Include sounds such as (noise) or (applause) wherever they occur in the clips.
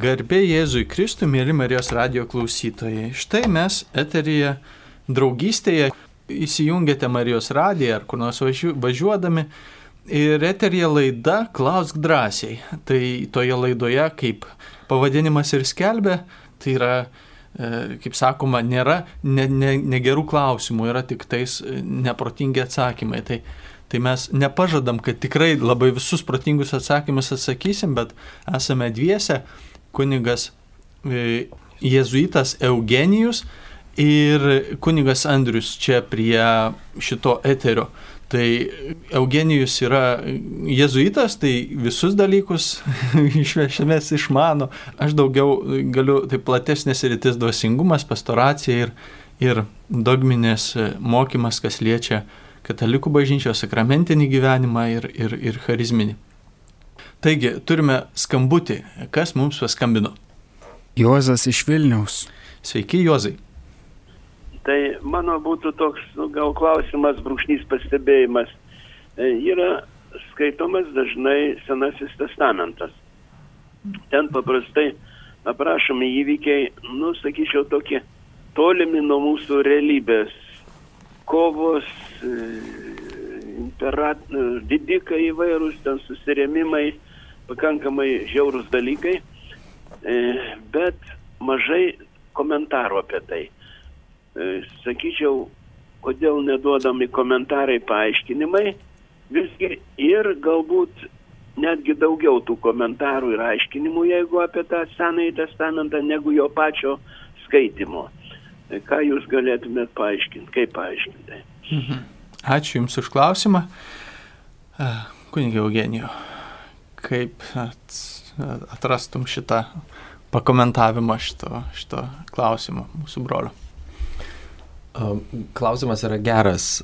Garbė Jėzui Kristui, mėly Marijos radio klausytojai. Štai mes eteryje draugystėje įsijungėte Marijos radiją ar kur nors važiuodami ir eteryje laida Klausk drąsiai. Tai toje laidoje, kaip pavadinimas ir skelbia, tai yra, e, kaip sakoma, nėra negerų ne, ne klausimų, yra tik tais neprotingi atsakymai. Tai Tai mes nepažadam, kad tikrai labai visus protingus atsakymus atsakysim, bet esame dviese kunigas e, jėzuitas Eugenijus ir kunigas Andrius čia prie šito eterio. Tai Eugenijus yra jėzuitas, tai visus dalykus (laughs) išvešėmės išmano. Aš daugiau galiu, tai platesnės rytis dvasingumas, pastoracija ir, ir dogminės mokymas, kas liečia katalikų bažnyčios sakramentinį gyvenimą ir, ir, ir charizminį. Taigi, turime skambutį. Kas mums paskambino? Juozas iš Vilniaus. Sveiki, Juozai. Tai mano būtų toks nu, gal klausimas, brūkšnys pastebėjimas. E, yra skaitomas dažnai Senasis testamentas. Ten paprastai aprašomi įvykiai, nu, sakyčiau, tokie tolimi nuo mūsų realybės. Kovos, e, imperat, didikai įvairūs, ten susirėmimai, pakankamai žiaurūs dalykai, e, bet mažai komentarų apie tai. E, sakyčiau, kodėl neduodami komentarai, paaiškinimai, visgi ir galbūt netgi daugiau tų komentarų ir aiškinimų, jeigu apie tą Senąjį testamentą, negu jo pačio skaitimo. E, ką jūs galėtumėt paaiškinti, kaip paaiškinti? Mhm. Ačiū Jums už klausimą. Kunigė Eugenijų, kaip atrastum šitą pakomentavimą šito, šito klausimo mūsų brolio? Klausimas yra geras.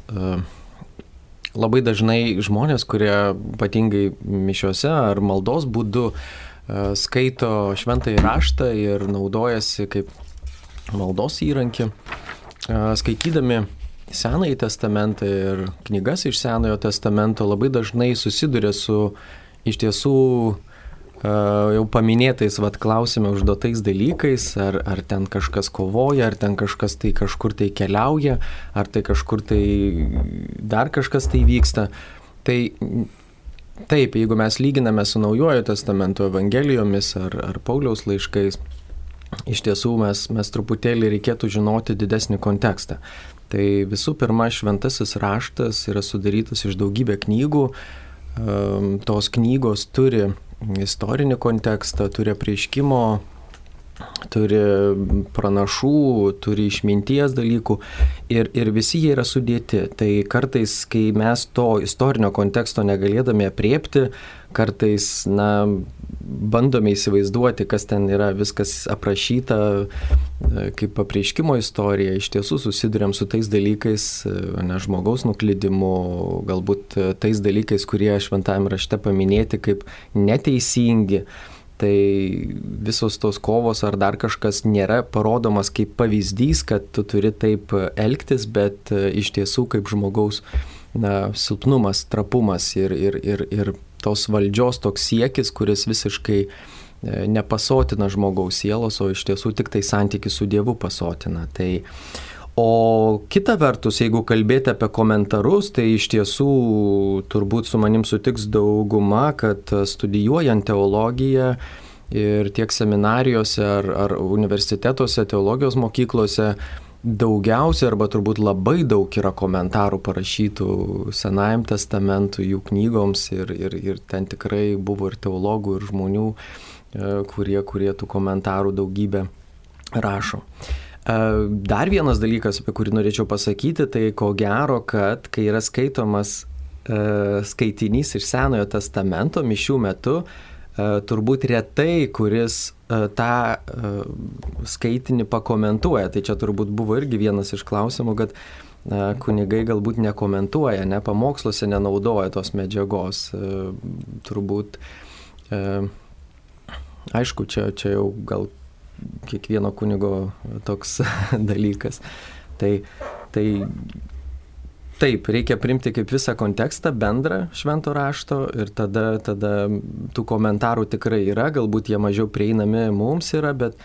Labai dažnai žmonės, kurie ypatingai mišiuose ar maldos būdu skaito šventąjį raštą ir naudojasi kaip maldos įrankį, skaitydami Senąjį testamentą ir knygas iš Senojo testamento labai dažnai susiduria su iš tiesų jau paminėtais, vad klausime, užduotais dalykais, ar, ar ten kažkas kovoja, ar ten kažkas tai kažkur tai keliauja, ar tai kažkur tai dar kažkas tai vyksta. Tai taip, jeigu mes lyginame su Naujojo testamento evangelijomis ar, ar Pauliaus laiškais, iš tiesų mes, mes truputėlį reikėtų žinoti didesnį kontekstą. Tai visų pirma, šventasis raštas yra sudarytas iš daugybė knygų. Tos knygos turi istorinį kontekstą, turi prieškimo, turi pranašų, turi išminties dalykų ir, ir visi jie yra sudėti. Tai kartais, kai mes to istorinio konteksto negalėdami apriepti, kartais, na, bandome įsivaizduoti, kas ten yra viskas aprašyta, e, kaip papreiškimo istorija, iš tiesų susidurėm su tais dalykais, e, ne žmogaus nuklydimu, galbūt e, tais dalykais, kurie šventame rašte paminėti kaip neteisingi. Tai visos tos kovos ar dar kažkas nėra parodomas kaip pavyzdys, kad tu turi taip elgtis, bet iš tiesų kaip žmogaus na, silpnumas, trapumas ir, ir, ir, ir tos valdžios toks siekis, kuris visiškai e, nepasotina žmogaus sielos, o iš tiesų tik tai santyki su Dievu pasotina. Tai, o kita vertus, jeigu kalbėti apie komentarus, tai iš tiesų turbūt su manim sutiks dauguma, kad studijuojant teologiją ir tiek seminarijose ar, ar universitetuose, teologijos mokyklose, daugiausia arba turbūt labai daug yra komentarų parašytų Senajam testamentui, jų knygoms ir, ir, ir ten tikrai buvo ir teologų, ir žmonių, e, kurie, kurie tų komentarų daugybę rašo. E, dar vienas dalykas, apie kurį norėčiau pasakyti, tai ko gero, kad kai yra skaitomas e, skaitinys iš Senojo testamento mišių metu, turbūt retai, kuris E, tą e, skaitinį pakomentuoja. Tai čia turbūt buvo irgi vienas iš klausimų, kad e, kunigai galbūt nekomentuoja, ne pamoksluose nenaudoja tos medžiagos. Turbūt, aišku, čia, čia jau gal kiekvieno kunigo toks (laughs) dalykas. Tai, tai taip, reikia primti kaip visą kontekstą bendrą švento rašto ir tada, tada tų komentarų tikrai yra, galbūt jie mažiau prieinami mums yra, bet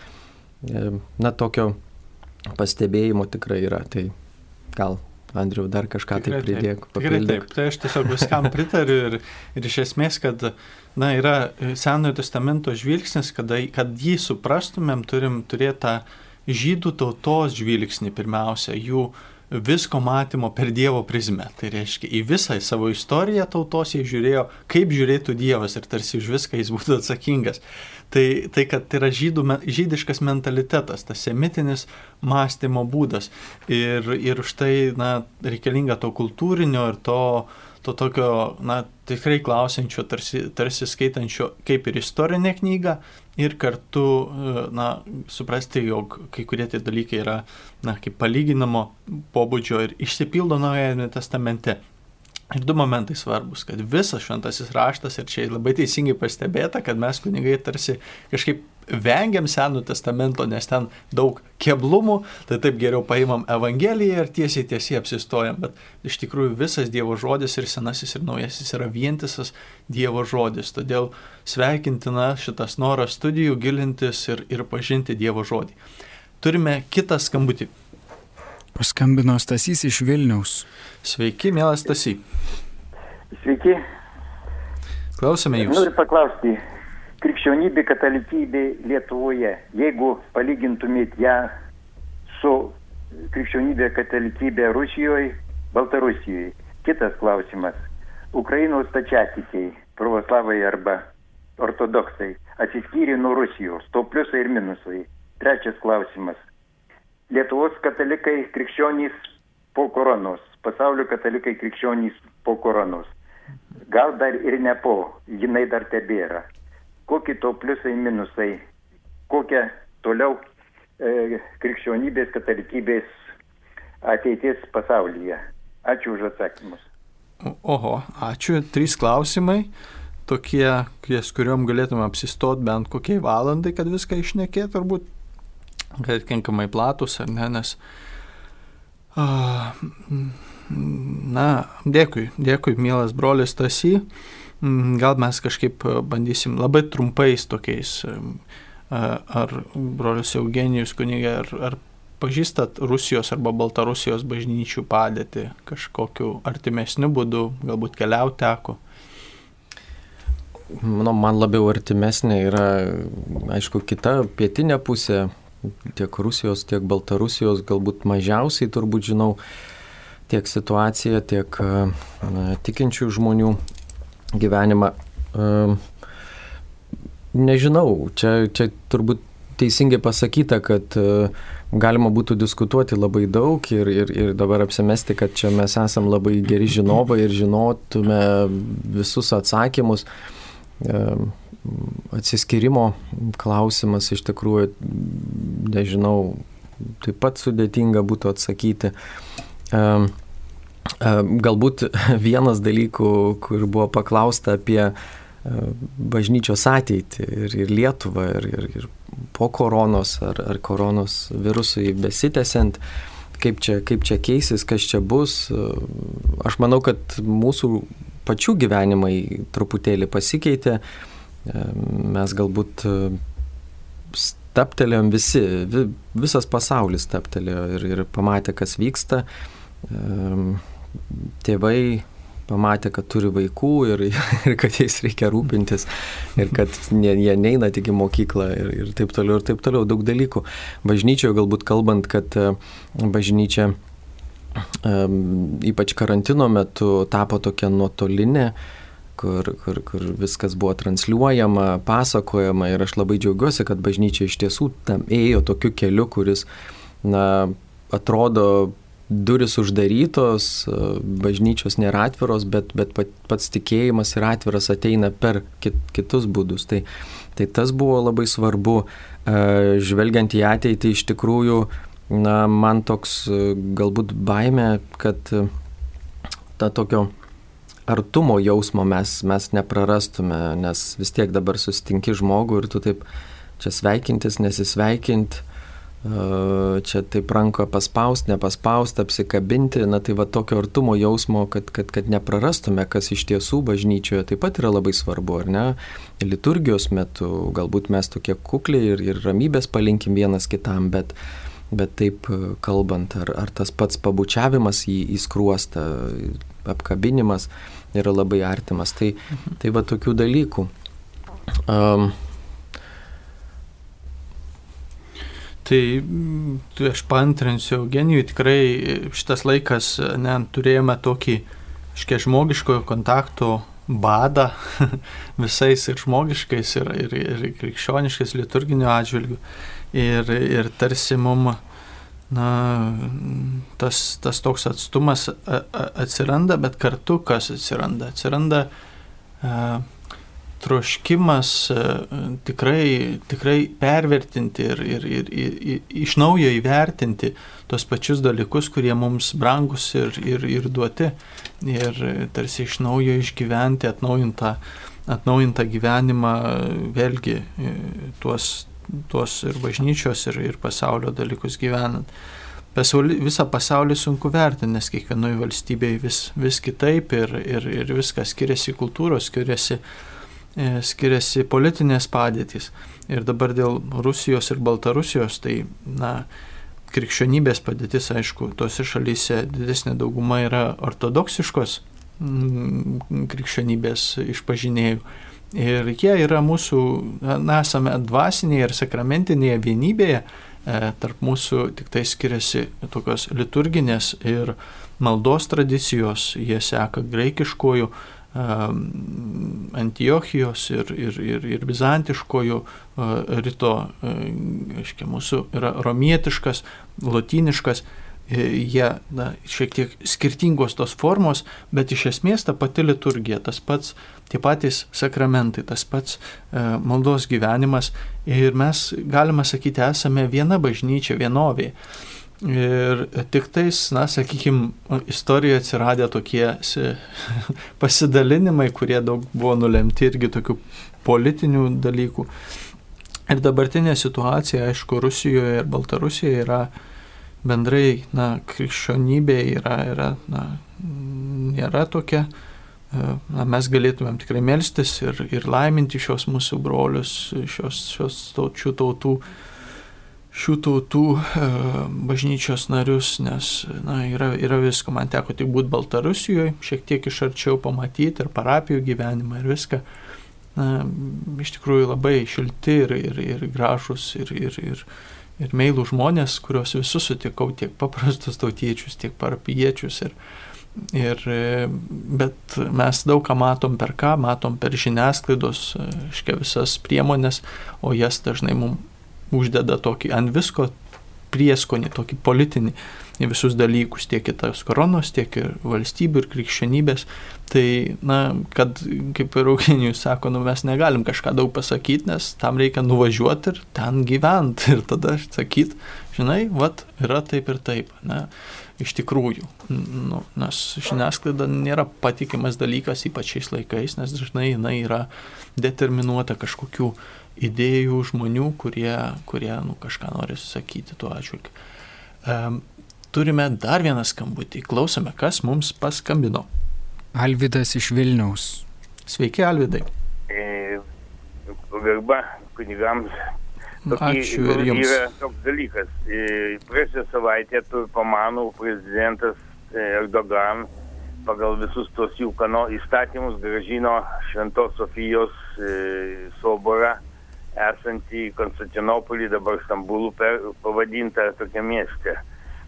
e, na tokio pastebėjimo tikrai yra. Tai gal Andriu, dar kažką tikrai tai pridėk. Taip. Tikrai taip. Tai aš tiesiog viskam pritariu ir, ir iš esmės, kad na, yra Senojo testamento žvilgsnis, kad, kad jį suprastumėm, turim turėti tą žydų tautos žvilgsnį pirmiausia, jų visko matymo per Dievo prizmę. Tai reiškia, į visą savo istoriją tautos jie žiūrėjo, kaip žiūrėtų Dievas ir tarsi už viską jis būtų atsakingas. Tai, tai kad tai yra žydų, žydiškas mentalitetas, tas semitinis mąstymo būdas. Ir, ir už tai na, reikalinga to kultūrinio ir to, to tokio, na, tikrai klausiančio, tarsi, tarsi skaitančio kaip ir istorinę knygą, ir kartu, na, suprasti, jog kai kurie tie dalykai yra, na, kaip palyginamo pobūdžio ir išsipildo Naujajame testamente. Ir du momentai svarbus, kad visas šventasis raštas, ir čia labai teisingai pastebėta, kad mes kunigai tarsi kažkaip vengiam Senų testamento, nes ten daug keblumų, tai taip geriau paimam Evangeliją ir tiesiai tiesiai apsistojam, bet iš tikrųjų visas Dievo žodis ir senasis ir naujasis yra vientisas Dievo žodis, todėl sveikintina šitas noras studijų gilintis ir, ir pažinti Dievo žodį. Turime kitą skambutį. Paskambino Stasys iš Vilniaus. Sveiki, mielas Stasy. Sveiki. Klausome jūsų. Noriu paklausti, krikščionybė, katalikybė Lietuvoje, jeigu palygintumėt ją su krikščionybė, katalikybė Rusijoje, Baltarusijoje. Kitas klausimas. Ukrainos tačiatikiai, pravoslavai arba ortodoksai atsiskyrė nuo Rusijos, to pliusai ir minusai. Trečias klausimas. Lietuvos katalikai krikščionys po koronos, pasaulio katalikai krikščionys po koronos. Gal dar ir ne po, jinai dar tebėra kokie to pliusai, minusai, kokia toliau e, krikščionybės, katalikybės ateitis pasaulyje. Ačiū už atsakymus. Oho, ačiū. Trys klausimai. Tokie, ties kuriuom galėtume apsistoti bent kokiai valandai, kad viską išnekėt, turbūt, kad kinkamai platus ar ne, nes. Uh, na, dėkui, dėkui, mielas brolis Tasy. Mm, gal mes kažkaip e, bandysim labai trumpais tokiais, e, ar brolius Eugenijus kunigė, ar, ar pažįstat Rusijos arba Baltarusijos bažnyčių padėtį kažkokiu artimesniu būdu, galbūt keliauti teko? Nu, man labiau artimesnė yra, aišku, kita pietinė pusė, tiek Rusijos, tiek Baltarusijos, galbūt mažiausiai turbūt žinau tiek situaciją, tiek na, tikinčių žmonių gyvenimą. Nežinau, čia, čia turbūt teisingai pasakyta, kad e, galima būtų diskutuoti labai daug ir, ir, ir dabar apsimesti, kad čia mes esam labai geri žinovai ir žinotume visus atsakymus. Atsiskirimo klausimas iš tikrųjų, nežinau, taip pat sudėtinga būtų atsakyti. Um, Galbūt vienas dalykų, kur buvo paklausta apie bažnyčios ateitį ir, ir Lietuvą, ir, ir, ir po koronos ar, ar koronos virusui besitęsiant, kaip čia, kaip čia keisis, kas čia bus. Aš manau, kad mūsų pačių gyvenimai truputėlį pasikeitė. Mes galbūt staptelėjom visi, visas pasaulis staptelėjo ir, ir pamatė, kas vyksta tėvai pamatė, kad turi vaikų ir, (laughs) ir kad jais reikia rūpintis ir kad ne, jie neina tik į mokyklą ir, ir taip toliau ir taip toliau, daug dalykų. Bažnyčioje galbūt kalbant, kad e, bažnyčia um, ypač karantino metu tapo tokia nuotolinė, kur, kur, kur viskas buvo transliuojama, pasakojama ir aš labai džiaugiuosi, kad bažnyčia iš tiesų tam ėjo tokiu keliu, kuris, na, atrodo duris uždarytos, bažnyčios nėra atviros, bet, bet pats tikėjimas yra atviras ateina per kit, kitus būdus. Tai, tai tas buvo labai svarbu, žvelgiant į ateitį iš tikrųjų, na, man toks galbūt baime, kad ta tokio artumo jausmo mes, mes neprarastume, nes vis tiek dabar susitinki žmogų ir tu taip čia sveikintis, nesisveikinti čia taip ranko paspaust, nepaspaust, apsikabinti, na tai va tokio artumo jausmo, kad, kad, kad neprarastume, kas iš tiesų bažnyčioje taip pat yra labai svarbu, ar ne? Liturgijos metu galbūt mes tokie kukliai ir, ir ramybės palinkim vienas kitam, bet, bet taip kalbant, ar, ar tas pats pabučiavimas į, į skruostą, apkabinimas yra labai artimas. Tai, tai va tokių dalykų. Um, Tai mm, aš pantrinsiu Eugenijui, tikrai šitas laikas, ne, turėjome tokį, iškia, žmogiškojo kontakto badą (laughs) visais ir žmogiškais, ir, ir, ir krikščioniškais, liturginiu atžvilgiu. Ir, ir tarsi mum, na, tas, tas toks atstumas atsiranda, bet kartu kas atsiranda? Atsiranda uh, troškimas e, tikrai, tikrai pervertinti ir, ir, ir, ir iš naujo įvertinti tos pačius dalykus, kurie mums brangus ir, ir, ir duoti. Ir tarsi iš naujo išgyventi atnaujintą, atnaujintą gyvenimą, vėlgi e, tuos, tuos ir bažnyčios, ir, ir pasaulio dalykus gyvenant. Pasaulį, visą pasaulį sunku vertinti, nes kiekvienoje valstybėje vis, vis kitaip ir, ir, ir viskas skiriasi kultūros, skiriasi uh, skiriasi politinės padėtys. Ir dabar dėl Rusijos ir Baltarusijos, tai, na, krikščionybės padėtis, aišku, tose šalyse didesnė dauguma yra ortodoksiškos mm, krikščionybės išpažinėjų. Ir jie yra mūsų, na, esame dvasinėje ir sakramentinėje vienybėje, e, tarp mūsų tik tai skiriasi tokios liturginės ir maldos tradicijos, jie seka graikiškojų, Antiochijos ir, ir, ir, ir bizantiškojų ryto, aiškiai, mūsų yra romietiškas, lotyniškas, e, jie na, šiek tiek skirtingos tos formos, bet iš esmės ta pati liturgija, tas pats, tie patys sakramentai, tas pats e, maldos gyvenimas ir mes, galima sakyti, esame viena bažnyčia, vienovė. Ir tik tais, na, sakykime, istorijoje atsiradė tokie (laughs) pasidalinimai, kurie daug buvo nulemti irgi tokių politinių dalykų. Ir dabartinė situacija, aišku, Rusijoje ir Baltarusijoje yra bendrai, na, krikščionybė yra, yra na, nėra tokia. Na, mes galėtumėm tikrai melstis ir, ir laiminti šios mūsų brolius, šios, šios taučių tautų šių tautų e, bažnyčios narius, nes na, yra, yra visko. Man teko tik būti Baltarusijoje, šiek tiek iš arčiau pamatyti ir parapijų gyvenimą ir viską. Na, iš tikrųjų labai šilti ir, ir, ir gražus ir, ir, ir, ir meilų žmonės, kuriuos visus sutikau, tiek paprastus tautiečius, tiek parapiečius. Ir, ir, bet mes daug ką matom per ką, matom per žiniasklaidos, iškia visas priemonės, o jas dažnai mums uždeda tokį ant visko prieskonį, tokį politinį į visus dalykus, tiek į tas koronos, tiek ir valstybių, ir krikščionybės. Tai, na, kad, kaip ir Eugenijus sako, nu, mes negalim kažką daug pasakyti, nes tam reikia nuvažiuoti ir ten gyventi. (laughs) Ir tada sakyti, žinai, vat, yra taip ir taip. Ne? Iš tikrųjų, nu, nes žiniasklaida nėra patikimas dalykas, ypač šiais laikais, nes dažnai jinai yra determinuota kažkokių idėjų žmonių, kurie, kurie nu, kažką nori sakyti tuo atžvilgiu. Um, turime dar vieną skambutį. Klausome, kas mums paskambino. Alvidas iš Vilniaus. Sveiki, Alvidai. E, pagarba kunigams. Tokį, Ačiū ir jums. Yra toks dalykas. E, praėjusią savaitę Turkomanų prezidentas e, Erdogan pagal visus tos jų kano įstatymus gražino Šventos Sofijos e, soborą esantį Konstantinopolį, dabar Stambulų pavadintą tokia mieste.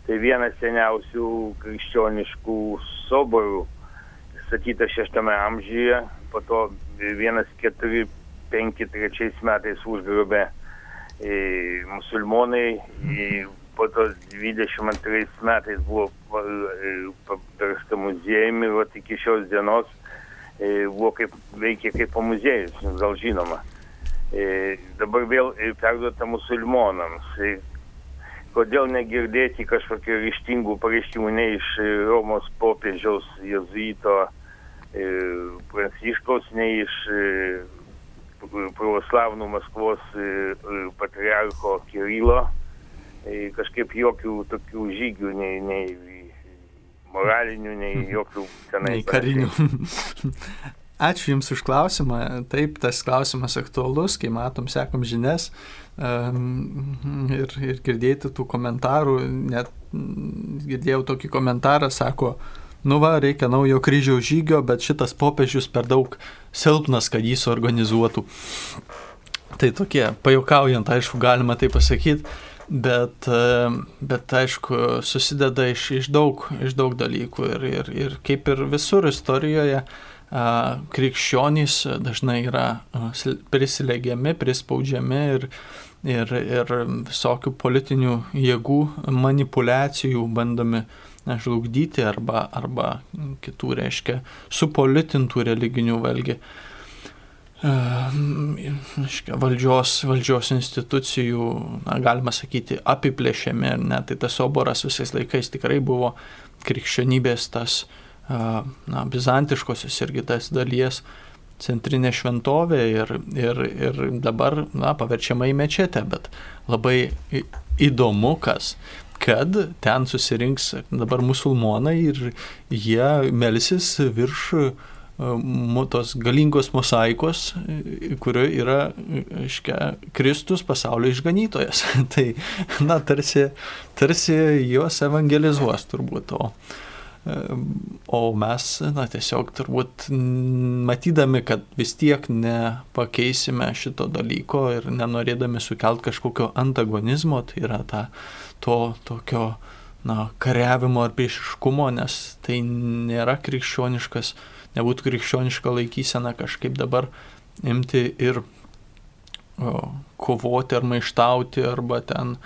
Tai vienas seniausių krikščioniškų soborų, statytas šeštame amžiuje, po to 1453 metais užgrobė e, musulmonai, e, po to 22 metais buvo paversta muziejumi, o iki šios dienos e, buvo kaip, veikia kaip po muziejus, gal žinoma e, dabar vėl perduota musulmonams. E, kodėl negirdėti kažkokių ryštingų pareiškimų ne iš Romos popiežiaus jezuito e, Pranciškaus, ne iš e, pravoslavnų Maskvos e, patriarcho Kirilo, e, kažkaip jokių tokių žygių, nei, nei moralinių, nei (laughs) jokių tenai. Nei karinių. (laughs) Ačiū Jums už klausimą. Taip, tas klausimas aktualus, kai matom, sekam žinias um, ir, ir girdėti tų komentarų. Net girdėjau tokį komentarą, sako, nu va, reikia naujo kryžiaus žygio, bet šitas popiežius per daug silpnas, kad jį suorganizuotų. Tai tokie, pajukaujant, aišku, galima tai pasakyti, bet, bet aišku, susideda iš, iš, daug, iš daug dalykų ir, ir, ir kaip ir visur istorijoje, krikščionys dažnai yra prisilegiami, prispaudžiami ir, ir, ir visokių politinių jėgų manipulacijų bandomi žlugdyti arba, arba kitų, reiškia, supolitintų religinių valgi valdžios, valdžios institucijų, na, galima sakyti, apiplėšiami, ne, tai tas oboras visais laikais tikrai buvo krikščionybės tas uh, na, bizantiškosios irgi tas dalies centrinė šventovė ir, ir, ir dabar na, paverčiama į mečetę, bet labai įdomu kas, kad ten susirinks dabar musulmonai ir jie melsis virš tos galingos mosaikos, kurioje yra, aiškia, Kristus pasaulio išganytojas. (laughs) tai, na, tarsi, tarsi juos evangelizuos turbūt. O, O mes, na, tiesiog turbūt matydami, kad vis tiek nepakeisime šito dalyko ir nenorėdami sukelt kažkokio antagonizmo, tai yra ta, to tokio, na, kariavimo ar priešiškumo, nes tai nėra krikščioniškas, nebūtų krikščioniška laikysena kažkaip dabar imti ir o, kovoti ar maištauti arba ten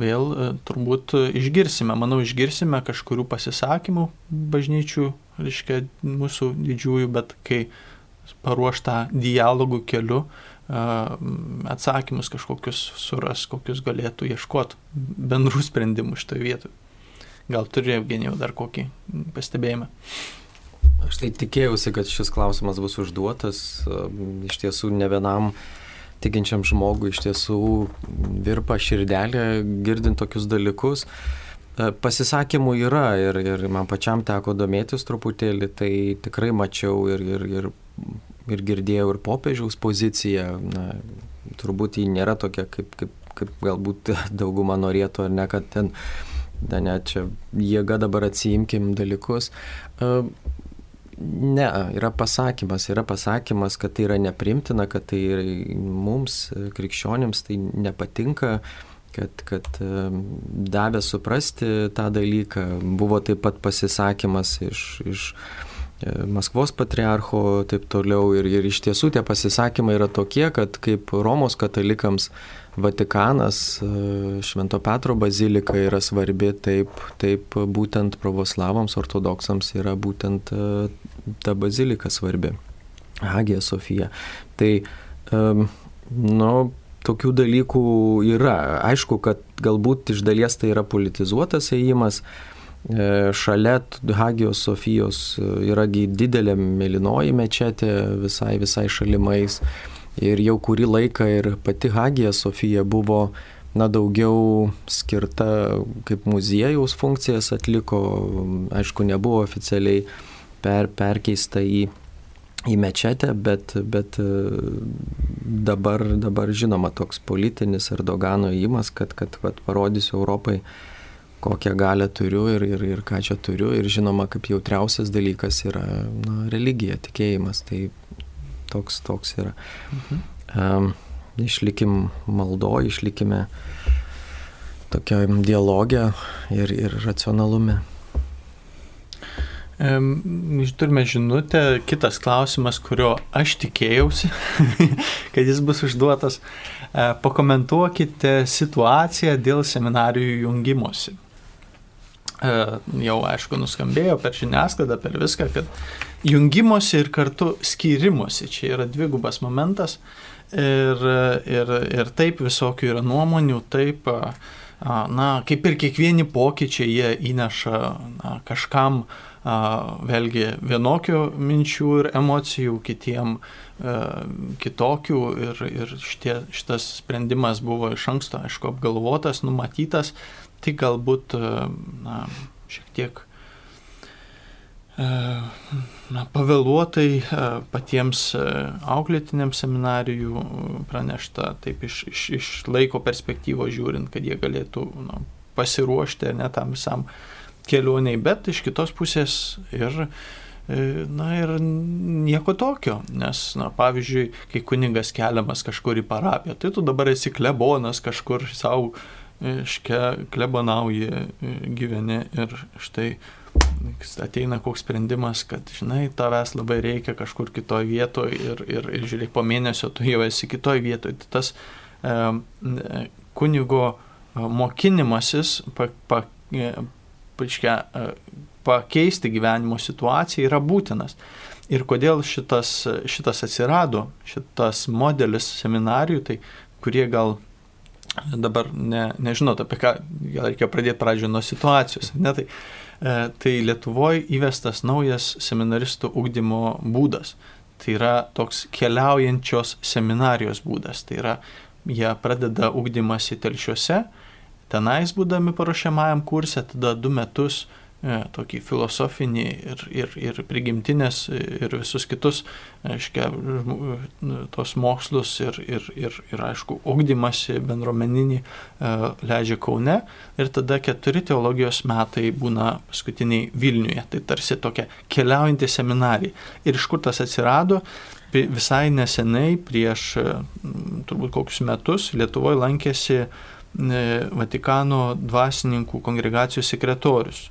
vėl e, turbūt išgirsime, manau, išgirsime kažkurių pasisakymų bažnyčių, reiškia, mūsų didžiųjų, bet kai paruoštą dialogų keliu, e, atsakymus kažkokius suras, kokius galėtų ieškoti bendrų sprendimų šitoje vietoje. Gal turi Evgenijau dar kokį pastebėjimą? Aš tai tikėjausi, kad šis klausimas bus užduotas. Iš tiesų ne vienam uh, tikinčiam žmogui iš tiesų virpa širdelė girdint tokius dalykus. E, pasisakymų yra ir, ir man pačiam teko domėtis truputėlį, tai tikrai mačiau ir, ir, ir, ir girdėjau ir popiežiaus poziciją. Na, turbūt ji nėra tokia, kaip, kaip, kaip galbūt (laughs) dauguma norėtų, ar ne, kad ten, ne, čia jėga dabar atsiimkim dalykus. E, Ne, yra pasakymas, yra pasakymas, kad tai yra neprimtina, kad tai mums, krikščionims, tai nepatinka, kad, kad davė suprasti tą dalyką. Buvo taip pat pasisakymas iš, iš Maskvos patriarcho taip toliau ir, ir iš tiesų tie pasisakymai yra tokie, kad kaip Romos katalikams Vatikanas, e, Švento Petro bazilika yra svarbi, taip, taip būtent pravoslavams, ortodoksams yra būtent e, ta bazilika svarbi. Hagija Sofija. Tai, nu, tokių dalykų yra. Aišku, kad galbūt iš dalies tai yra politizuotas ėjimas. E, šalia Hagijos Sofijos yra didelė melinoji mečetė visai, visai šalimais. Ir jau kurį laiką ir pati Hagija Sofija buvo na, daugiau skirta kaip muziejaus funkcijas atliko, aišku, nebuvo oficialiai per, perkeista į, į mečetę, bet, bet dabar, dabar žinoma toks politinis Erdogano įimas, kad, kad, kad parodysiu Europai, kokią galę turiu ir, ir, ir ką čia turiu. Ir žinoma, kaip jautriausias dalykas yra na, religija, tikėjimas. Tai toks, toks yra. Mhm. Um, išlikim maldo, išlikime tokiam dialogė ir, ir racionalume. Turime žinutę, kitas klausimas, kurio aš tikėjausi, (laughs) kad jis bus užduotas. E, pakomentuokite situaciją dėl seminarijų jungimosi. E, jau aišku nuskambėjo per žiniasklaidą, per viską, kad jungimosi ir kartu skyrimosi. Čia yra dvigubas momentas. Ir, ir, ir taip visokių yra nuomonių, taip, na, kaip ir kiekvieni pokyčiai jie įneša na, kažkam vėlgi vienokių minčių ir emocijų, kitiem kitokių. Ir, ir šitie, šitas sprendimas buvo iš anksto, aišku, apgalvotas, numatytas, tik galbūt na, šiek tiek na, pavėluotai patiems auklėtiniams seminarijų pranešta, taip iš, iš, iš laiko perspektyvos žiūrint, kad jie galėtų na, pasiruošti ar ne tam visam kelioniai, bet iš kitos pusės ir Na ir nieko tokio, nes, na, pavyzdžiui, kai kuningas keliamas kažkur į parapiją, tai tu dabar esi klebonas kažkur savo, iškia, klebonauji, gyveni ir štai ateina koks sprendimas, kad, žinai, tavęs labai reikia kažkur kitoje vietoje ir, ir, ir žiūrėk, po mėnesio tu jau esi kitoje vietoje. Tai tas e, kunigo e, mokinimasis pa, pa, e, paaiškia, e, pakeisti gyvenimo situaciją yra būtinas. Ir kodėl šitas, šitas atsirado, šitas modelis seminarijų, tai kurie gal dabar ne, nežinot apie ką, gal reikia pradėti pradžioje nuo situacijos. Ne, tai, e, tai Lietuvoje įvestas naujas seminaristų ugdymo būdas. Tai yra toks keliaujančios seminarijos būdas. Tai yra, jie pradeda ugdymasi telšiuose, tenais būdami paruošiamajam kursė, tada du metus tokį filosofinį ir, ir, ir prigimtinės ir visus kitus, aiškia, tos mokslus ir, ir, ir, ir aišku, ugdymasi bendruomeninį e, leidžia Kaune ir tada keturi teologijos metai būna paskutiniai Vilniuje. Tai tarsi tokia keliaujanti seminarija. Ir iš kur tas atsirado? Visai nesenai, prieš turbūt kokius metus, Lietuvoje lankėsi Vatikano dvasininkų kongregacijos sekretorius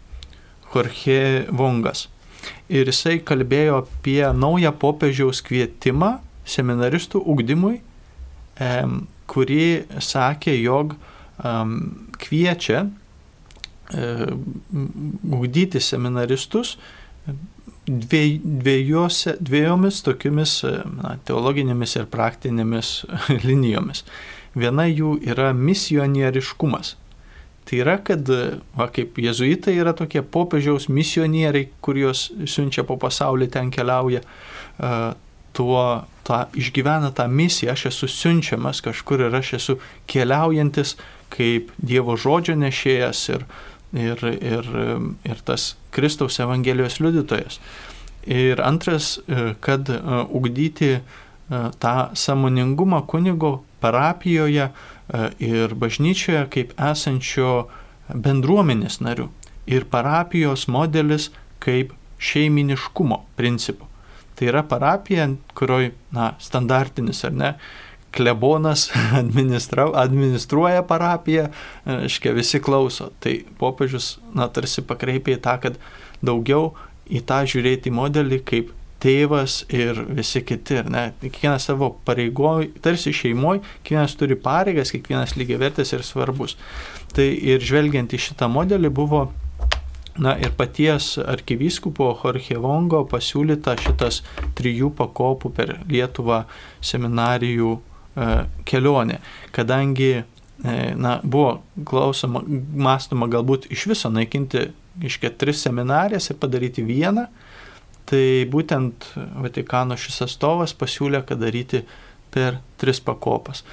Jorge Vongas. Ir jisai kalbėjo apie naują popiežiaus kvietimą seminaristų ugdymui, kurį sakė, jog kviečia ugdyti seminaristus dviejose, dviejomis tokiamis na, teologinėmis ir praktinėmis (laughs) linijomis. Viena jų yra misionieriškumas. Tai yra, kad, va, kaip jezuitai yra tokie popiežiaus misionieriai, kuriuos siunčia po pasaulį, ten keliauja, tuo tą, išgyvena tą misiją, aš esu siunčiamas kažkur ir aš esu keliaujantis kaip Dievo žodžio nešėjas ir, ir, ir, ir tas Kristaus Evangelijos liudytojas. Ir antras, kad ugdyti tą samoningumą kunigo parapijoje, E, ir bažnyčioje kaip esančio bendruomenės narių ir parapijos modelis kaip šeiminiškumo principų. Tai yra parapija, kurioje, na, standartinis ar ne, klebonas (laughs) administruoja parapiją, e, visi klauso. Tai popiežius, na, tarsi pakreipia į tą, kad daugiau į tą žiūrėti modelį kaip tėvas ir visi kiti. Ne? Kiekvienas savo pareigoj, tarsi šeimoje, kiekvienas turi pareigas, kiekvienas lygiai vertės ir svarbus. Tai ir žvelgiant į šitą modelį buvo Na ir paties arkivyskupo Jorge Vongo pasiūlyta šitas trijų pakopų per Lietuvą seminarijų e, kelionė, kadangi e, na, buvo klausoma, mąstoma galbūt iš viso naikinti iškia tris seminarijas ir padaryti vieną, Tai būtent Vatikano šis atstovas pasiūlė, kad daryti per tris pakopas.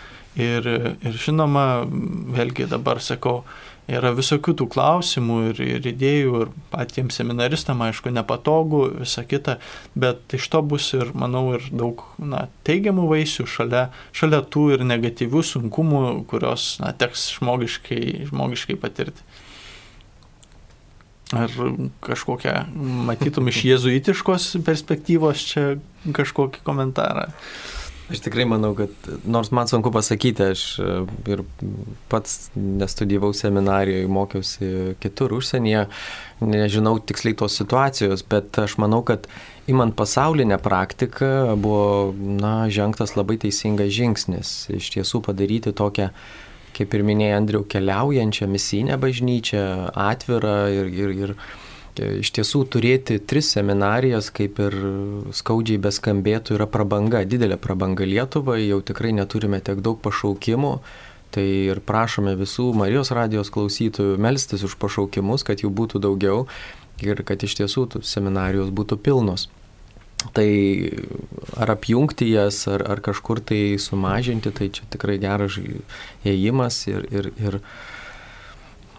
Ir, ir žinoma, vėlgi dabar sakau, yra visokių tų klausimų ir, ir idėjų, ir patiems seminaristam, aišku, nepatogu, visa kita, bet iš to bus ir, manau, ir daug na, teigiamų vaisių šalia, šalia tų ir negatyvių sunkumų, kurios na, teks žmogiškai, žmogiškai patirti. Ar kažkokią matytum iš jėzuitiškos perspektyvos čia kažkokį komentarą? Aš tikrai manau, kad nors man sunku pasakyti, aš e, ir pats nestudijavau seminarijoje, mokiausi kitur užsienyje, nežinau tiksliai tos situacijos, bet aš manau, kad imant pasaulinę praktiką buvo na, žengtas labai teisingas žingsnis. Iš tiesų padaryti tokią kaip ir minėjai Andriu, keliaujančią misinę bažnyčią, atvirą ir, ir, ir e, iš tiesų turėti tris seminarijas, kaip ir skaudžiai beskambėtų, yra prabanga, didelė prabanga Lietuvai, jau tikrai neturime tiek daug pašaukimų. Tai ir prašome visų Marijos radijos klausytojų melstis už pašaukimus, kad jų būtų daugiau. ir kad iš tiesų seminarijos būtų pilnos. Tai ar apjungti jas, ar, ar kažkur tai sumažinti, tai čia tikrai geras ėjimas ir, ir, ir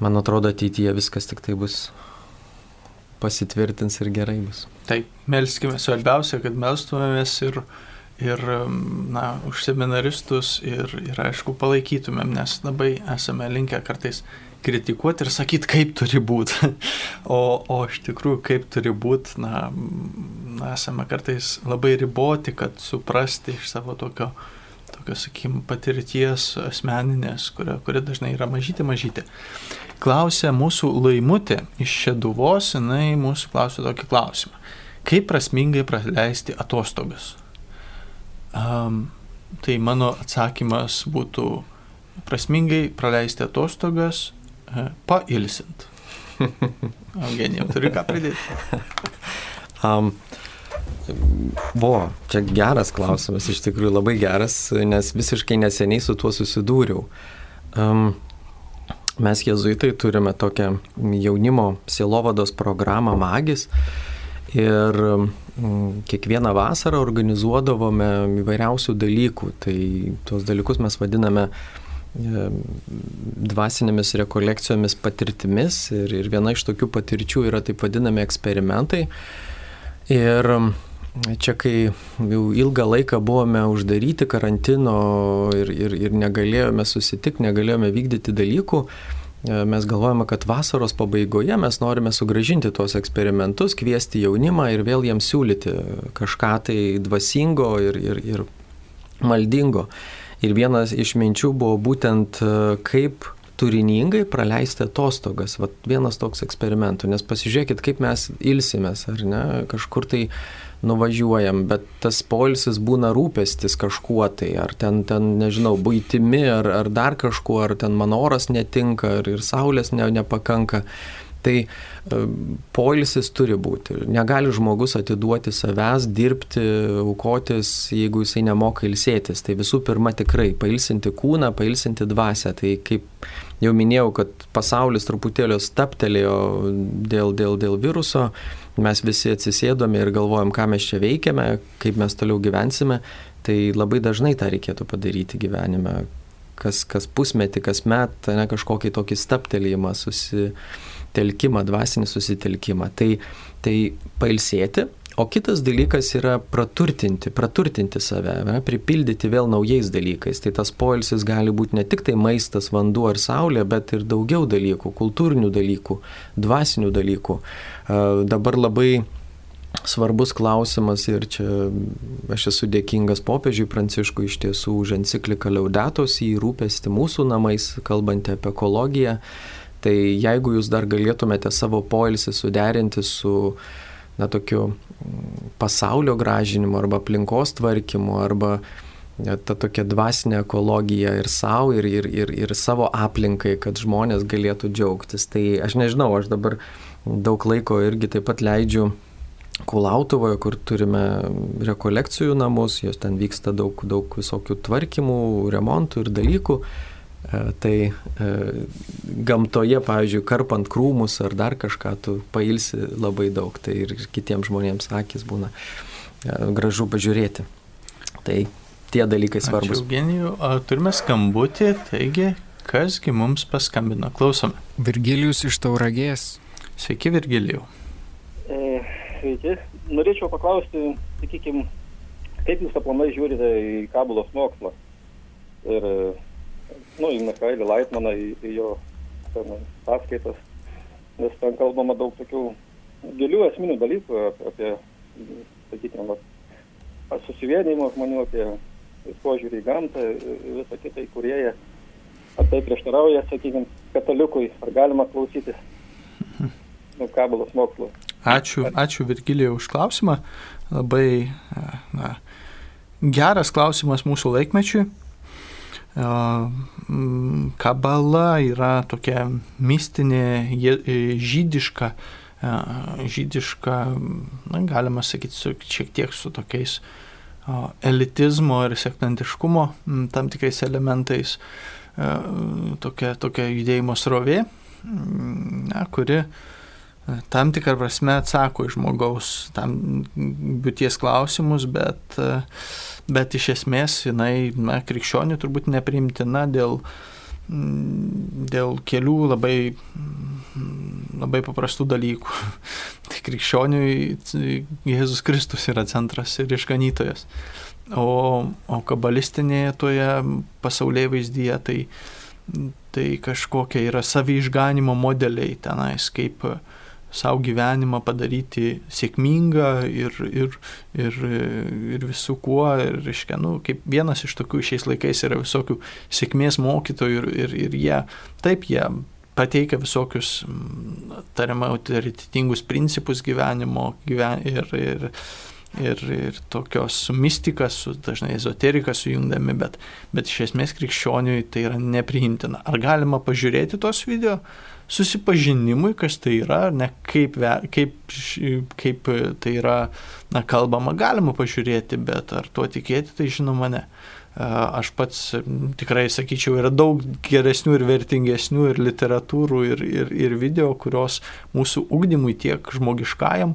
man atrodo ateityje viskas tik tai bus pasitvirtins ir gerai bus. Taip, melskime, svarbiausia, kad melstumėmės ir, ir na, už seminaristus ir, ir aišku palaikytumėm, nes labai esame linkę kartais kritikuoti ir sakyti, kaip turi būti. (laughs) O, o iš tikrųjų, kaip turi būti, na, na, esame kartais labai riboti, kad suprasti iš savo tokio, tokio sakykim, patirties asmeninės, kuria, kuria dažnai yra mažyti mažyti. Klausė mūsų laimutė iš Šeduvos, jinai mūsų klausė tokį klausimą. Kaip prasmingai praleisti atostogas? Um, tai mano atsakymas būtų prasmingai praleisti atostogas pailsint. (laughs) Eugenijau, turi ką pridėti. Um, (laughs) buvo, čia geras klausimas, iš tikrųjų labai geras, nes visiškai neseniai su tuo susidūriau. Um, mes jezuitai turime tokią jaunimo sielovados programą Magis ir um, kiekvieną vasarą organizuodavome įvairiausių dalykų. Tai tuos dalykus mes vadiname uh, dvasinėmis rekolekcijomis patirtimis ir, ir viena iš tokių patirčių yra taip vadinami eksperimentai. Ir čia, kai jau ilgą laiką buvome uždaryti karantino ir, ir, ir negalėjome susitikti, negalėjome vykdyti dalykų, mes galvojame, kad vasaros pabaigoje mes norime sugražinti tuos eksperimentus, kviesti jaunimą ir vėl jiems siūlyti kažką tai dvasingo ir, ir, ir maldingo. Ir vienas iš minčių buvo būtent e, kaip turiningai praleisti atostogas. Vat vienas toks eksperimentų, nes pasižiūrėkit, kaip mes ilsimės, ar ne, kažkur tai nuvažiuojam, bet tas polisis būna rūpestis kažkuo tai, ar ten, ten nežinau, būtimi, ar, ar dar kažkuo, ar ten man oras netinka, ar ir saulės ne, nepakanka. Tai e, poilsis turi būti. Negali žmogus atiduoti savęs, dirbti, aukotis, jeigu jisai nemoka ilsėtis. Tai visų pirma tikrai pailsinti kūną, pailsinti dvasę. Tai kaip jau minėjau, kad pasaulis truputėlio staptelėjo dėl, dėl, dėl viruso, mes visi atsisėdome ir galvojam, ką mes čia veikiame, kaip mes toliau gyvensime. Tai labai dažnai tą reikėtų padaryti gyvenime. Kas, kas pusmetį, kas met, ne kažkokį tokį staptelėjimą susi telkimą, dvasinį susitelkimą. Tai, tai pailsėti, o kitas dalykas yra praturtinti, praturtinti save, ne, pripildyti vėl naujais dalykais. Tai tas poilsis gali būti ne tik tai maistas, vanduo ar saulė, bet ir daugiau dalykų, kultūrinių dalykų, dvasinių dalykų. Dabar labai svarbus klausimas ir čia aš esu dėkingas popiežiui Pranciškui iš tiesų už encikliką Liaudatos į rūpestį mūsų namais, kalbant apie ekologiją. Tai jeigu jūs dar galėtumėte savo poilsį suderinti su na, tokiu mm, pasaulio gražinimu arba aplinkos tvarkymu arba ta tokia dvasinė ekologija ir savo, ir, ir, ir, ir savo aplinkai, kad žmonės galėtų džiaugtis. Tai aš nežinau, aš dabar daug laiko irgi taip pat leidžiu Kulautuvoje, kur turime rekolekcijų namus, jos ten vyksta daug, daug visokių tvarkymų, remontų ir dalykų. E, tai e, gamtoje, pavyzdžiui, karpant krūmus ar dar kažką, tu pailsi labai daug, tai ir kitiems žmonėms akis būna e, gražu pažiūrėti. Tai tie dalykai svarbus. Ačiū, Eugenijų, turime skambutį, taigi, kasgi mums paskambino, klausome. Virgilijus iš Tauragės. Sveiki, Virgilijų. E, sveiki, norėčiau paklausti, sakykime, kaip jūs aplamai žiūrite į kabulos mokslą? Ir nu, į Michaelį Laitmaną, į, į jo ten, paskaitas, nes ten kalbama daug tokių gilių esminių dalykų apie, apie sakykime, susivienimo žmonių, apie požiūrį į gamtą visą kitą, kurie jie ar tai prieštarauja, sakykime, katalikui, ar galima klausytis (laughs) nu, kabalos mokslo. Ačiū, ačiū Virgilijai už klausimą. Labai na, geras klausimas mūsų laikmečiui. Kabala yra tokia mistinė, žydiška, žydiška, na, galima sakyti, šiek tiek su tokiais elitizmo ir sektantiškumo tam tikrais elementais, tokia, tokia judėjimo srovė, na, kuri tam tikrą prasme atsako į žmogaus tam būties klausimus, bet, bet iš esmės jinai, na, krikščionių turbūt nepriimtina dėl, dėl kelių labai, labai paprastų dalykų. (laughs) Tai krikščioniui Jėzus Kristus yra centras ir išganytojas. O, o kabalistinėje toje pasaulyje vaizdyje tai, tai kažkokia yra saviišganimo modeliai tenais, kaip uh, savo gyvenimą padaryti sėkmingą ir, ir, ir, ir visų kuo. Ir, reiškia, nu, kaip vienas iš tokių šiais laikais yra visokių sėkmės mokytojų ir, ir, ir jie, taip, jie pateikia visokius tariamai autoritetingus principus gyvenimo gyven, ir, ir, ir, ir tokios su mistika, su dažnai ezoterika sujungdami, bet, bet iš esmės krikščioniui tai yra nepriimtina. Ar galima pažiūrėti tos video? Susipažinimui, kas tai yra, ne kaip, kaip, kaip tai yra na, kalbama, galima pažiūrėti, bet ar tuo tikėti, tai žinoma ne. Aš pats tikrai sakyčiau, yra daug geresnių ir vertingesnių ir literatūrų, ir, ir, ir video, kurios mūsų ugdymui tiek žmogiškajam,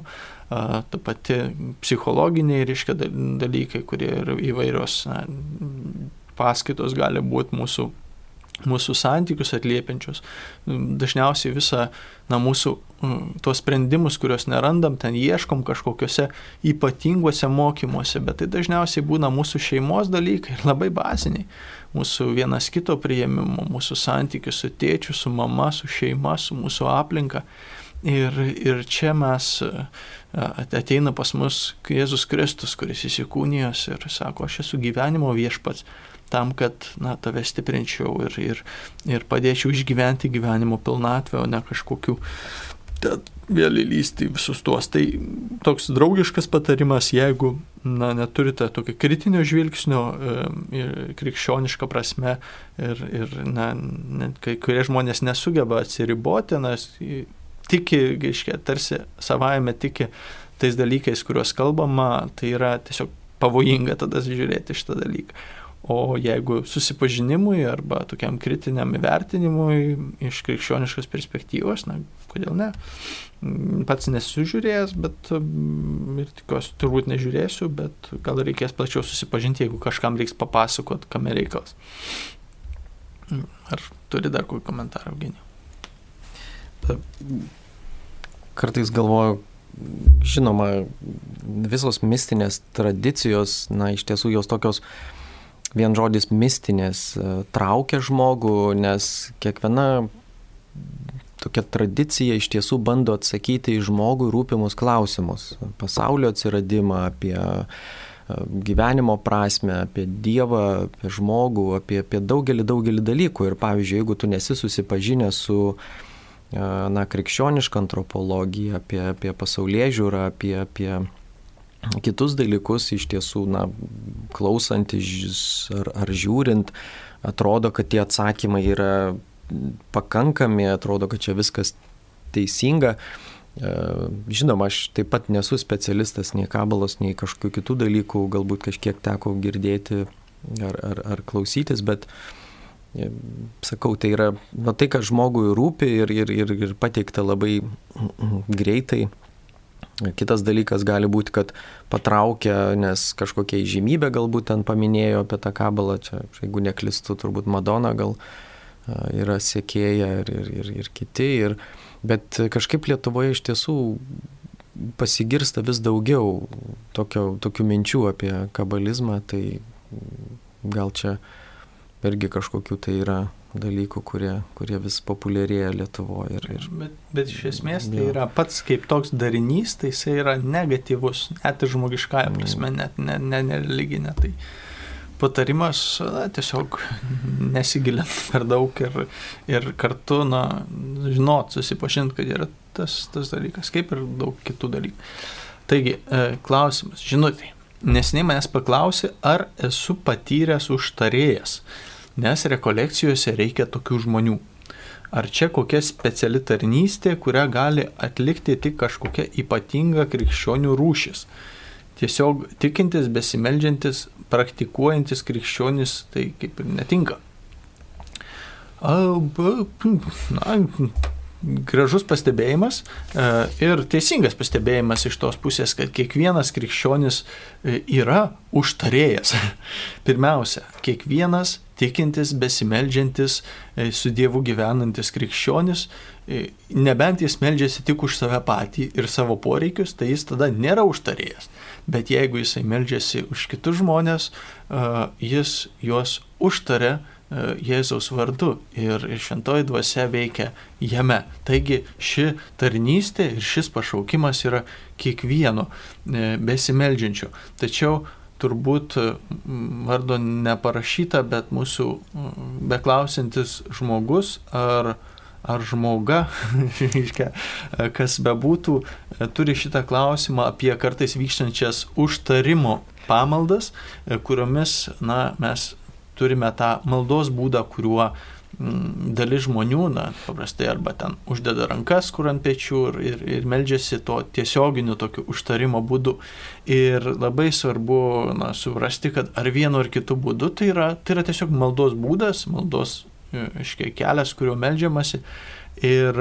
ta pati psichologiniai, reiškia, dalykai, kurie ir įvairios na, paskaitos gali būti mūsų mūsų santykius atliepiančios. Dažniausiai visą na, mūsų tuos sprendimus, kuriuos nerandam, ten ieškom kažkokiuose ypatinguose mokymuose, bet tai dažniausiai būna mūsų šeimos dalykai ir labai baziniai. Mūsų vienas kito prieimimo, mūsų santykių su tėčiu, su mama, su šeima, su mūsų aplinka. Ir, ir čia mes ateina pas mus Jėzus Kristus, kuris įsikūnijos ir sako, aš esu gyvenimo viešpats tam, kad na, tave stiprinčiau ir, ir, ir padėčiau išgyventi gyvenimo pilnatvę, o ne kažkokiu vėl įlysti visus tuos. Tai toks draugiškas patarimas, jeigu na, neturite tokio kritinio žvilgsnio e, krikščionišką prasme ir, ir na, ne, kai kurie žmonės nesugeba atsiriboti, nes tiki, aiškiai, tarsi savaime tiki tais dalykais, kuriuos kalbama, tai yra tiesiog pavojinga tada žiūrėti šitą dalyką. O jeigu susipažinimui arba tokiam kritiniam įvertinimui iš krikščioniškos perspektyvos, na, kodėl ne, pats nesužiūrėjęs, bet ir tikiuosi, turbūt nežiūrėsiu, bet gal reikės plačiau susipažinti, jeigu kažkam reiks papasakot, kam reikalas. Ar turi dar kokį komentarą, Eugenijų? Kartais galvoju, žinoma, visos mistinės tradicijos, na, iš tiesų jos tokios, uh, vien žodis mistinės e, traukia žmogų, nes kiekviena tokia tradicija iš tiesų bando atsakyti į žmogui rūpimus klausimus. Pasaulio atsiradimą, apie e, gyvenimo prasme, apie Dievą, apie žmogų, apie, apie daugelį, daugelį dalykų. Ir pavyzdžiui, jeigu tu nesi susipažinęs su e, na, krikščioniška antropologija, apie, apie pasaulyje žiūrą, apie, apie kitus dalykus iš tiesų, na, klausantis ar, ar žiūrint, atrodo, kad tie atsakymai yra pakankami, atrodo, kad čia viskas teisinga. E, žinoma, aš taip pat nesu specialistas nei kabalos, nei kažkokių kitų dalykų, galbūt kažkiek teko girdėti ar, ar, ar klausytis, bet e, sakau, tai yra nu, tai, kas žmogui rūpi ir, ir, ir, ir pateikta labai greitai, Kitas dalykas gali būti, kad patraukia, nes kažkokia įžymybė galbūt ten paminėjo apie tą kabalą, čia, jeigu neklistu, turbūt Madona gal yra sėkėja ir, ir, ir, ir kiti. Ir, bet kažkaip Lietuvoje iš tiesų pasigirsta vis daugiau tokio, tokių minčių apie kabalizmą, tai gal čia irgi kažkokių tai yra dalykų, kurie, kurie vis populiarėja Lietuvoje. Ir, ir... Bet, bet iš esmės tai yra pats kaip toks darinys, tai jisai yra negatyvus, net ir žmogiškąją prasme, net ne, ne, ne religinė. Tai patarimas na, tiesiog nesigilint per daug ir, ir kartu, na, žinot, susipažinti, kad yra tas, tas dalykas, kaip ir daug kitų dalykų. Taigi, e, klausimas, žinutė. Nesiniai manęs paklausė, ar esu patyręs užtarėjas nes rekolekcijose reikia tokių žmonių. Ar čia kokia speciali tarnystė, kurią gali atlikti tik kažkokia ypatinga krikščionių rūšis? Tiesiog tikintis, besimeldžiantis, praktikuojantis krikščionis tai kaip ir netinka. Na, gražus pastebėjimas e, ir teisingas pastebėjimas iš tos pusės, kad kiekvienas krikščionis e, yra užtarėjas. (laughs) Pirmiausia, kiekvienas tikintis, besimeldžiantis, e, su Dievu gyvenantis krikščionis, nebent jis meldžiasi tik už save patį ir savo poreikius, tai jis tada nėra užtarėjas. Bet jeigu jisai meldžiasi už kitus žmonės, jis juos užtarė E, Jėzaus vardu ir šventoji dvasia veikia jame. Taigi ši tarnystė ir šis pašaukimas yra kiekvieno e, besimeldžiančio. Tačiau turbūt vardo neparašyta, bet mūsų beklausintis žmogus ar, ar žmoga, (laughs) kas bebūtų, e, turi šitą klausimą apie kartais vykstančias užtarimo pamaldas, kuriomis na, mes turime tą maldos būdą, kuriuo dalis žmonių, na, paprastai arba ten uždeda rankas kur ant pečių ir, ir, ir meldžiasi to tiesioginiu tokiu užtarimo būdu. Ir labai svarbu na, suprasti, kad ar vienu ar kitu būdu tai yra, tai yra tiesiog maldos būdas, maldos, aiškiai, kelias, kuriuo meldžiamasi. Ir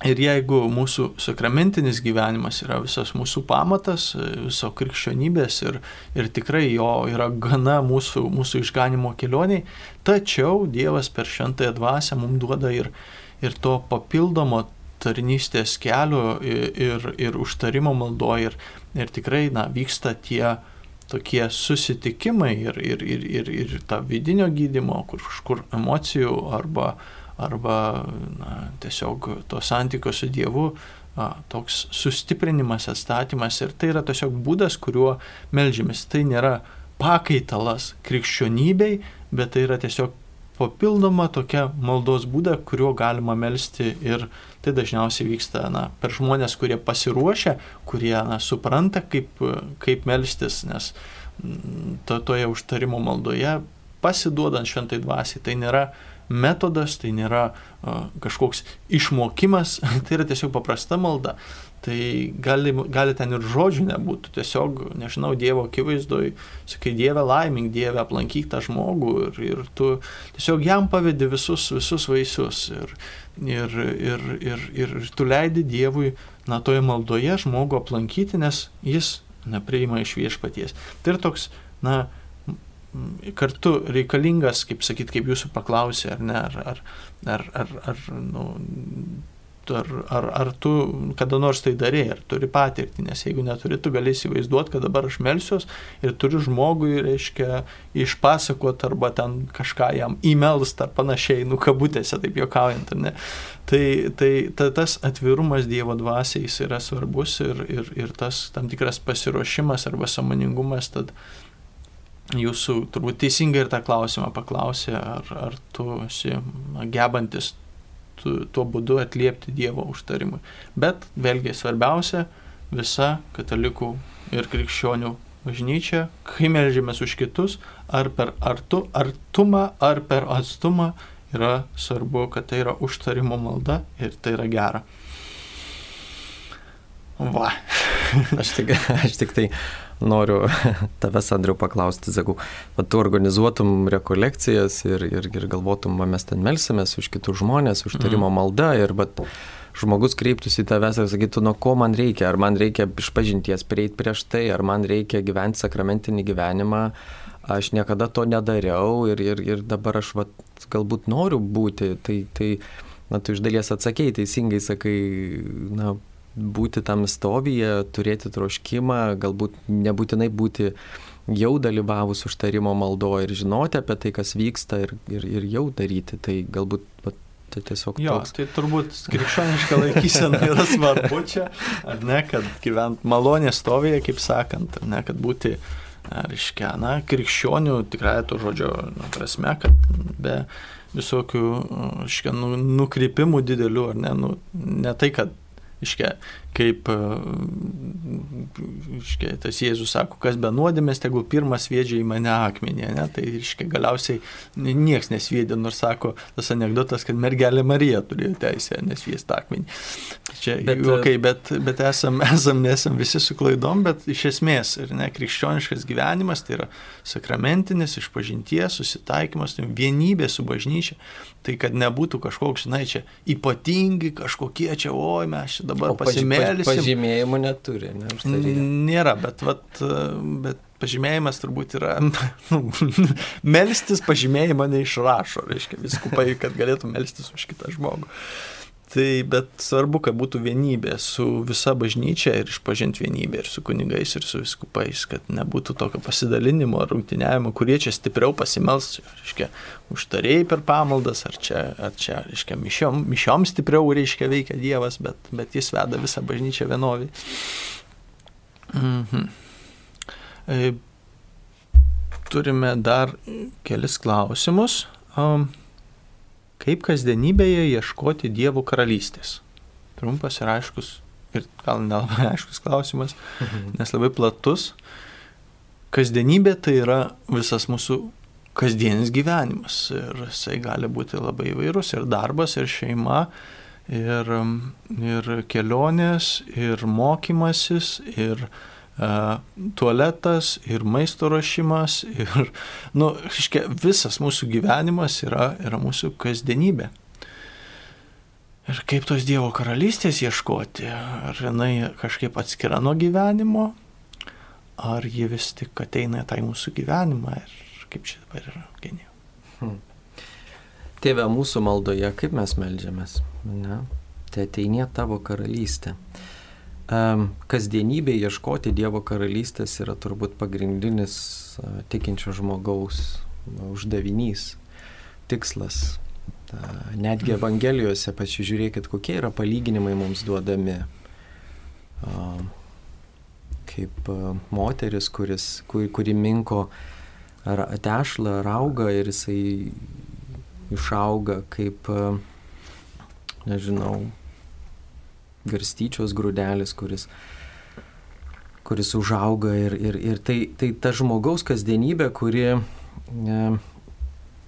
Ir jeigu mūsų sakramentinis gyvenimas yra visas mūsų pamatas, viso krikščionybės ir, ir tikrai jo yra gana mūsų, mūsų išganimo kelioniai, tačiau Dievas per šventąją dvasę mums duoda ir, ir to papildomo tarnystės kelio ir, ir, ir užtarimo maldo ir, ir tikrai na, vyksta tie tokie susitikimai ir, ir, ir, ir, ir ta vidinio gydimo, kur kažkur emocijų arba arba na, tiesiog to santykio su Dievu, toks sustiprinimas, atstatymas ir tai yra tiesiog būdas, kuriuo melžiamės. Tai nėra pakaitalas krikščionybei, bet tai yra tiesiog papildoma tokia maldos būda, kuriuo galima melstį ir tai dažniausiai vyksta na, per žmonės, kurie pasiruošia, kurie na, supranta, kaip, kaip melstis, nes to, toje užtarimo maldoje pasiduodant šventai dvasiai, tai nėra metodas, tai nėra kažkoks išmokimas, (laughs) tai yra tiesiog paprasta malda. Tai gali, gali ten ir žodžių nebūtų, tiesiog, nežinau, Dievo akivaizdoj, sakai, Dieve laimink, Dieve aplankyk tą žmogų ir, ir tu tiesiog jam pavedi visus, visus vaisius ir, ir, ir, ir, ir tu leidi Dievui, na, toje maldoje žmogų aplankyti, nes jis nepriima iš viešpaties. Tai yra toks, na, kartu reikalingas, kaip sakyt, kaip jūsų paklausė, ar ne, ar, ar, ar, ar, ar, nu, ar, ar, ar tu kada nors tai darė, ar turi patirtį, nes jeigu neturi, tu gali įsivaizduoti, kad dabar aš melsiuos ir turiu žmogui, reiškia, išpasakot arba ten kažką jam įmelst ar panašiai, nu kabutėse, taip juokaujant, ar ne. Tai, tai ta, tas atvirumas Dievo dvasiai jis yra svarbus ir, ir, ir tas tam tikras pasiruošimas arba samoningumas, tad jūsų turbūt teisingai ir tą klausimą paklausė, ar, ar tu esi gebantis tu, tuo būdu atliepti Dievo užtarimui. Bet vėlgi svarbiausia, visa katalikų ir krikščionių bažnyčia, kai melžiamės už kitus, ar per artu, artumą, ar per atstumą, yra svarbu, kad tai yra užtarimo malda ir tai yra gera. Va. aš, tik, (laughs) aš tik tai noriu (laughs) tavęs, Andriu, paklausti, sakau, kad tu organizuotum rekolekcijas ir, ir, ir galvotum, mes ten melsimės už kitus žmonės, už tarimo mm. maldą ir bet žmogus kreiptųsi į tavęs ir sakytų, nuo ko man reikia, ar man reikia išpažinties prieiti prieš tai, ar man reikia gyventi sakramentinį gyvenimą, aš niekada to nedariau ir, ir, ir dabar aš vat, galbūt noriu būti, tai, tai na, tu iš dalies atsakėjai, teisingai sakai, na, būti tam stovyje, turėti troškimą, galbūt nebūtinai būti jau dalyvavus užtarimo maldo ir žinoti apie tai, kas vyksta ir, ir, ir jau daryti. Tai galbūt tai tiesiog... Jo, toks. tai turbūt krikščioniška laikysena yra svarbu čia, ar ne, kad gyvent malonė stovėje, kaip sakant, ar ne, kad būti, reiškia, na, krikščionių tikrai to žodžio nu, prasme, kad be visokių, reiškia, nu, nukrypimų didelių, ar ne, nu, ne tai, kad Iškia, kaip e, iškia, tas Jėzus sako, kas be nuodėmės, tegul pirmas sviedžia į mane akmenį, ne? tai iškia, galiausiai niekas nesviedė, nors sako tas anegdotas, kad mergelė Marija turėjo teisę nesviesti akmenį. Čia bet, okay, bet, bet esam, (laughs) esam, nesam visi su klaidom, bet iš esmės, ir ne, krikščioniškas gyvenimas tai yra sakramentinis, išpažinties, susitaikymas, tai vienybė su bažnyčia, tai kad nebūtų kažkoks, žinai, čia ypatingi kažkokie čia, oi, mes čia dabar pasimėlysim. Pažymėjimų neturi, ne? Tai Nėra, bet, vat, bet pažymėjimas turbūt yra, (laughs) nu, melstis pažymėjimą neišrašo, reiškia, viskupai, kad galėtų melstis už kitą žmogų. Tai bet svarbu, kad būtų vienybė su visa bažnyčia ir išpažinti vienybę ir su kunigais, ir su viskupais, kad nebūtų tokio pasidalinimo ar rungtyniavimo, kurie čia stipriau pasimels, reiškia, užtarėjai per pamaldas, ar čia, ar čia reiškia, mišiom, mišiom stipriau, reiškia, veikia Dievas, bet, bet jis veda visą bažnyčią vienovį. Mhm. E, turime dar kelis klausimus. Um, Kaip kasdienybėje ieškoti Dievo karalystės? Trumpas ir aiškus, ir gal nelabai (laughs) aiškus klausimas, mhm. nes labai platus. Kasdienybė tai yra visas mūsų kasdienis gyvenimas ir jisai gali būti labai įvairus ir darbas, ir šeima, ir, ir kelionės, ir mokymasis, ir tualetas ir maisto ruošimas ir, nu, iškia, visas mūsų gyvenimas yra, yra mūsų kasdienybė. Ir kaip tos Dievo karalystės ieškoti, ar jinai kažkaip atskira nuo gyvenimo, ar ji vis tik ateina į tą mūsų gyvenimą ir kaip čia dabar yra genijau. Hmm. Tėve mūsų maldoje, kaip mes melžiamės, ne? Tai ateinė tavo karalystė. Kasdienybė ieškoti Dievo karalystės yra turbūt pagrindinis tikinčio žmogaus uždavinys, tikslas. Netgi Evangelijose pasižiūrėkit, kokie yra palyginimai mums duodami. Kaip moteris, kuris, kuri, kuri minko tešlą, auga ir jisai išauga kaip, nežinau, garstyčios grūdelis, kuris, kuris užauga ir, ir, ir tai, tai ta žmogaus kasdienybė, kuri e,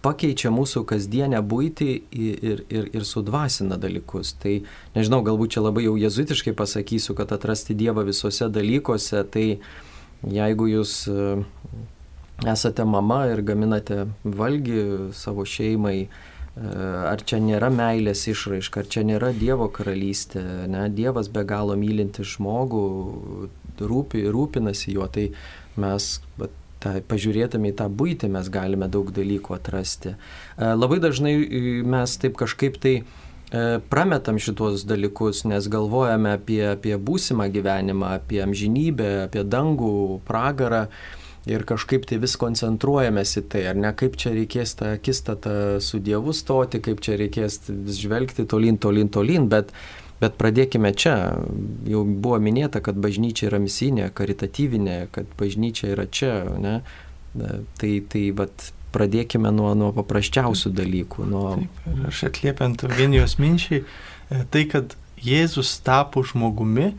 pakeičia mūsų kasdienę būtį ir, ir, ir sudvasina dalykus. Tai nežinau, galbūt čia labai jau jezuitiškai pasakysiu, kad atrasti Dievą visose dalykuose, tai jeigu jūs e, esate mama ir gaminate valgy savo šeimai, Ar čia nėra meilės išraiška, ar čia nėra Dievo karalystė, ne? Dievas be galo mylinti žmogų, rūpi, rūpinasi juo, tai mes bet, ta, pažiūrėdami į tą būtį mes galime daug dalykų atrasti. Labai dažnai mes taip kažkaip tai prametam šitos dalykus, nes galvojame apie, apie būsimą gyvenimą, apie amžinybę, apie dangų, pragarą ir kažkaip tai vis koncentruojamės į tai, ar ne, kaip čia reikės tą akistatą su Dievu stoti, kaip čia reikės vis žvelgti tolin, tolin, tolin, bet, bet pradėkime čia. Jau buvo minėta, kad bažnyčia yra misinė, karitatyvinė, kad bažnyčia yra čia, ne? Tai, tai vat, pradėkime nuo, nuo paprasčiausių dalykų. Nuo... Taip, ir aš atliepiant Eugenijos minčiai, e, tai kad Jėzus tapo žmogumi,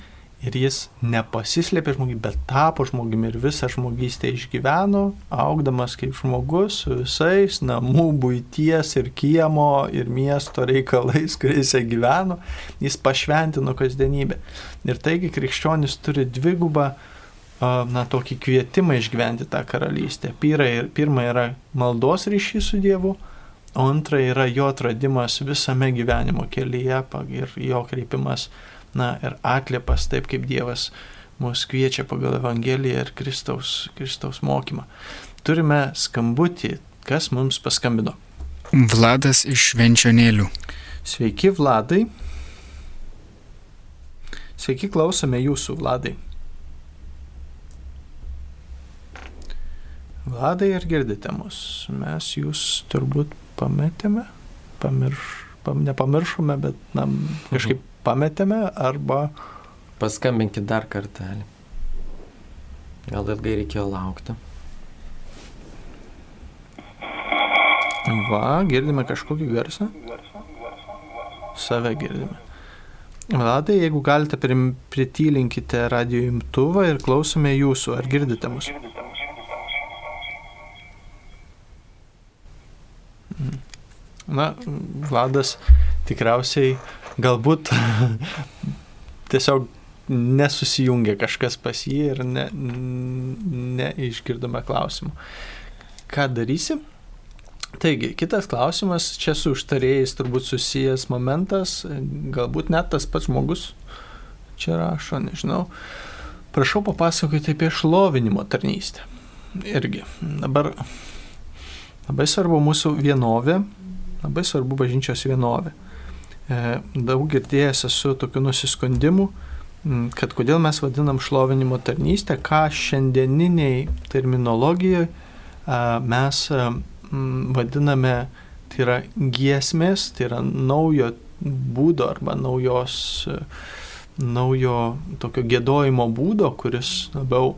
Ir jis nepasislėpė žmogui, bet tapo žmogumi ir visą žmogystę išgyveno, augdamas kaip žmogus su visais namų, būties ir kiemo ir miesto reikalais, kuriais jis gyveno, jis pašventino kasdienybę. Ir taigi krikščionis turi dvigubą, na, tokį kvietimą išgyventi tą karalystę. Pirma yra maldos ryšys su Dievu, o antra yra jo atradimas visame gyvenimo kelyje ir jo kreipimas na, ir atliepas taip, kaip Dievas mus kviečia pagal Evangeliją ir Kristaus, Kristaus mokymą. Turime skambutį, kas mums paskambino. Vladas iš Švenčionėlių. Sveiki, Vladai. Sveiki, klausome jūsų, Vladai. Vladai, ar girdite mus? Mes jūs turbūt pametėme, pamirš, pam, nepamiršome, bet na, kažkaip pametėme arba... Paskambinkit dar kartelį. Gal ilgai reikėjo laukti. Va, girdime kažkokį garsą. Save girdime. Vladai, jeigu galite, pritylinkite radio imtuvą ir klausome jūsų. Ar girdite mus? Na, Vladas tikriausiai galbūt (laughs) tiesiog nesusijungia kažkas pas jį ir ne, neišgirdome klausimų. Ką darysi? Taigi, kitas klausimas, čia su užtarėjais turbūt susijęs momentas, galbūt net tas pats žmogus čia rašo, nežinau. Prašau papasakoti apie šlovinimo tarnystę. Irgi. Dabar labai svarbu mūsų vienovė, labai svarbu bažnyčios vienovė. E, daug girdėjęs esu tokių nusiskundimų, kad kodėl mes vadinam šlovinimo tarnystę, ką šiandieniniai terminologijoje mes a, m, vadiname, tai yra giesmės, tai yra naujo būdo arba naujos, e, naujo tokio gėdojimo būdo, kuris labiau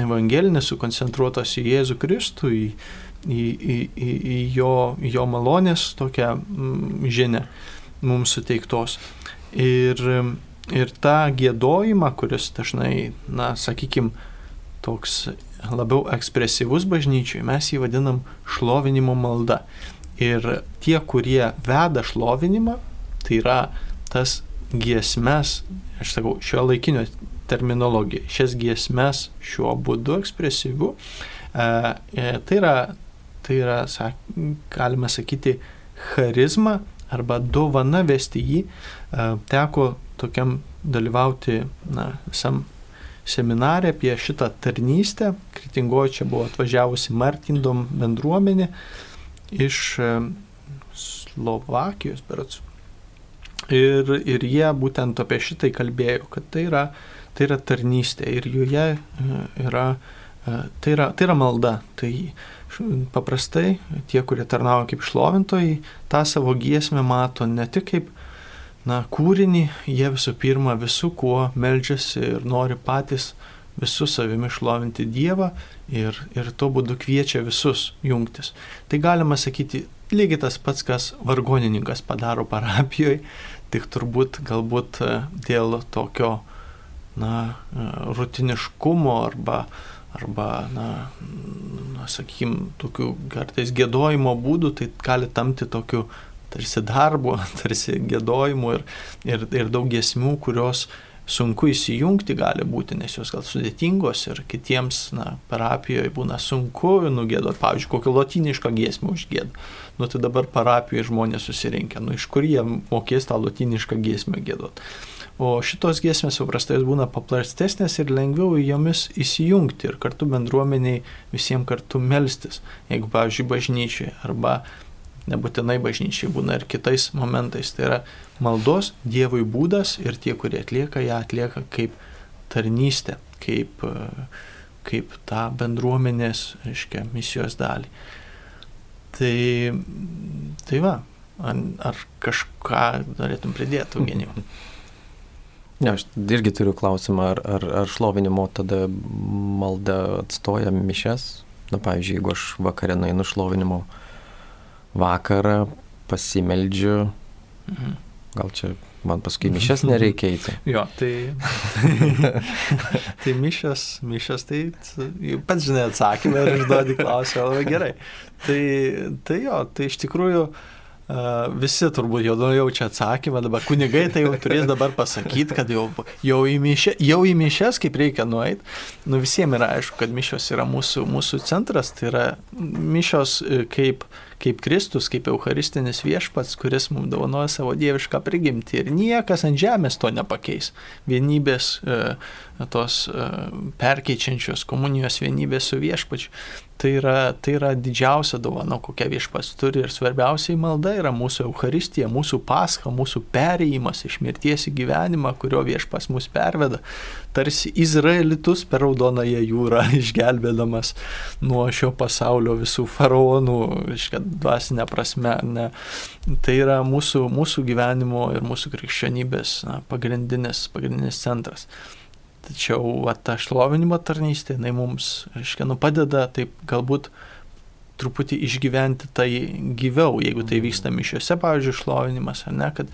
evangelinis, sukoncentruotas į Jėzų Kristų, į, į, į, į, jo, jo malonės tokią mm, žinę mums suteiktos. Ir, ir tą gėdojimą, kuris dažnai, na, sakykime, toks labiau ekspresyvus bažnyčiui, mes jį vadinam šlovinimo malda. Ir tie, kurie veda šlovinimą, tai yra tas giesmes, aš sakau, šio laikinio terminologija, šias giesmes šiuo būdu ekspresyviu, e, e, tai yra, tai yra sak, galima sakyti, charizma arba dovana vesti jį. E, teko tokiam dalyvauti na, visam seminarė apie šitą tarnystę. Kritingoje čia buvo atvažiavusi Martindom bendruomenė iš e, Slovakijos, berats. Ir, ir jie būtent apie šitai kalbėjo, kad tai yra, tai yra tarnystė ir joje e, yra, e, tai yra, tai yra malda. Tai paprastai tie, kurie tarnauja kaip šlovintojai, tą savo giesmę mato ne tik kaip na, kūrinį, jie visų pirma visų kuo meldžiasi ir nori patys visų savimi šlovinti Dievą ir, ir tuo būdu kviečia visus jungtis. Tai galima sakyti lygiai tas pats, kas vargonininkas padaro parapijoje, tik turbūt galbūt e, dėl tokio, na, e, rutiniškumo arba, arba na, na sakykime, tokių kartais gėdojimo būdų, tai gali tamti tokiu tarsi darbu, (laughs) tarsi gėdojimu ir, ir, ir daug giesmių, kurios sunku įsijungti gali būti, nes jos gal sudėtingos ir kitiems, na, parapijoje būna sunku nugėdoti, pavyzdžiui, kokią lotynišką giesmę užgėdą. Nu tai dabar parapijoje žmonės susirinkę, nu iš kur jie mokės tą lotynišką giesmę gėdoti. O šitos giesmės paprastai būna paprastesnės ir lengviau į jomis įsijungti ir kartu bendruomeniai visiems kartu melstis, jeigu, pavyzdžiui, bažnyčiai arba nebūtinai bažnyčiai būna ir kitais momentais. Tai yra maldos Dievui būdas ir tie, kurie atlieka ją, atlieka kaip tarnystę, kaip, kaip tą bendruomenės, reiškia, misijos dalį. Tai, tai va, ar, ar kažką norėtum pridėti, Eugenijau? (laughs) Ne, aš irgi turiu klausimą, ar, ar, ar šlovinimo tada malda atstoja mišes? Na, pavyzdžiui, jeigu aš vakarę einu šlovinimo vakarą, pasimeldžiu, mhm. gal čia man paskui mišes (laughs) nereikia eiti. Jo, tai, (laughs) tai mišes, mišes, tai pats žinai atsakymą ir išduodi klausimą labai gerai. Tai, tai jo, tai iš tikrųjų Uh, visi turbūt jau jaučia atsakymą, dabar kunigai tai jau turės dabar pasakyti, kad jau, jau, į mišę, jau į mišes kaip reikia nueiti. Nu visiems yra aišku, kad mišios yra mūsų, mūsų centras, tai yra mišios kaip uh, kaip Kristus, kaip Eucharistinis viešpats, kuris mums dovanoja savo dievišką prigimtį. Ir niekas ant žemės to nepakeis. Vienybės, e, tos e, perkeičiančios komunijos vienybės su viešpačiu. Tai yra, tai yra didžiausia dovana, kokią viešpas turi ir svarbiausiai malda yra mūsų Euharistija, mūsų pascha, mūsų perėjimas iš mirties į gyvenimą, kurio viešpas mus perveda, tarsi Izraelitus per Raudonąją jūrą (laughs) išgelbėdamas nuo šio pasaulio visų faraonų, iškia dvasinė prasme. Ne. Tai yra mūsų, mūsų gyvenimo ir mūsų krikščionybės na, pagrindinis, pagrindinis centras. Tačiau va, ta šlovinimo tarnystė, jinai mums, reiškia, nu, padeda taip galbūt truputį išgyventi tai gyviau, jeigu tai vyksta mišiuose, pavyzdžiui, šlovinimas, ar ne, kad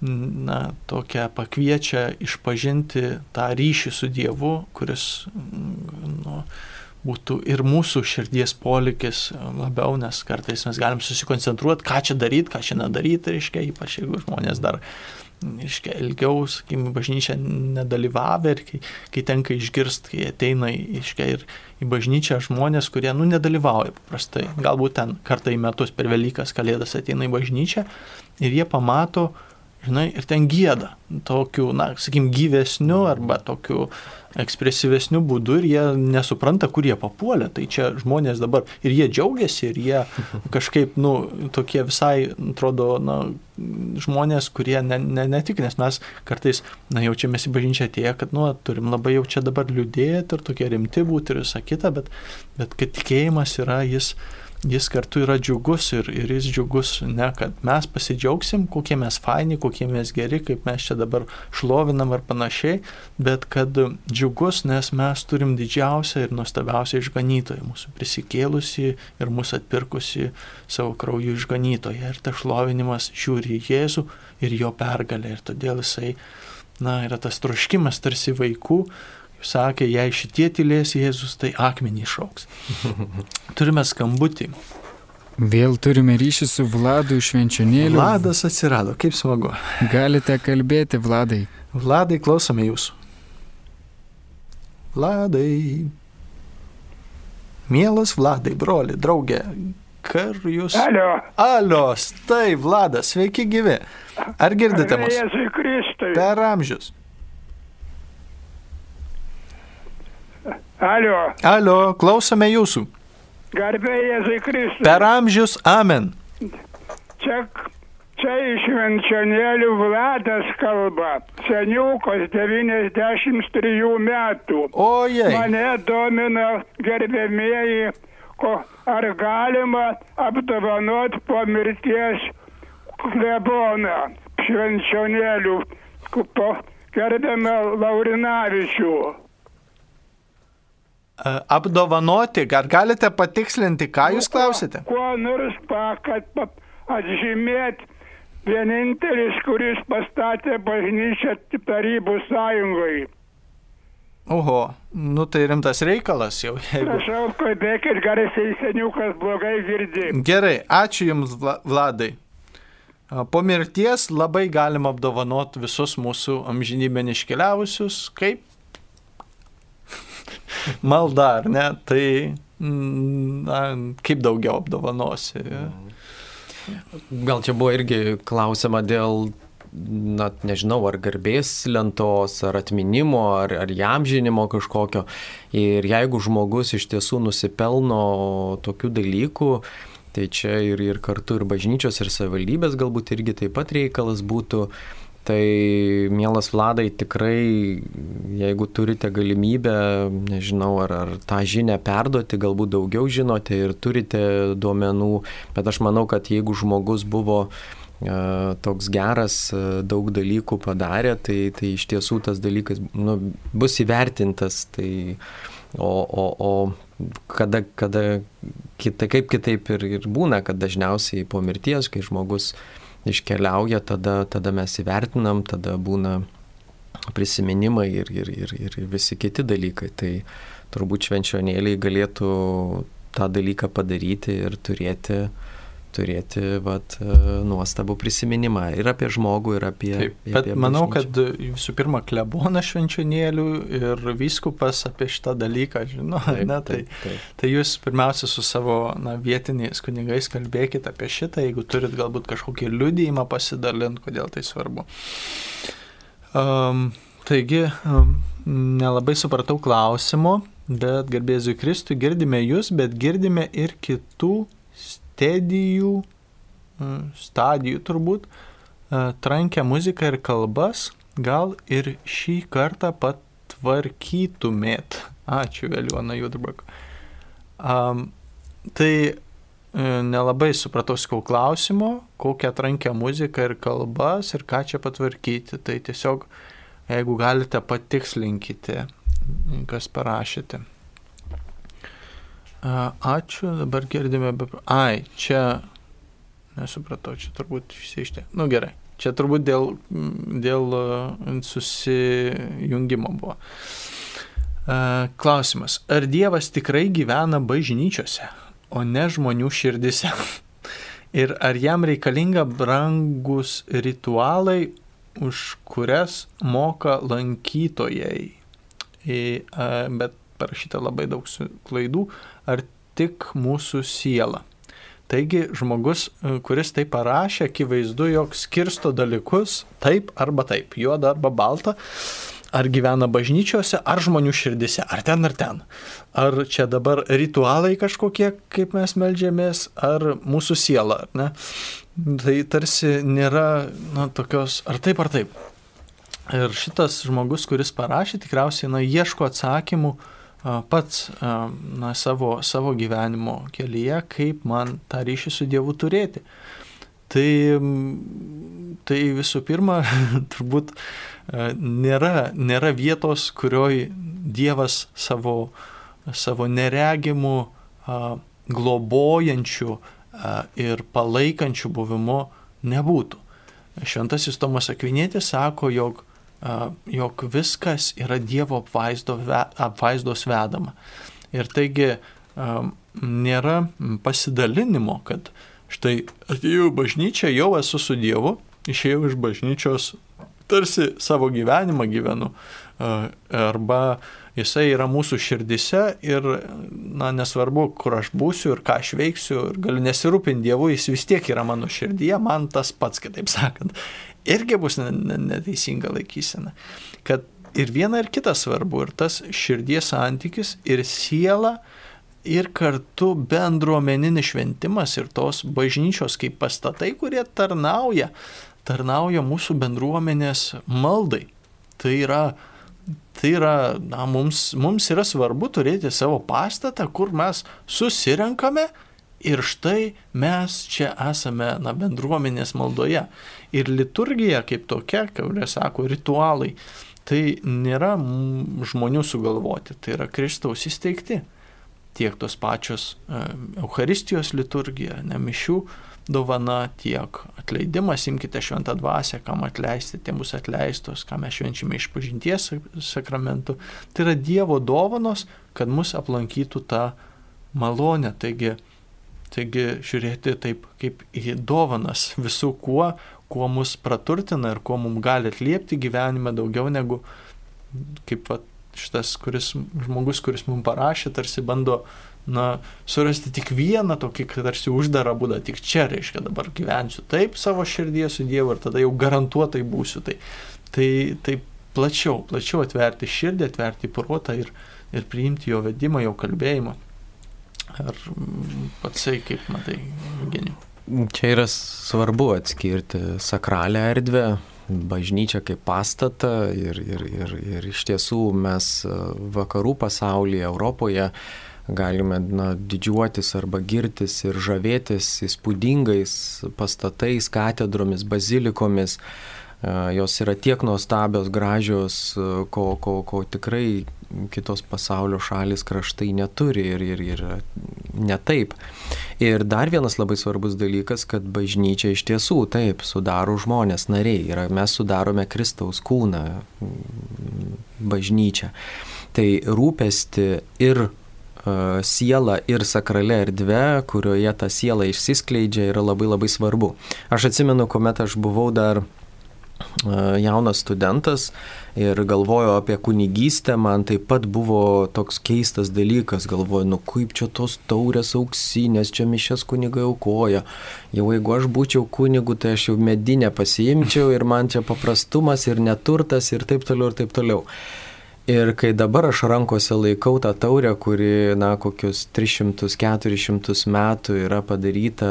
na, tokia pakviečia išpažinti tą ryšį su Dievu, kuris nu, būtų ir mūsų širdies polikis labiau, nes kartais mes galim susikoncentruoti, ką čia daryti, ką čia nedaryti, reiškia, ypač jeigu žmonės dar iškia, ilgiau, sakykime, bažnyčia nedalyvavę ir kai, kai tenka išgirsti, kai ateina iškia, ir į bažnyčią žmonės, kurie, nu, nedalyvauja paprastai. Galbūt ten kartą į metus per Velykas kalėdas ateina į bažnyčią ir jie pamato, žinai, ir ten gėda. Tokiu, na, sakykim, gyvesniu arba tokiu ekspresyvesniu būdu ir jie nesupranta, kur jie papuolė. Tai čia žmonės dabar ir jie džiaugiasi ir jie (laughs) kažkaip, nu, tokie visai, atrodo, na, žmonės, kurie ne, ne, ne tik, nes mes kartais, na, jaučiamės į bažnyčią atėję, kad, nu, turim labai jau čia dabar liūdėti ir tokie rimti būti ir visą kitą, bet, bet kad tikėjimas yra jis jis kartu yra džiugus ir, ir jis džiugus ne, kad mes pasidžiaugsim, kokie mes faini, kokie mes geri, kaip mes čia dabar šlovinam ar panašiai, bet kad džiugus, nes mes turim didžiausią ir nuostabiausią išganytoją, mūsų prisikėlusi ir mūsų atpirkusi savo krauju išganytoją. Ir tas šlovinimas žiūri į Jėzų ir jo pergalę. Ir todėl jisai, na, yra tas troškimas tarsi vaikų, sakė, jei šitie tylės Jėzus, tai akmenį išauks. (laughs) Turime skambutį. Vėl turime ryšį su Vladu iš Švenčionėlių. Vladas atsirado, kaip smagu. Galite kalbėti, Vladai. Vladai, klausome jūsų. Vladai. Mielas Vladai, broli, draugė, kar jūs. Alio. Alios, tai Vladas, sveiki gyvi. Ar girdite mus? Jėzui Kristui. Per amžius. Alio. Alio, klausome jūsų. Garbė Jėzui Kristui. Per amžius, amen. Čia, čia iš Venčionėlių Vladas kalba. Seniukas 93 metų. Ojei. Mane domina gerbėmieji, ko, ar galima apdovanoti po mirties kleboną švenčionėlių, po gerbėme Laurinavičių. E, Apdovanoti, ar galite patikslinti, ką jūs klausite? Kuo nors pakat atžymėti vienintelis, kuris pastatė bažnyčią tarybų sąjungai. Oho, nu tai rimtas reikalas jau. Jeigu... Prašau, kalbėkit garsiai, seniukas blogai girdi. Gerai, ačiū Jums, Vla- Vladai. A, Po mirties labai galima apdovanoti visus mūsų amžinybę neiškeliavusius, kaip (laughs) malda, ar ne? Tai, na, kaip daugiau apdovanosi. Gal čia buvo irgi klausima dėl, na, nežinau, ar garbės lentos, ar atminimo, ar, ar jam žinimo kažkokio. Ir jeigu žmogus iš tiesų nusipelno tokių dalykų, tai čia ir, ir kartu ir bažnyčios, ir savivaldybės galbūt irgi taip pat reikalas būtų. Tai, mielas Vladai, tikrai, jeigu turite galimybę, nežinau, ar, ar tą žinią perduoti, galbūt daugiau žinote ir turite duomenų, bet aš manau, kad jeigu žmogus buvo e, toks geras, e, daug dalykų padarė, tai, tai iš tiesų tas dalykas nu, bus įvertintas. Tai, o, o, o kada, kada kita, kaip kitaip ir, ir būna, kad dažniausiai po mirties, kai žmogus iškeliauja, tada, tada mes įvertinam, tada būna prisiminimai ir, ir, ir, ir visi kiti dalykai. Tai turbūt švenčionėliai galėtų tą dalyką padaryti ir turėti, turėti vat, nuostabų prisiminimą ir apie žmogų, ir apie... Taip, bet apie manau, bažnyčią. kad visų pirma, klebona švenčionėlių ir vyskupas apie šitą dalyką žino. Taip, ne, tai, taip, taip. tai jūs pirmiausia su savo na, vietiniais kunigais kalbėkite apie šitą, jeigu turit galbūt kažkokį liudijimą pasidalinti, kodėl tai svarbu. Um, taigi, um, nelabai supratau klausimo, bet garbėzui Kristui girdime jūs, bet girdime ir kitų stadijų, mm, stadijų turbūt, e, trankę muziką ir kalbas, gal ir šį kartą patvarkytumėt. (laughs) Ačiū, Vėliuona Judrbak. Um, tai e, nelabai supratau skau klausimo, kokią trankę muziką ir kalbas ir ką čia patvarkyti. Tai tiesiog, jeigu galite, patikslinkite, kas parašėte. Ačiū, dabar girdime be... Ai, čia... Nesupratau, čia turbūt išsiaištė. Nu gerai. Čia turbūt dėl, dėl susijungimo buvo. Klausimas. Ar Dievas tikrai gyvena bažnyčiose, o ne žmonių širdise? (laughs) Ir ar jam reikalinga brangus ritualai, už kurias moka lankytojai? Bet parašyta labai daug klaidų. Ar tik mūsų siela? Taigi žmogus, kuris tai parašė, akivaizdu, jog skirsto dalykus taip arba taip, juoda arba balta ar gyvena bažnyčiose, ar žmonių širdise, ar ten, ar ten. Ar čia dabar ritualai kažkokie, kaip mes melžiamės, ar mūsų siela, ar ne? Tai tarsi nėra, na, tokios, ar taip, ar taip. Ir šitas žmogus, kuris parašė, tikriausiai, na, ieško atsakymų pats, na, savo, savo gyvenimo kelyje, kaip man tą ryšį su Dievu turėti. Tai, tai visų pirma, (laughs) turbūt nėra, nėra vietos, kurioj Dievas savo, savo neregimų, globojančių ir palaikančių buvimu nebūtų. Šventasis Tomas Akvinėtis sako, jog, jog viskas yra Dievo apvaizdo, apvaizdos vedama. Ir taigi nėra pasidalinimo, kad štai atėjau į bažnyčią, jau esu su Dievu, išėjau iš bažnyčios, tarsi savo gyvenimą gyvenu. Arba jisai yra mūsų širdise ir, na, nesvarbu, kur aš būsiu ir ką aš veiksiu, ir galiu nesirūpinti Dievu, jis vis tiek yra mano širdyje, man tas pats, kitaip sakant. Irgi bus neteisinga laikysena. Kad ir viena ir kita svarbu, ir tas širdies santykis, ir siela, ir kartu bendruomeninis šventimas ir tos bažnyčios kaip pastatai, kurie tarnauja tarnauja mūsų bendruomenės maldai. Tai yra, tai yra na, mums, mums yra svarbu turėti savo pastatą, kur mes susirenkame ir štai mes čia esame na, bendruomenės maldoje. Ir liturgija kaip tokia, kurie sako, ritualai, tai nėra žmonių sugalvoti, tai yra Kristaus įsteigti. Tiek tos pačios e, Euharistijos liturgija, nemišių dovana, tiek atleidimas, imkite šventą dvasę, kam atleisti, tiem bus atleistos, ką mes švenčiame iš pažinties sakramentų. Tai yra Dievo dovanos, kad mus aplankytų tą malonę. Taigi, taigi žiūrėti taip kaip į dovanas visų kuo, kuo mus praturtina ir kuo mums gali atliepti gyvenime daugiau negu kaip va, šitas kuris, žmogus, kuris mums parašė, tarsi bando na, surasti tik vieną tokį, tarsi uždarą būdą, tik čia reiškia dabar gyvensiu taip savo širdyje su Dievu ir tada jau garantuotai būsiu. Tai, tai, tai plačiau, plačiau atverti širdį, atverti protą ir, ir priimti jo vedimą, jo kalbėjimą. Ar patsai, kaip matai, geniu. Čia yra svarbu atskirti sakralią erdvę, bažnyčią kaip pastatą ir, ir, ir, ir iš tiesų mes vakarų pasaulyje, Europoje galime na, didžiuotis arba girtis ir žavėtis įspūdingais pastatais, katedromis, bazilikomis. Jos yra tiek nuostabios, gražios, ko, ko, ko tikrai kitos pasaulio šalis kraštai neturi ir, ir, ir ne taip. Ir dar vienas labai svarbus dalykas, kad bažnyčia iš tiesų taip sudaro žmonės nariai ir mes sudarome Kristaus kūną bažnyčią. Tai rūpesti ir siela ir sakrale erdve, kurioje ta siela išsiskleidžia, yra labai labai svarbu. Aš atsimenu, kuomet aš buvau dar jaunas studentas ir galvoju apie kunigystę, man taip pat buvo toks keistas dalykas, galvoju, nu kaip čia tos taurės auksinės, čia mišės kunigai aukoja. Jau jeigu aš būčiau kunigu, tai aš jau medinę pasiimčiau ir man čia paprastumas ir neturtas ir taip toliau ir taip toliau. Ir kai dabar aš rankose laikau tą taurę, kuri, na, kokius 300-400 metų yra padaryta,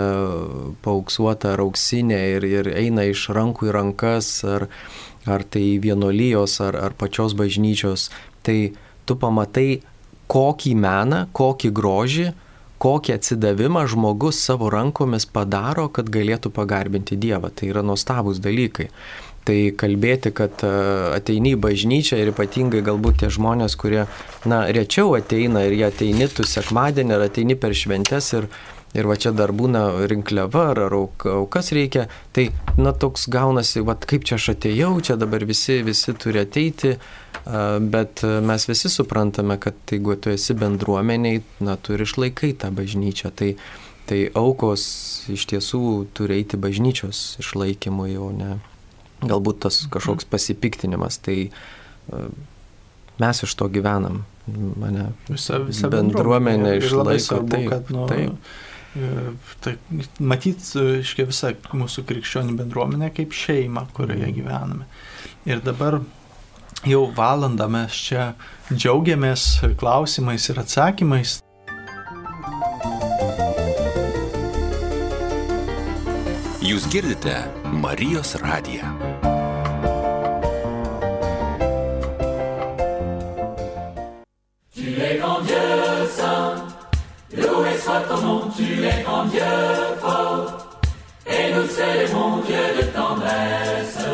paauksuota ar auksinė ir, ir eina iš rankų į rankas, ar, ar tai vienolyjos, ar, ar pačios bažnyčios, tai tu pamatai, kokį meną, kokį grožį, kokį atsidavimą žmogus savo rankomis padaro, kad galėtų pagarbinti Dievą. Tai yra nuostabus dalykai. Tai kalbėti, kad e, ateini į bažnyčią ir ypatingai galbūt tie žmonės, kurie, na, rečiau ateina ir jie ateini tu sekmadienį ar ateini per šventes ir, ir va čia dar būna rinkliava ar aukas reikia, tai, na, toks gaunasi, va kaip čia aš atėjau, čia dabar visi, visi turi ateiti, bet mes visi suprantame, kad jeigu tu esi bendruomeniai, na, tu ir išlaikai tą bažnyčią. Tai, tai aukos iš tiesų turi eiti bažnyčios išlaikymui, o ne galbūt tas kažkoks pasipiktinimas, tai mes iš to gyvenam. Mane visa, visa bendruomenė išlaiko. Svarbu, taip, kad, nu, taip. E, tai, matyt, iškia visa mūsų krikščionių bendruomenė kaip šeima, kurioje mm. gyvename. Ir dabar jau valandą mes čia džiaugiamės klausimais ir atsakymais. Jūs girdite Marijos radiją. Tu loué soit ton nom, tu es grand Dieu fort, et nous célébrons Dieu de tendresse,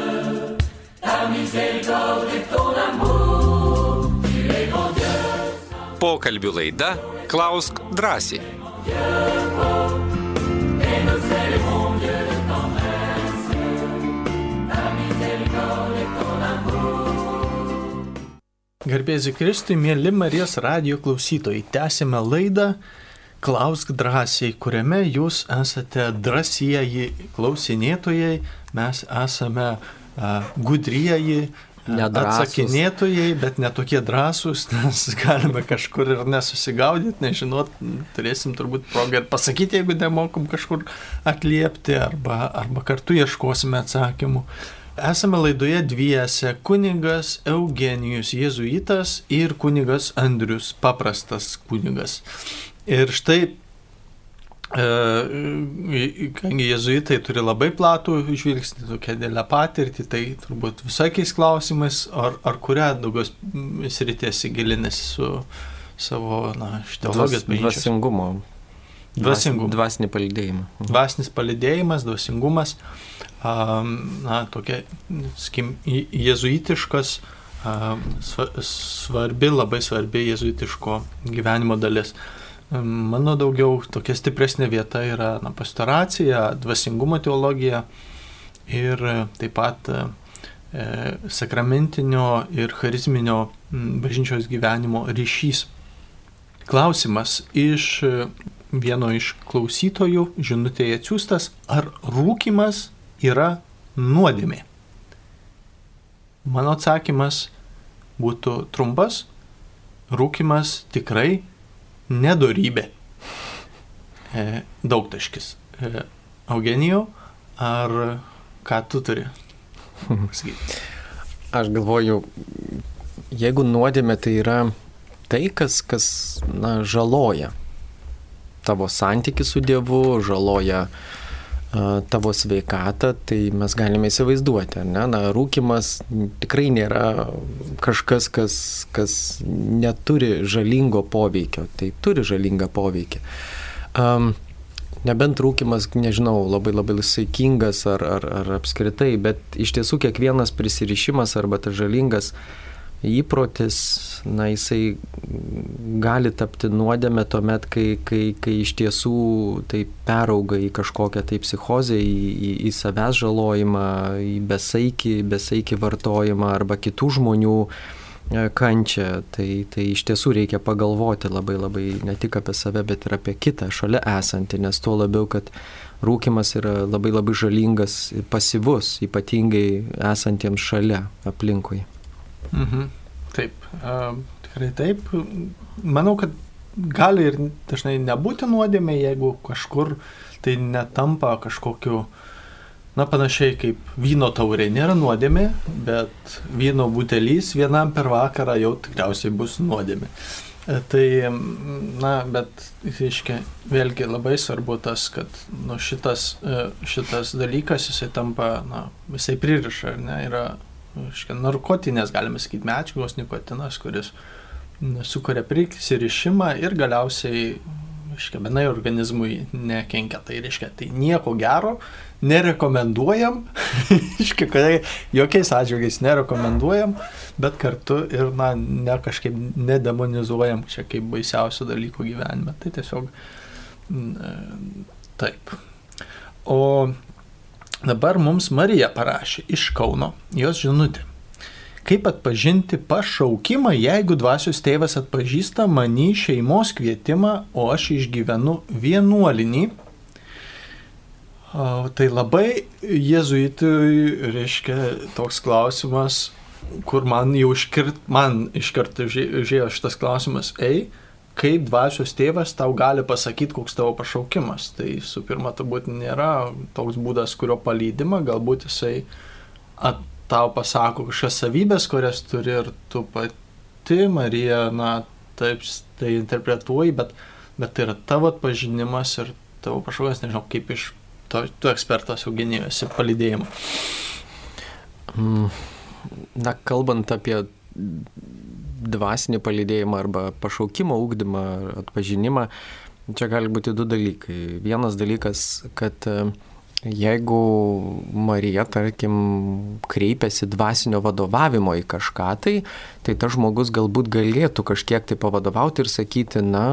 ta miséricorde et ton amour, tu es grand Dieu saint. Pokalbių laida Klausk drąsiai. Dieu fort, Garbėsiu Kristui, mėly Marijos radio klausytojai, tęsime laidą Klausk drąsiai, kuriame jūs esate drąsieji klausinėtojai, mes esame uh, gudrieji, Nedrąsus. atsakinėtojai, bet netokie drąsūs, nes (laughs) galime kažkur ir nesusigaudyti, nežinot, turėsim turbūt progą ir pasakyti, jeigu nemokum kažkur atliepti, arba, arba kartu ieškosime atsakymų. Esame laidoje dviese kunigas Eugenijus Jėzuitas ir kunigas Andrius, paprastas kunigas. Ir štai, e, kadangi jėzuitai turi labai platų žvilgsnį, tokia dėlę patirtį, tai turbūt visokiais klausimais, ar, ar kurią daugiau sritės įgilinasi su savo, na, teologijos bažnyčios. Dvasingumo. Dvasingumo. Dvasinį palidėjimą. Dvasinis palidėjimas, dvasingumas na, tokia, skim, jezuitiškas, svarbi, labai svarbi jezuitiško gyvenimo dalis. Mano daugiau tokia stipresnė vieta yra na, pastoracija, dvasingumo teologija ir taip pat e, sakramentinio ir charizminio bažnyčios gyvenimo ryšys. Klausimas iš vieno iš klausytojų žinutėje atsiųstas, ar rūkimas yra nuodėmė? Mano atsakymas būtų trumpas, rūkimas tikrai nedorybė. E, daugtaškis. E, Eugenijau, ar ką tu turi pasakyti? Aš galvoju, jeigu nuodėmė tai yra tai, kas, kas na, žaloja tavo santyki su Dievu, žaloja uh, tavo sveikatą, tai mes galime įsivaizduoti, ne? Na, rūkimas tikrai nėra kažkas, kas, kas neturi žalingo poveikio, tai turi žalingą poveikį. Um, nebent rūkimas, nežinau, labai labai saikingas ar, ar, ar apskritai, bet iš tiesų kiekvienas prisirišimas arba tas žalingas uh, įprotis, na, jisai gali tapti nuodėme tuomet, kai, kai, kai iš tiesų tai perauga į kažkokią tai psichozę, į, į, į savęs žalojimą, į besaikį, besaikį vartojimą arba kitų žmonių e, kančią. Tai, tai iš tiesų reikia pagalvoti labai labai ne tik apie save, bet ir apie kitą šalia esantį, nes tuo labiau, kad rūkimas yra labai labai žalingas ir pasyvus, ypatingai esantiems šalia aplinkui. Mhm. Taip, tikrai taip. Manau, kad gali ir dažnai nebūti nuodėmė, jeigu kažkur tai netampa kažkokiu, na panašiai kaip vyno taurė nėra nuodėmė, bet vyno butelys vienam per vakarą jau tikriausiai bus nuodėmė. E, tai, na, bet, reiškia, vėlgi labai svarbu tas, kad nu, šitas, e, šitas dalykas, jisai tampa, na, jisai pririša, ne, yra Iškia, narkotinės, galime sakyti, medžiagos nikotinas, kuris sukuria prisirišimą ir galiausiai reiškia, benai organizmui nekenkia. Tai reiškia, tai nieko gero nerekomenduojam, (laughs) reiškia, kad jokiais atžvilgiais nerekomenduojam, bet kartu ir, na, ne kažkaip nedemonizuojam čia kaip baisiausių dalykų gyvenime. Tai tiesiog mm, taip. O dabar mums Marija parašė iš Kauno, jos žinutė. Kaip atpažinti pašaukimą, jeigu dvasios tėvas atpažįsta manį šeimos kvietimą, o aš išgyvenu vienuolinį? O, tai labai jėzuitui reiškia toks klausimas, kur man jau iškirt, man iškart užėjo šitas klausimas, ei, kaip dvasios tėvas tau gali pasakyti, koks tavo pašaukimas. Tai su pirma, turbūt nėra toks būdas, kurio palydima, galbūt jisai at, tau pasako kažkokias savybės, kurias turi ir tu pati, Marija, na, taip tai interpretuoji, bet, bet tai yra tavo atpažinimas ir tavo pašaukas, nežinau, kaip iš to, tu ekspertas Eugenijos palydėjimo. Mm, na, kalbant apie dvasinį palydėjimą arba pašaukimo ūkdymą, atpažinimą, čia gali būti du dalykai. Vienas dalykas, kad uh, Jeigu Marija, tarkim, kreipiasi dvasinio vadovavimo į kažką, tai, tai tas žmogus galbūt galėtų kažkiek tai pavadovauti ir sakyti, na,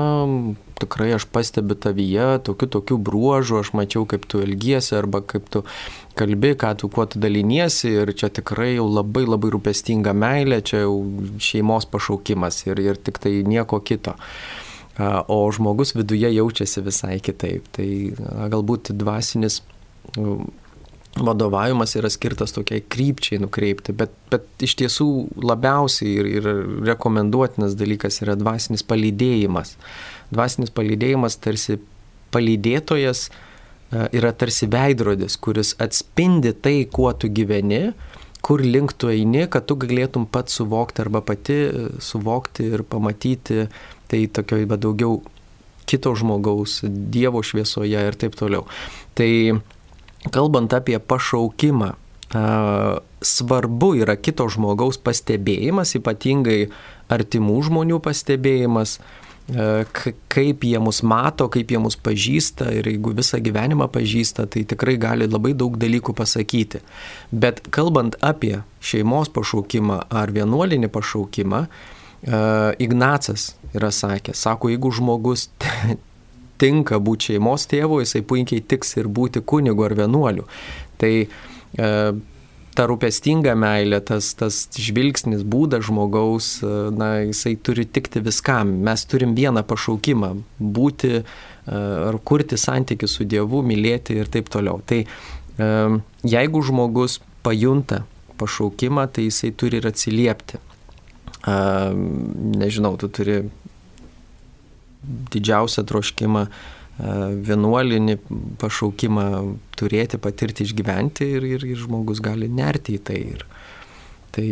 tikrai aš pastebiu tavyje tokių tokių bruožų, aš mačiau, kaip tu elgiesi arba kaip tu kalbi, ką tu kuo tu daliniesi ir čia tikrai jau labai labai rūpestinga meilė, čia jau šeimos pašaukimas ir, ir tik tai nieko kito o žmogus viduje jaučiasi visai kitaip. Tai galbūt dvasinis vadovavimas yra skirtas tokiai krypčiai nukreipti, bet, bet iš tiesų labiausiai ir, ir rekomenduotinas dalykas yra dvasinis palydėjimas. Dvasinis palydėjimas tarsi palydėtojas e, yra tarsi veidrodis, kuris atspindi tai, kuo tu gyveni, kur link tu eini, kad tu galėtum pats suvokti arba pati e, suvokti ir pamatyti tai tokio, bet daugiau kito žmogaus, Dievo šviesoje ir taip toliau. Tai kalbant apie pašaukimą, svarbu yra kito žmogaus pastebėjimas, ypatingai artimų žmonių pastebėjimas, kaip jie mus mato, kaip jie mus pažįsta ir jeigu visą gyvenimą pažįsta, tai tikrai gali labai daug dalykų pasakyti. Bet kalbant apie šeimos pašaukimą ar vienuolinį pašaukimą, Ignacas yra sakęs, sako, jeigu žmogus tinka būti šeimos tėvu, jisai puikiai tiks ir būti kunigu ar vienuoliu. Tai e, ta rūpestinga meilė, tas, tas žvilgsnis, būdas žmogaus, e, na, jisai turi tikti viskam. Mes turim vieną pašaukimą - būti e, ar kurti santykių su Dievu, mylėti ir taip toliau. Tai e, jeigu žmogus pajunta pašaukimą, tai jisai turi ir atsiliepti. Nežinau, tu turi didžiausią troškimą e, vienuolinį pašaukimą turėti, patirti, išgyventi ir, ir, ir žmogus gali nerti į tai. Ir, tai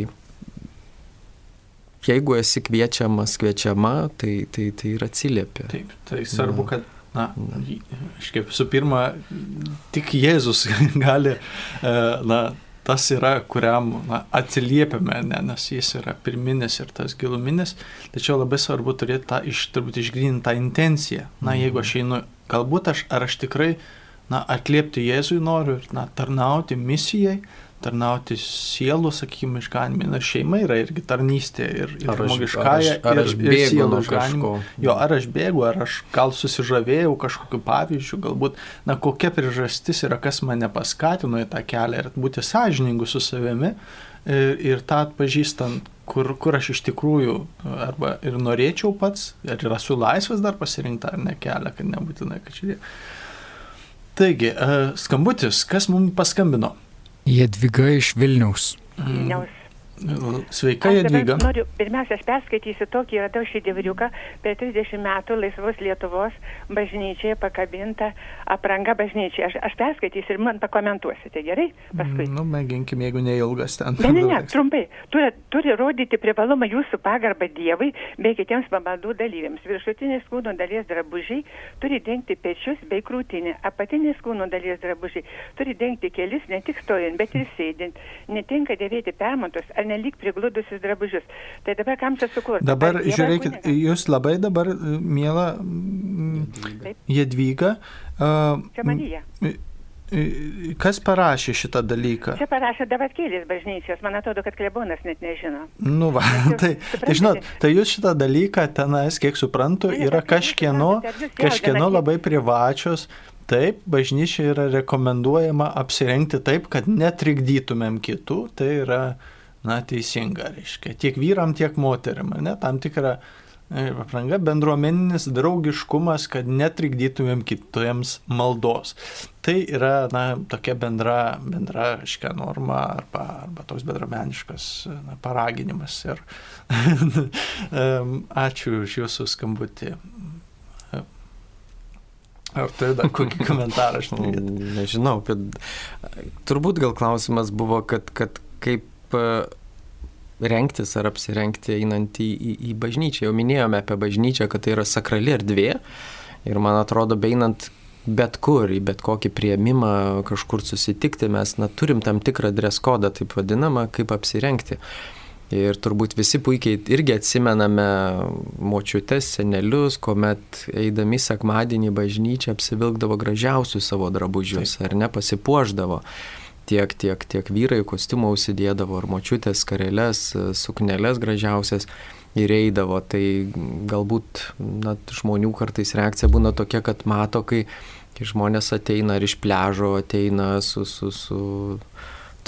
jeigu esi kviečiamas, kviečiama, tai, tai, tai ir atsiliepia. Taip, tai svarbu, kad Na, kaip visų pirma, tik Jėzus (laughs) gali, e, na, tas yra, kuriam na, atsiliepiame, ne, nes jis yra pirminis ir tas giluminis, tačiau labai svarbu turėti tą iš, turbūt išgrynintą intenciją. Na, mhm. jeigu aš einu, galbūt aš, ar aš tikrai, na, atliepti Jėzui noriu ir, na, tarnauti misijai, tarnauti sielų, sakykime, išganimui. Na, šeima yra irgi tarnystė ir, ir žmogiškąją, ir, ir sielų išganimų. Jo, ar aš bėgu, ar aš gal susižavėjau kažkokiu pavyzdžiu, galbūt, na, kokia priežastis yra, kas mane paskatino į tą kelią ir būti sąžiningu su savimi ir, ir tą atpažįstant, kur, kur aš iš tikrųjų arba ir norėčiau pats, ar yra su laisvas dar pasirinkti ar ne kelią, kad nebūtinai, kad čia. Taigi, e, skambutis, kas mums paskambino? Jadviga iš Vilniaus. Vilniaus. Sveika, Jadviga. Noriu, pirmiausia, aš perskaitysiu tokį, radau šį devriuką, per 30 metų laisvos Lietuvos bažnyčiai pakabinta apranga bažnyčiai. Aš, aš perskaitysiu ir man pakomentuosite, gerai? Paskui. Nu, mėginkim, jeigu neilgas ten. Ne, ne, ne, trumpai. Turit, turi rodyti privalomą jūsų pagarbą Dievui bei kitiems pamaldų dalyviams. Viršutinės kūno dalies drabužiai turi dengti pečius bei krūtinę. Apatinės kūno dalies drabužiai turi dengti kelis ne tik stojant, bet ir sėdint. Netinka dėvėti permatos ar nelik prigludusius drabužius. Tai dabar kam čia sukurti? Dabar žiūrėkit, jūs labai dabar, mėla mm, Jedvyga. Uh, Čia Marija. Kas parašė šitą dalyką? Čia parašė Davatkėlis bažnyčios, man atrodo, kad klebonas net nežino. Nu, va, (laughs) tai, tai žinot, tai jūs šitą dalyką tenais, kiek suprantu, yra kažkieno, kažkieno labai privačios. Taip, bažnyčia yra rekomenduojama apsirengti taip, kad netrikdytumėm kitų, tai yra, na, teisinga, reiškia, tiek vyram, tiek moteriam, ne, tam tikra apranga bendruomeninis draugiškumas, kad netrikdytumėm kitiems maldos. Tai yra, na, tokia bendra, bendra, aiškia norma arba, arba toks bendruomeniškas na, paraginimas. Ir (laughs) ačiū už jūsų skambutį. Ar turi dar kokį komentarą? Aš nežinau, bet turbūt gal klausimas buvo, kad, kad kaip rengtis ar apsirengti einant į, į, į bažnyčią. Jau minėjome apie bažnyčią, kad tai yra sakrali erdvė ir man atrodo, beinant bet kur, į bet kokį prieimimą, kažkur susitikti, mes na, turim tam tikrą dreskodą, taip vadinamą, kaip apsirengti. Ir turbūt visi puikiai irgi atsimename močiutes, senelius, kuomet eidami sekmadienį bažnyčią apsivilkdavo gražiausius savo drabužius, Taip. ar ne pasipuoždavo tiek, tiek, tiek vyrai kostiumą užsidėdavo, ar močiutės, karelės, suknelės gražiausias ir eidavo. Tai galbūt na, žmonių kartais reakcija būna tokia, kad mato, kai, kai žmonės ateina ar iš pležo, ateina su, su, su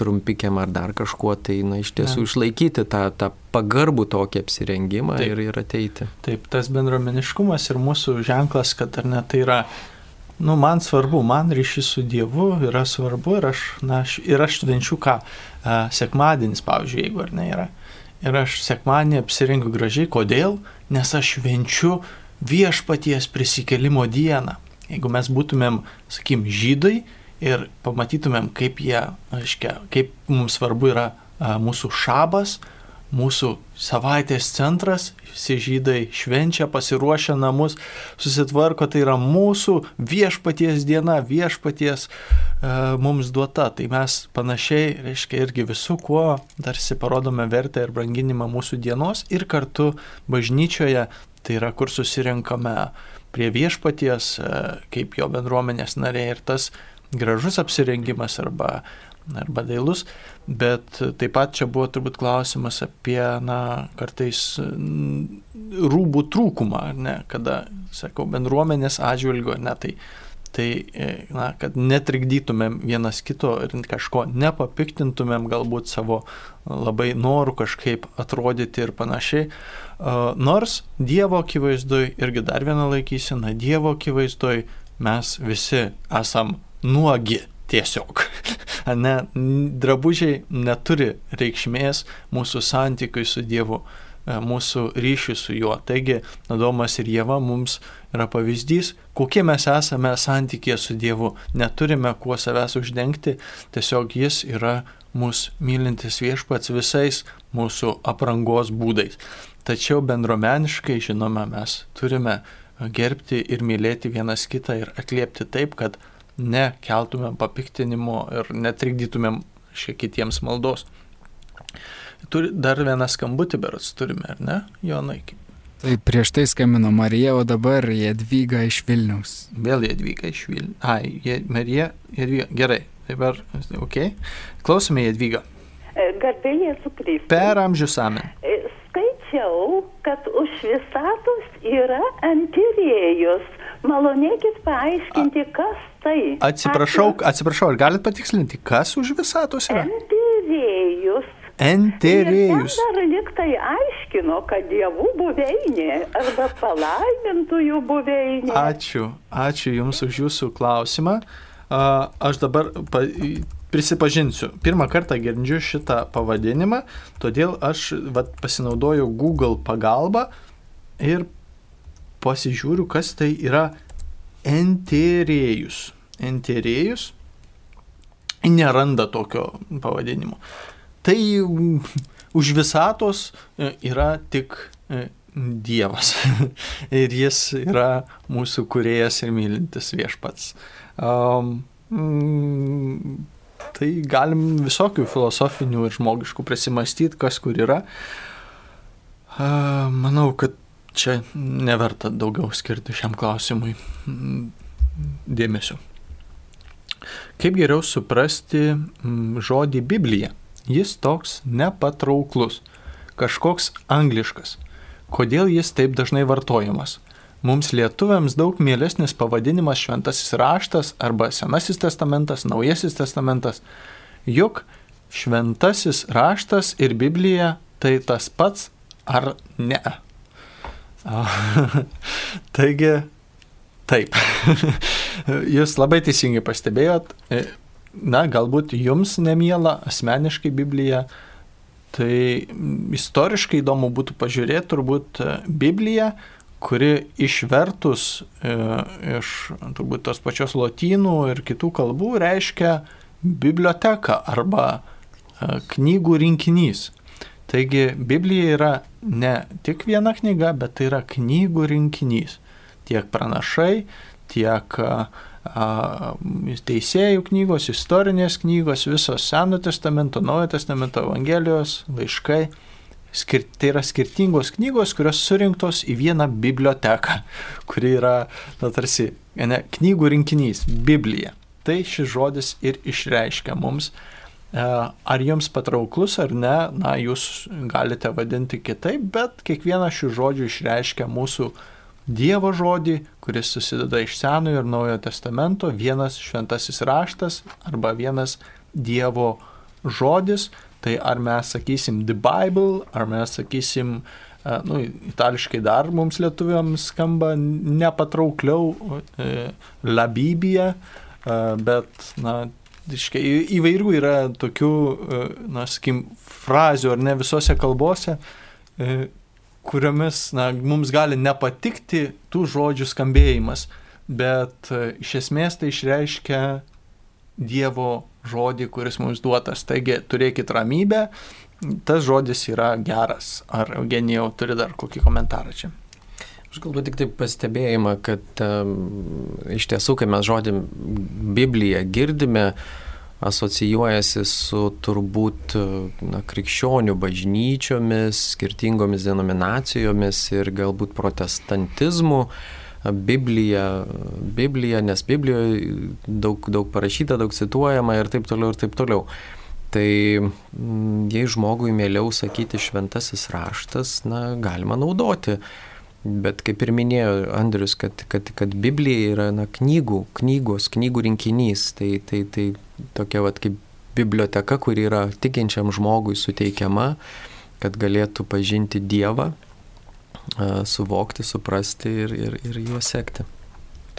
trumpikiam ar dar kažkuo, tai na, iš tiesų ja. išlaikyti tą, tą pagarbų tokį apsirengimą Taip. ir, ir ateiti. Taip, tas bendruomeniškumas ir mūsų ženklas, kad ar ne tai yra nu, man svarbu, man ryšys su Dievu yra svarbu ir aš, na, aš, ir aš švenčiu ką, a, sekmadienis, pavyzdžiui, jeigu ar ne yra. Ir aš sekmadienį apsirengiu gražiai, kodėl? Nes aš švenčiu viešpaties prisikelimo dieną. Jeigu mes būtumėm, sakykim, žydai ir pamatytumėm, kaip jie, aiškia, kaip mums svarbu yra a, mūsų šabas, mūsų savaitės centras, visi žydai švenčia, pasiruošia namus, susitvarko, tai yra mūsų viešpaties diena, viešpaties e, mums duota. Tai mes panašiai, reiškia, irgi visų kuo tarsi parodome vertę ir branginimą mūsų dienos ir kartu bažnyčioje, tai yra kur susirenkame prie viešpaties, e, kaip jo bendruomenės nariai ir tas gražus apsirengimas arba arba dailus, bet taip pat čia buvo turbūt klausimas apie, na, kartais rūbų trūkumą, ar ne, kada, sakau, bendruomenės atžvilgiu, ne, tai, tai, e, na, kad netrikdytumėm vienas kito ir kažko nepapiktintumėm galbūt savo labai norų kažkaip atrodyti ir panašiai. Nors Dievo akivaizdoj, irgi dar viena laikysena, Dievo akivaizdoj mes visi esam nuogi tiesiog. (laughs) Ne, drabužiai neturi reikšmės mūsų santykiui su Dievu, e, mūsų ryšiui su juo. Taigi, Adomas ir Jėva mums yra pavyzdys, kokie mes esame santykėje su Dievu. Neturime kuo savęs uždengti, tiesiog jis yra mūsų mylintis viešpats visais mūsų aprangos būdais. Tačiau bendromeniškai, žinoma, mes turime gerbti ir mylėti vienas kitą ir atliepti taip, kad nekeltumėm papiktinimo ir netrikdytumėm šiek kitiems maldos. Turi, dar vieną skambutį berots turime, ar ne, Jonai? Tai prieš tai skambino Marija, o dabar Jedvyga iš Vilniaus. Vėl Jedvyga iš Vilniaus. Ai, je, Marija, Jedvyga. Gerai, dabar, ok. Klausome Jedvyga. E, Garbėjai sukrypti. Per amžius amen. E, skaičiau, kad už visatos yra antirėjus. Malonėkit paaiškinti, kas Tai. Atsiprašau, atsiprašau, ar galit patikslinti, kas už visatos yra? Enterėjus. Enterėjus. Dar liktai aiškino, kad dievų buveinė arba palaimintųjų buveinė. Ačiū, ačiū Jums už Jūsų klausimą. Aš dabar pa, prisipažinsiu, pirmą kartą girdžiu šitą pavadinimą, todėl aš vat, pasinaudojau Google pagalba ir pasižiūriu, kas tai yra enterėjus. Enterėjus neranda tokio pavadinimo. Tai už visatos e, yra tik e, Dievas. (laughs) ir jis yra mūsų kuriejas ir mylintis viešpats. Um, mm, tai galim visokių filosofinių ir žmogiškų prisimastyti, kas kur yra. Uh, manau, kad čia neverta daugiau skirti šiam klausimui dėmesio. Kaip geriau suprasti mm, žodį Biblija? Jis toks nepatrauklus, kažkoks angliškas. Kodėl jis taip dažnai vartojamas? Mums lietuviams daug mielesnis pavadinimas Šventasis raštas arba Senasis testamentas, Naujasis testamentas. Juk Šventasis raštas ir Biblija tai tas pats ar ne? (laughs) Taigi, taip. (laughs) Jūs labai teisingai pastebėjot. Na, galbūt jums nemiela asmeniškai Biblija. Tai istoriškai įdomu būtų pažiūrėti turbūt Bibliją, kuri išvertus e, iš turbūt tos pačios lotynų ir kitų kalbų reiškia biblioteka arba e, knygų rinkinys. Taigi Biblija yra ne tik viena knyga, bet tai yra knygų rinkinys. Tiek pranašai, tiek teisėjų knygos, istorinės knygos, visos Seno testamento, Naujo testamento, Evangelijos, laiškai. Skir, tai yra skirtingos knygos, kurios surinktos į vieną biblioteką, (laughs) kuri yra, na, tarsi, ne, knygų rinkinys, Biblija. Tai šis žodis ir išreiškia mums uh, ar jums patrauklus ar ne, na, jūs galite vadinti kitaip, bet kiekvienas šių žodžių išreiškia mūsų Dievo žodį, kuris susideda iš Senojo ir Naujojo testamento, vienas šventasis raštas arba vienas Dievo žodis. Tai ar mes sakysim The Bible, ar mes sakysim, e, nu, itališkai dar mums lietuviams skamba nepatraukliau e, La Bibija, bet, na, Iškai, įvairių yra tokių, e, na, sakim, frazių ar ne visose kalbose, e, kuriomis, na, mums gali nepatikti tų žodžių skambėjimas, bet e, iš esmės tai išreiškia Dievo žodį, kuris mums duotas. Taigi turėkit ramybę, tas žodis yra geras. Ar Eugenijau turi dar kokį komentarą čia? Aš galbūt tik taip pastebėjimą, kad um, iš tiesų, kai mes žodį Bibliją girdime, asocijuojasi su turbūt na, krikščionių bažnyčiomis, skirtingomis denominacijomis ir galbūt protestantizmu. Biblija, Biblija, nes Biblijoje daug, daug parašyta, daug cituojama ir taip toliau ir taip toliau. Tai jei žmogui mėliau sakyti šventasis raštas, na, galima naudoti Bet kaip ir minėjo Andrius, kad, kad, kad Biblija yra na, knygų, knygos, knygų rinkinys, tai, tai, tai tokia vat, kaip biblioteka, kuri yra tikinčiam žmogui suteikiama, kad galėtų pažinti Dievą, suvokti, suprasti ir, ir, ir juos sekti.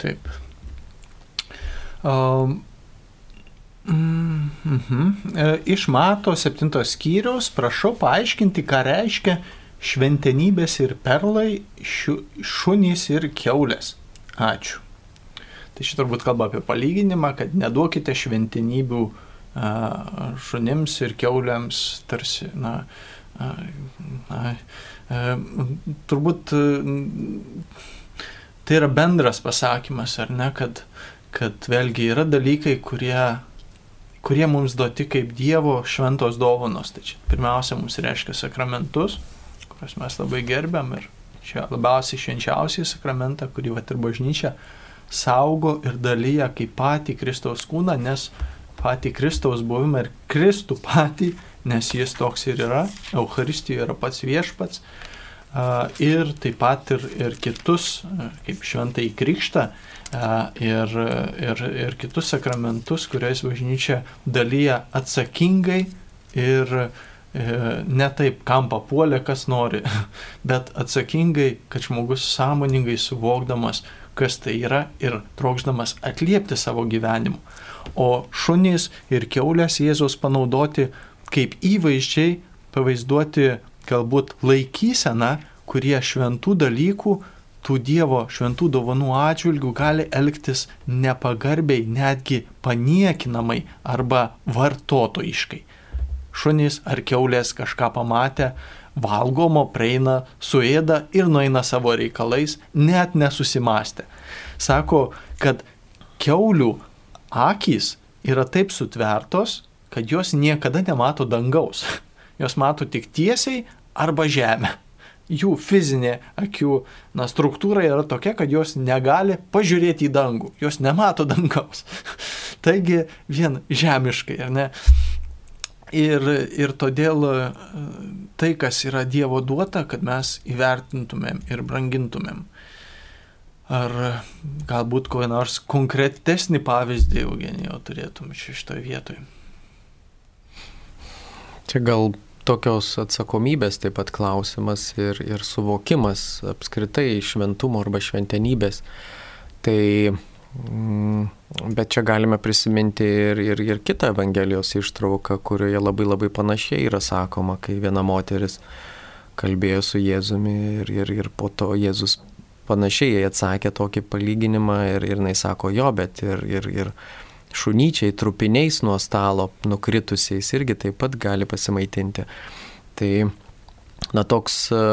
Taip. Um, mm -hmm. Iš mato septintos skyriaus prašau paaiškinti, ką reiškia šventenybės ir perlai, šu, šunys ir keulės. Ačiū. Tai šitą turbūt kalba apie palyginimą, kad neduokite šventenybių šunims ir keuliams tarsi, na, na, turbūt tai yra bendras pasakymas, ar ne, kad, kad vėlgi yra dalykai, kurie kurie mums duoti kaip Dievo šventos dovanos. Tai čia pirmiausia mums reiškia sakramentus, kuriuos mes labai gerbiam ir čia labiausiai švenčiausiai sakramentą, kurį va ir bažnyčia saugo ir dalyja kaip patį Kristaus kūną, nes patį Kristaus buvimą ir Kristų patį, nes jis toks ir yra, Euharistijoje yra pats viešpats. Ir taip pat ir, ir kitus, kaip šventai krikštą, ir, ir, ir kitus sakramentus, kuriais bažnyčia dalyja atsakingai ir E, ne taip, kam papuolė, kas nori, (laughs) bet atsakingai, kad žmogus sąmoningai suvokdamas, kas tai yra ir trokšdamas atliepti savo gyvenimu. O šunys ir keulės Jėzaus panaudoti kaip įvaizdžiai, pavaizduoti galbūt laikyseną, kurie šventų dalykų, tų Dievo šventų dovanų atžvilgių gali elgtis nepagarbiai, netgi paniekinamai arba vartotojiškai. Šunys ar keulės kažką pamatę, valgomo praeina, suėda ir nueina savo reikalais, net nesusimastę. Sako, kad keulių akys yra taip sutvertos, kad jos niekada nemato dangaus. (laughs) Jos mato tik tiesiai arba žemę. Jų fizinė akių na, struktūra yra tokia, kad jos negali pažiūrėti į dangų. Jos nemato (laughs) dangaus. Taigi vien žemiškai, ar ne? Ir, ir todėl e, tai, kas yra Dievo duota, kad mes įvertintumėm ir brangintumėm. Ar galbūt kokią nors konkretesnį pavyzdį, Eugenijau, turėtum šitoje vietoje? Čia gal tokios atsakomybės taip pat klausimas ir, ir suvokimas apskritai šventumo arba šventenybės. Tai, bet čia galime prisiminti ir, ir, ir kitą Evangelijos ištrauką, kurioje labai labai panašiai yra sakoma, kai viena moteris kalbėjo su Jėzumi ir, ir, ir po to Jėzus panašiai atsakė tokį palyginimą ir, ir jinai sako jo, bet ir, ir, ir šunyčiai trupiniais nuo stalo nukritusiais irgi taip pat gali pasimaitinti. Tai, na, toks e,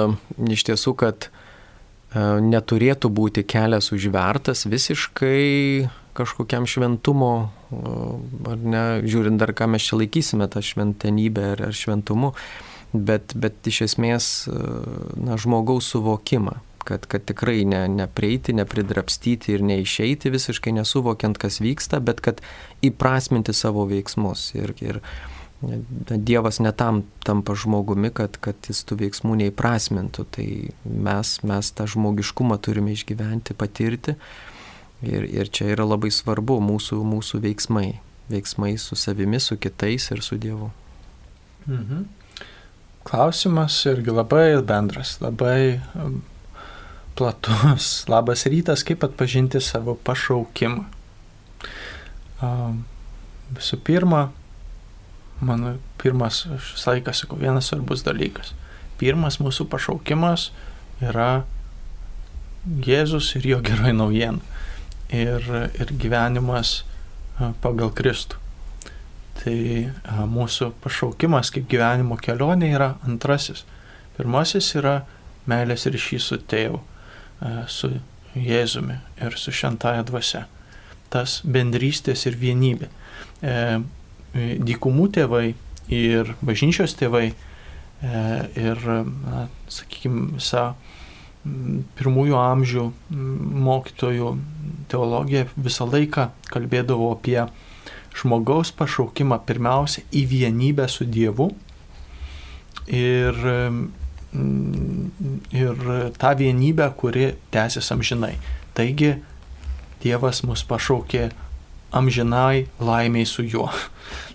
iš tiesų, kad neturėtų būti kelias užvertas visiškai kažkokiam šventumo, e, ar ne, žiūrint dar, ką mes čia laikysime, tą šventenybę ar, ar šventumu, bet, bet iš esmės, na, žmogaus suvokimą kad, kad tikrai ne, neprieiti, nepridrapstyti ir neišeiti visiškai nesuvokiant, kas vyksta, bet kad įprasminti savo veiksmus. Ir, ir Dievas netam tampa žmogumi, kad, kad jis tų veiksmų neįprasmintų. Tai mes, mes tą žmogiškumą turime išgyventi, patirti. Ir, ir čia yra labai svarbu mūsų, mūsų veiksmai. Veiksmai su savimi, su kitais ir su Dievu. Mhm. Klausimas irgi labai bendras, labai platus. (laughs) Labas rytas, kaip atpažinti savo pašaukimą. Visų pirma, mano pirmas, aš visą laiką sakau, vienas svarbus dalykas. Pirmas mūsų pašaukimas yra Jėzus ir jo geroji naujiena. Ir, ir gyvenimas pagal Kristų. Tai mūsų pašaukimas kaip gyvenimo kelionė yra antrasis. Pirmasis yra meilės ryšys su tėvu. E, su Jėzumi ir su šentąją dvasia. Tas bendrystės ir vienybė. E, e, dykumų tėvai ir bažnyčios tėvai ir, na, sakykime, visa pirmųjų amžių mokytojų teologija visą laiką kalbėdavo apie žmogaus pašaukimą pirmiausia į vienybę su Dievu ir ir tą vienybę, kuri tęsis amžinai. Taigi Dievas mus pašaukė amžinai laimiai su juo.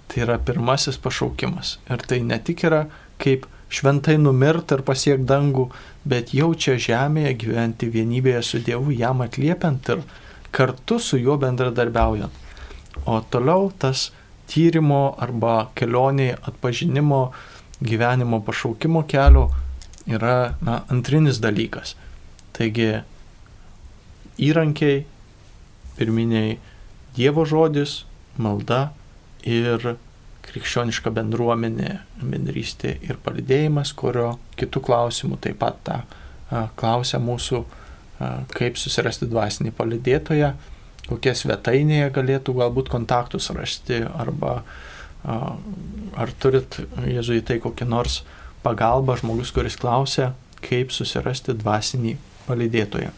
Tai yra pirmasis pašaukimas. Ir tai ne tik yra kaip šventai numirt ir pasiek dangų, bet jau čia žemėje gyventi vienybėje su Dievu, jam atliepiant ir kartu su juo bendradarbiaujant. O toliau tas tyrimo arba kelionė atpažinimo gyvenimo pašaukimo kelio yra na, antrinis dalykas. Taigi įrankiai, pirminiai Dievo žodis, malda ir krikščioniška bendruomenė, bendrystė ir palidėjimas, kurio kitų klausimų taip pat tą a, klausia mūsų, kaip susirasti dvasinį palidėtoją, kokie svetainėje galėtų galbūt kontaktus rasti, arba ar turit jėzuitai kokį nors pagalba žmogus, kuris klausia, kaip susirasti dvasinį palydėtoją.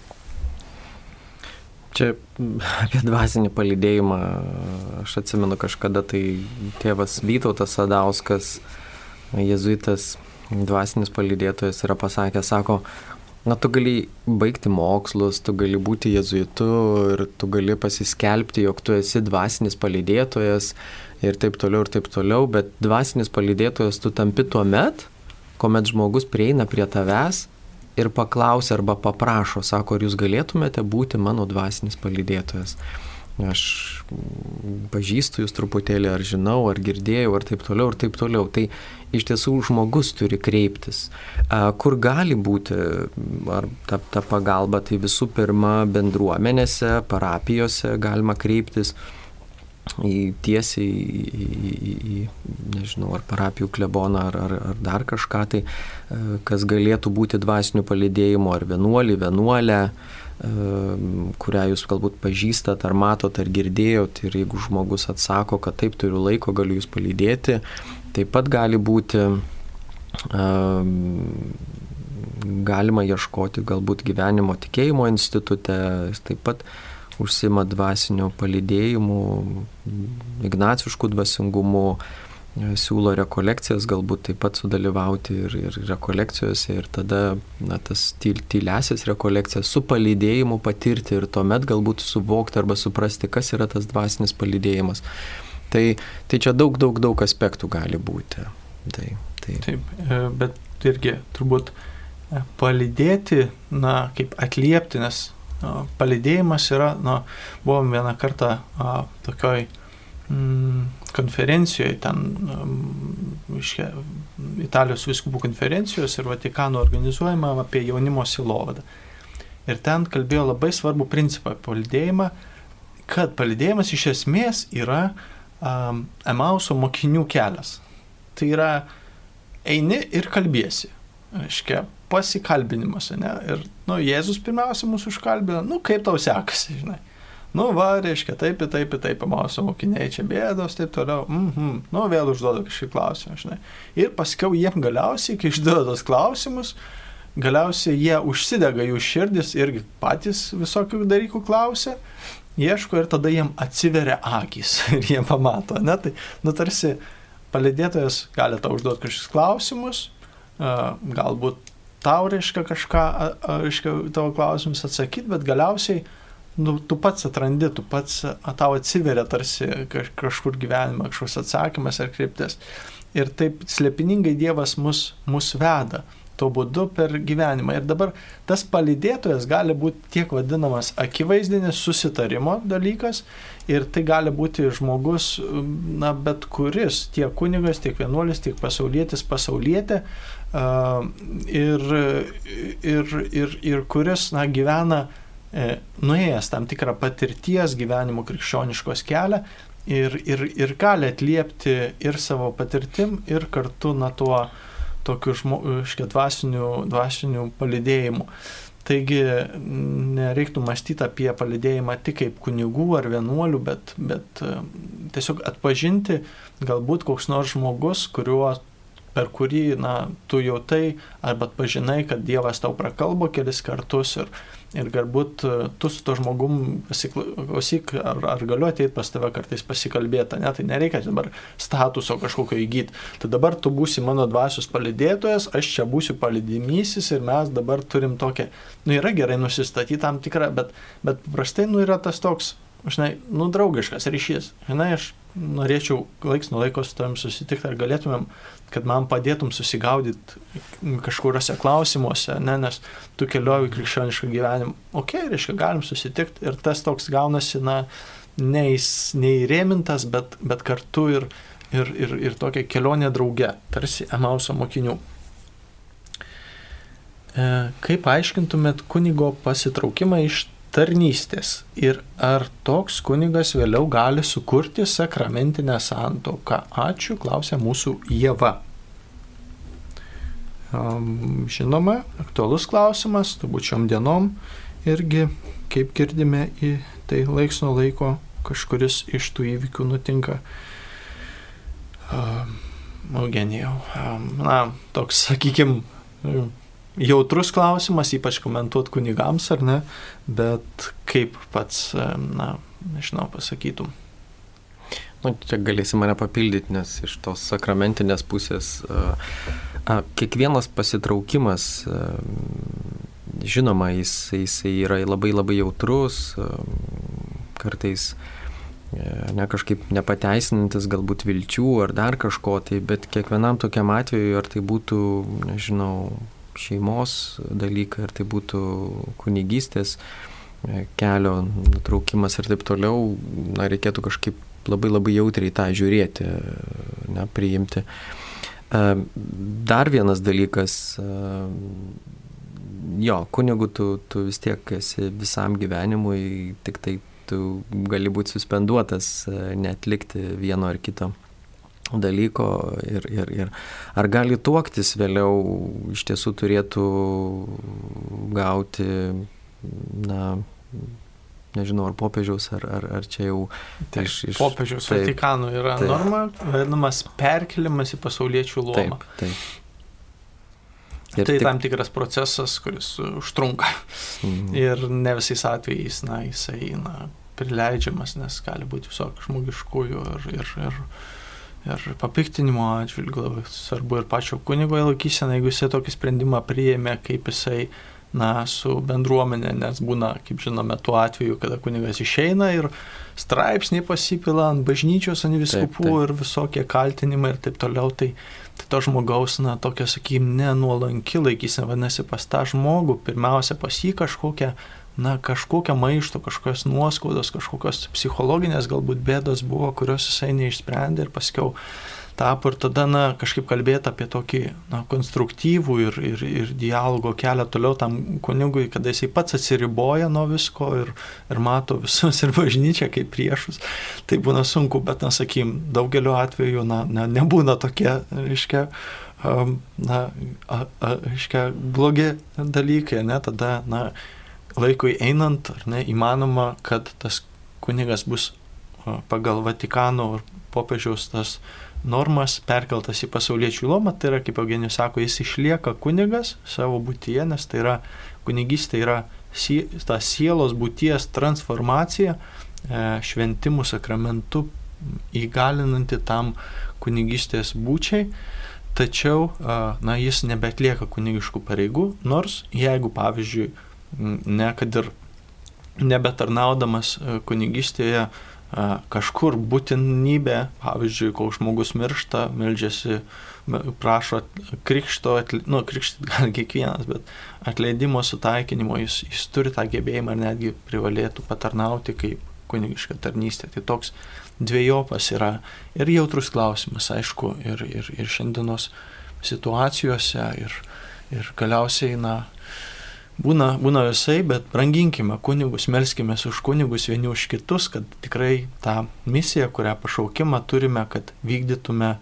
Čia apie dvasinį palydėjimą aš atsimenu kažkada tai tėvas Vytautas Sadauskas, jezuitas, dvasinis palydėtojas yra pasakęs, sako, na tu gali baigti mokslus, tu gali būti jezuitu ir tu gali pasiskelbti, jog tu esi dvasinis palydėtojas ir taip toliau ir taip toliau, bet dvasinis palydėtojas tu tampi tuo met, kuomet žmogus prieina prie tavęs ir paklausia arba paprašo, sako, ar jūs galėtumėte būti mano dvasinis palydėtojas. Aš pažįstu jūs truputėlį, ar žinau, ar girdėjau, ar taip toliau, ir taip toliau. Tai iš tiesų žmogus turi kreiptis. Kur gali būti ar ta, ta pagalba, tai visų pirma bendruomenėse, parapijose galima kreiptis į tiesiai į, į, į, nežinau, ar parapijų kleboną, ar, ar, ar dar kažką tai, e, kas galėtų būti dvasiniu palidėjimu, ar vienuolį, vienuolę, e, kurią jūs galbūt pažįstat, ar matot, ar girdėjot, ir jeigu žmogus atsako, kad taip turiu laiko, galiu jūs palydėti, taip pat gali būti e, galima ieškoti galbūt gyvenimo tikėjimo institute, taip pat užsima dvasiniu palidėjimu, ignaciškų dvasingumu, siūlo rekolekcijas, galbūt taip pat sudalyvauti ir, ir rekolekcijose ir tada na, tas tyl, tylesias rekolekcijas su palydėjimu patirti ir tuomet galbūt suvokti arba suprasti, kas yra tas dvasinis palydėjimas. Tai, tai čia daug, daug, daug aspektų gali būti. Tai, tai. Taip, e, bet irgi turbūt e, palydėti, na, kaip atliepti, nes palidėjimas yra, nu, buvom vieną kartą a, tokioj mm, konferencijoje, ten mm, iškia, Italijos viskupų konferencijos ir Vatikano organizuojama apie jaunimo silovadą. Ir ten kalbėjo labai svarbu principą palidėjimą, kad palidėjimas iš esmės yra um, Emauso mokinių kelias. Tai yra eini ir kalbėsi. Aiškia, pasikalbinimas, ne? Ir, nu, Jėzus pirmiausia mūsų užkalbino, nu, kaip tau sekasi, žinai. Nu, va, reiškia, taip, taip, taip, pamausia mokiniai, čia bėdos, taip toliau. Mhm. Mm nu, vėl užduoda kažkokį klausimą, žinai. Ir paskiau jiem galiausiai, kai išduoda tos klausimus, galiausiai jie užsidega jų širdis irgi patys visokių dalykų klausia, ieško ir tada jiem atsiveria akis (laughs) ir jie pamato, ne? Tai, nu, tarsi palidėtojas gali tau užduoti kažkokius klausimus, galbūt tau reiškia kažką, reiškia tavo klausimus atsakyti, bet galiausiai nu, tu pats atrandi, tu pats tau atsiveria tarsi kažkur gyvenime kažkoks atsakymas ar kryptis. Ir taip slėpiningai Dievas mus, mus veda tuo būdu per gyvenimą. Ir dabar tas palydėtojas gali būti tiek vadinamas akivaizdinis susitarimo dalykas ir tai gali būti žmogus, na, bet kuris, tiek kunigas, tiek vienuolis, tiek pasaulietis, pasaulietė, ir, ir, ir, ir kuris na, gyvena e, nuėjęs tam tikrą patirties gyvenimo krikščioniškos kelią ir, ir, ir gali atliepti ir savo patirtim, ir kartu na, tuo tokiu žmogišku dvasiniu, dvasiniu palidėjimu. Taigi nereiktų mąstyti apie palidėjimą tik kaip kunigų ar vienuolių, bet, bet e, tiesiog atpažinti galbūt koks nors žmogus, kuriuo per kurį, na, tu jautai arba atpažinai, kad Dievas tau prakalbo kelis kartus ir, ir galbūt e, tu su to žmogum pasiklausyk, ar, ar galiu ateiti pas tave kartais pasikalbėti, ne, tai nereikia dabar statuso kažkokio įgyti. Tai dabar tu būsi mano dvasios palidėtojas, aš čia būsiu palidimysis ir mes dabar turim tokią, nu yra gerai nusistatyti tam tikrą, bet, bet paprastai, nu yra tas toks, žinai, nu draugiškas ryšys. Žinai, aš norėčiau laiks nuo laiko su tavim susitikti, ar galėtumėm kad man padėtum susigaudyti kažkuriuose klausimuose, ne, nes tu keliauji krikščionišką gyvenimą. Ok, reiškia, galim susitikti ir tas toks gaunasi, na, neįrėmintas, bet, bet kartu ir, ir, ir, ir tokia kelionė drauge, tarsi Emauso mokinių. E, kaip aiškintumėt kunigo pasitraukimą iš tarnystės ir ar toks kunigas vėliau gali sukurti sakramentinę santoką? Ačiū, klausia mūsų Jėva. Žinoma, aktualus klausimas, turbūt šiom dienom irgi, kaip girdime, į tai laiks nuo laiko kažkuris iš tų įvykių nutinka. Eugenijau, na, toks, sakykime, jautrus klausimas, ypač komentuot kunigams ar ne, bet kaip pats, na, nežinau, pasakytum. Nu, čia galėsi mane papildyti, nes iš tos sakramentinės pusės a, kiekvienas pasitraukimas, a, žinoma, jis, jis yra labai labai jautrus, a, kartais ne kažkaip nepateisinantis galbūt vilčių ar dar kažko, tai bet kiekvienam tokiam atveju, ar tai būtų, nežinau, šeimos dalykai, ar tai būtų kunigystės e, kelio nutraukimas ir taip toliau, na, reikėtų kažkaip labai labai jautriai tą žiūrėti, ne, priimti. E, dar vienas dalykas, e, jo, kunigu tu, tu vis tiek esi visam gyvenimui, tik tai tu gali būti suspenduotas, netlikti vieno ar kito dalyko ir, ir, ir ar gali tuoktis vėliau iš tiesų turėtų gauti, na, nežinau, ar popiežiaus, ar, ar, ar čia jau taip, iš, iš popiežiaus taip, Vatikano yra taip. norma, vadinamas perkelimas į pasauliečių luomą. Taip, taip. Ir tai tik... tam tikras procesas, kuris užtrunka. Mhm. Ir ne visais atvejais, na, jisai, na, prileidžiamas, nes gali būti visokių žmogiškųjų ir, ir, ir, ir papiktinimo atžvilgių. Svarbu ir pačio kunigo laikysena, jeigu jisai tokį sprendimą priėmė, kaip jisai na, su bendruomenė, nes būna, kaip žinome, tuo atveju, kada kunigas išeina ir straipsniai pasipila ant bažnyčios, ant viskupų ir visokie kaltinimai ir taip toliau, tai, tai to žmogaus, na, tokia, sakykim, nenuolanki laikysena, vadinasi, pas tą žmogų pirmiausia pas jį kažkokią na, kažkokia maišto, kažkokios nuoskaudos, kažkokios psichologinės galbūt bėdos buvo, kurios jisai neišsprendė ir paskiau tapo ir tada, na, kažkaip kalbėti apie tokį, na, konstruktyvų ir, ir, ir dialogo kelią toliau tam kunigui, kada jisai pats atsiriboja nuo visko ir, ir mato visus ir bažnyčią kaip priešus. Tai būna sunku, bet, na, sakykim, daugeliu atveju, na, ne, nebūna tokie, reiškia, na, a, a, reiškia, blogi dalykai, ne, tada, na, laikui einant, ar ne, įmanoma, kad tas kunigas bus pagal Vatikano ir popiežiaus tas normas perkeltas į pasauliečių lomą, tai yra, kaip Eugenijus sako, jis išlieka kunigas savo būtyje, nes tai yra kunigystė yra ta sielos būties transformacija e, šventimų sakramentu įgalinanti tam kunigystės būčiai, tačiau na, jis nebetlieka kunigiškų pareigų, nors jeigu, pavyzdžiui, ne kad ir nebetarnaudamas e, kunigystėje kažkur būtinybė, pavyzdžiui, kol žmogus miršta, meldžiasi, prašo krikšto, atli, nu, krikštit (laughs) gali kiekvienas, bet atleidimo sutaikinimo jis, jis turi tą gebėjimą ir netgi privalėtų patarnauti kaip kunigiška tarnystė. Tai toks dviejopas yra ir jautrus klausimas, aišku, ir, ir, ir šiandienos situacijose, ir, ir galiausiai, na, Būna, būna visai, bet branginkime kunigus, melskime už kunigus vieni už kitus, kad tikrai tą misiją, kurią pašaukimą turime, kad vykdytume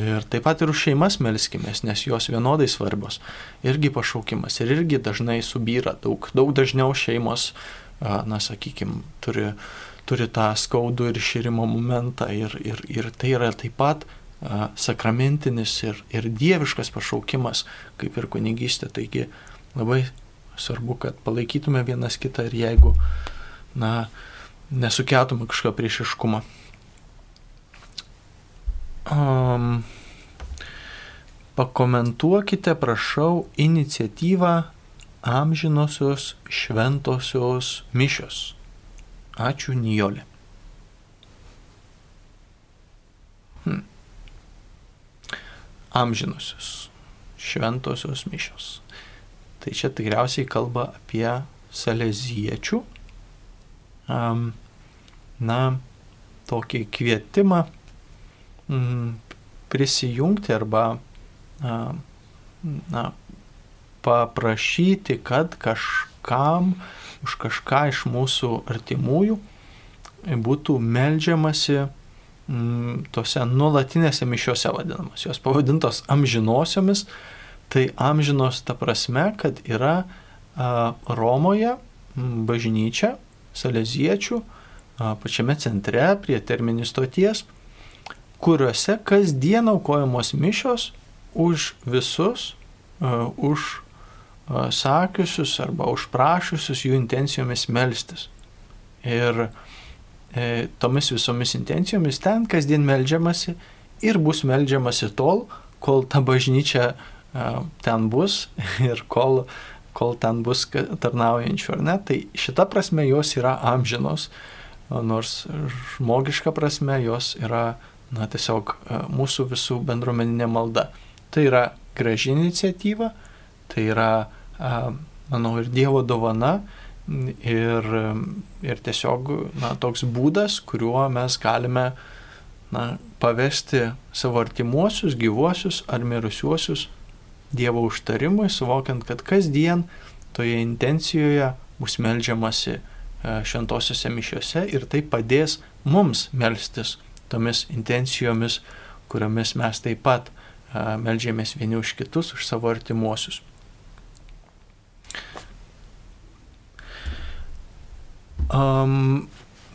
ir taip pat ir už šeimas melskimės, nes jos vienodai svarbios. Irgi pašaukimas ir irgi dažnai subyra, daug, daug dažniau šeimos, na sakykime, turi, turi tą skaudų ir širimo momentą ir, ir, ir tai yra taip pat sakramentinis ir, ir dieviškas pašaukimas, kaip ir kunigystė. Taigi labai Svarbu, kad palaikytume vienas kitą ir jeigu, na, nesukeltume kažkokio priešiškumo. Um, pakomentuokite, prašau, iniciatyvą amžinosios šventosios mišios. Ačiū, Nijolė. Hmm. Amžinosios šventosios mišios. Tai čia tikriausiai kalba apie saleziečių, um, na, tokį kvietimą um, prisijungti arba, um, na, paprašyti, kad kažkam, už kažką iš mūsų artimųjų būtų melžiamasi tose nuolatinėse mišiuose vadinamos. Jos pavadintos amžinosiomis, Tai amžinos ta prasme, kad yra Romoje bažnyčia, saleziečių, pačiame centre prie terminį stoties, kuriuose kasdien aukojamos mišios už visus, už sakiusius arba užprašusius jų intencijomis melstis. Ir e, tomis visomis intencijomis ten kasdien melžiamasi ir bus melžiamasi tol, kol ta bažnyčia ten bus (laughs) ir kol, kol ten bus tarnaujančių ar ne, tai šita prasme jos yra amžinos, nors žmogiška prasme jos yra na, tiesiog mūsų visų bendruomeninė malda. Tai yra graži iniciatyva, tai yra, manau, ir Dievo dovana ir, ir tiesiog na, toks būdas, kuriuo mes galime na, pavesti savo artimuosius, gyvuosius ar mirusiuosius Dievo užtarimui, suvokiant, kad kasdien toje intencijoje bus melžiamasi šventosiuose mišiuose ir tai padės mums melstis tomis intencijomis, kuriomis mes taip pat melžiamės vieni už kitus, už savo artimuosius. Um,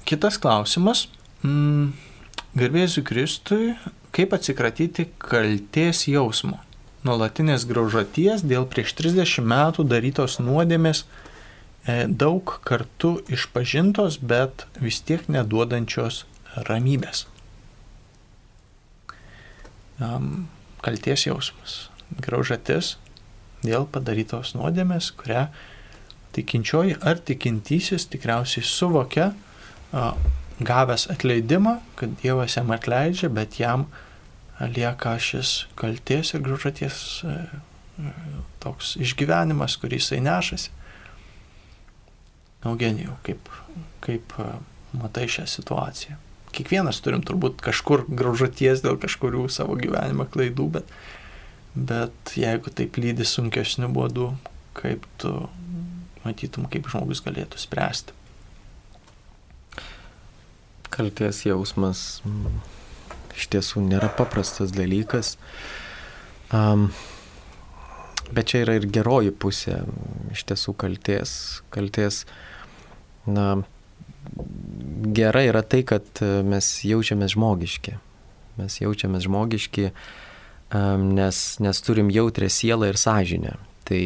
kitas klausimas. Mm, Garbėsiu Kristui, kaip atsikratyti kalties jausmo, nuolatinės graužaties dėl prieš 30 metų darytos nuodėmės, e, daug kartų išpažintos, bet vis tiek neduodančios ramybės. Kalties jausmas, graužatis dėl padarytos nuodėmės, kurią tikinčioji ar tikintysis tikriausiai suvokia, gavęs atleidimą, kad Dievas jam atleidžia, bet jam lieka šis kalties ir grūžaties toks išgyvenimas, kurį jisai nešasi. Eugenijau, kaip, kaip matai šią situaciją? Kiekvienas turim turbūt kažkur graužaties dėl kažkurių savo gyvenimo klaidų, bet, bet jeigu taip lydi sunkesnių būdų, kaip tu matytum, kaip žmogus galėtų spręsti. Kalties jausmas iš tiesų nėra paprastas dalykas. Um, bet čia yra ir geroji pusė iš tiesų kalties. Kalties, na, gera yra tai, kad mes jaučiamės žmogiški. Mes jaučiamės žmogiški, um, nes, nes turim jautrę sielą ir sąžinę. Tai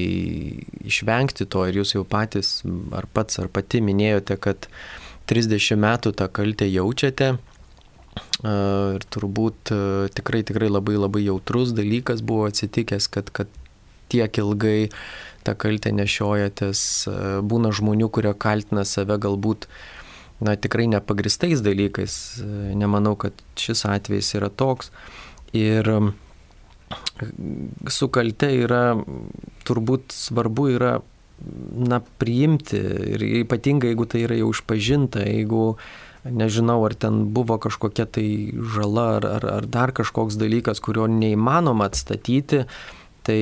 išvengti to ir jūs jau patys, ar pats, ar pati minėjote, kad 30 metų tą kaltę jaučiate. Ir turbūt tikrai, tikrai labai labai jautrus dalykas buvo atsitikęs, kad, kad tiek ilgai tą kaltę nešiojatės. Būna žmonių, kurie kaltina save galbūt na, tikrai nepagristais dalykais. Nemanau, kad šis atvejis yra toks. Ir su kalte yra, turbūt svarbu yra, na, priimti ir ypatingai, jeigu tai yra jau išpažinta, jeigu, nežinau, ar ten buvo kažkokia tai žala ar, ar, ar dar kažkoks dalykas, kurio neįmanoma atstatyti, tai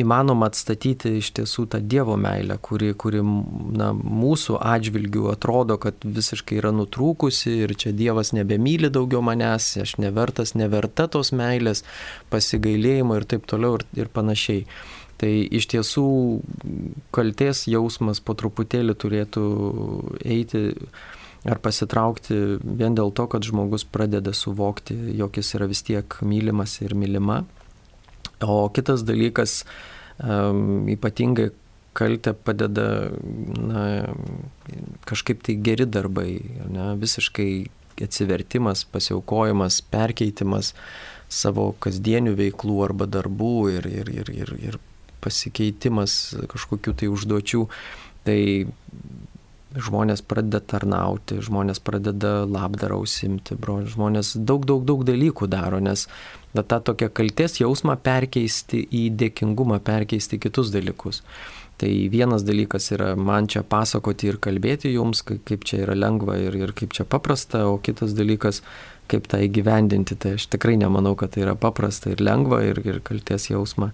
įmanoma atstatyti iš tiesų tą Dievo meilę, kuri, kuri na, mūsų atžvilgių atrodo, kad visiškai yra nutrūkusi ir čia Dievas nebemyli daugiau manęs, aš nevertas, neverta tos meilės, pasigailėjimo ir taip toliau ir, ir panašiai. Tai iš tiesų kalties jausmas po truputėlį turėtų eiti ar pasitraukti vien dėl to, kad žmogus pradeda suvokti, jog jis yra vis tiek mylimas ir mylima O kitas dalykas, ypatingai kaltę padeda na, kažkaip tai geri darbai, ne, visiškai atsivertimas, pasiaukojimas, perkeitimas savo kasdienių veiklų arba darbų ir, ir, ir, ir, ir pasikeitimas kažkokių tai užduočių. Tai žmonės pradeda tarnauti, žmonės pradeda labdarą užsimti, žmonės daug, daug, daug dalykų daro, nes bet tą tokią kalties jausmą perkeisti į dėkingumą, perkeisti kitus dalykus. Tai vienas dalykas yra man čia pasakoti ir kalbėti jums, kaip čia yra lengva ir, ir kaip čia paprasta, o kitas dalykas, kaip tą įgyvendinti. Tai aš tikrai nemanau, kad tai yra paprasta ir lengva ir, ir kalties jausmą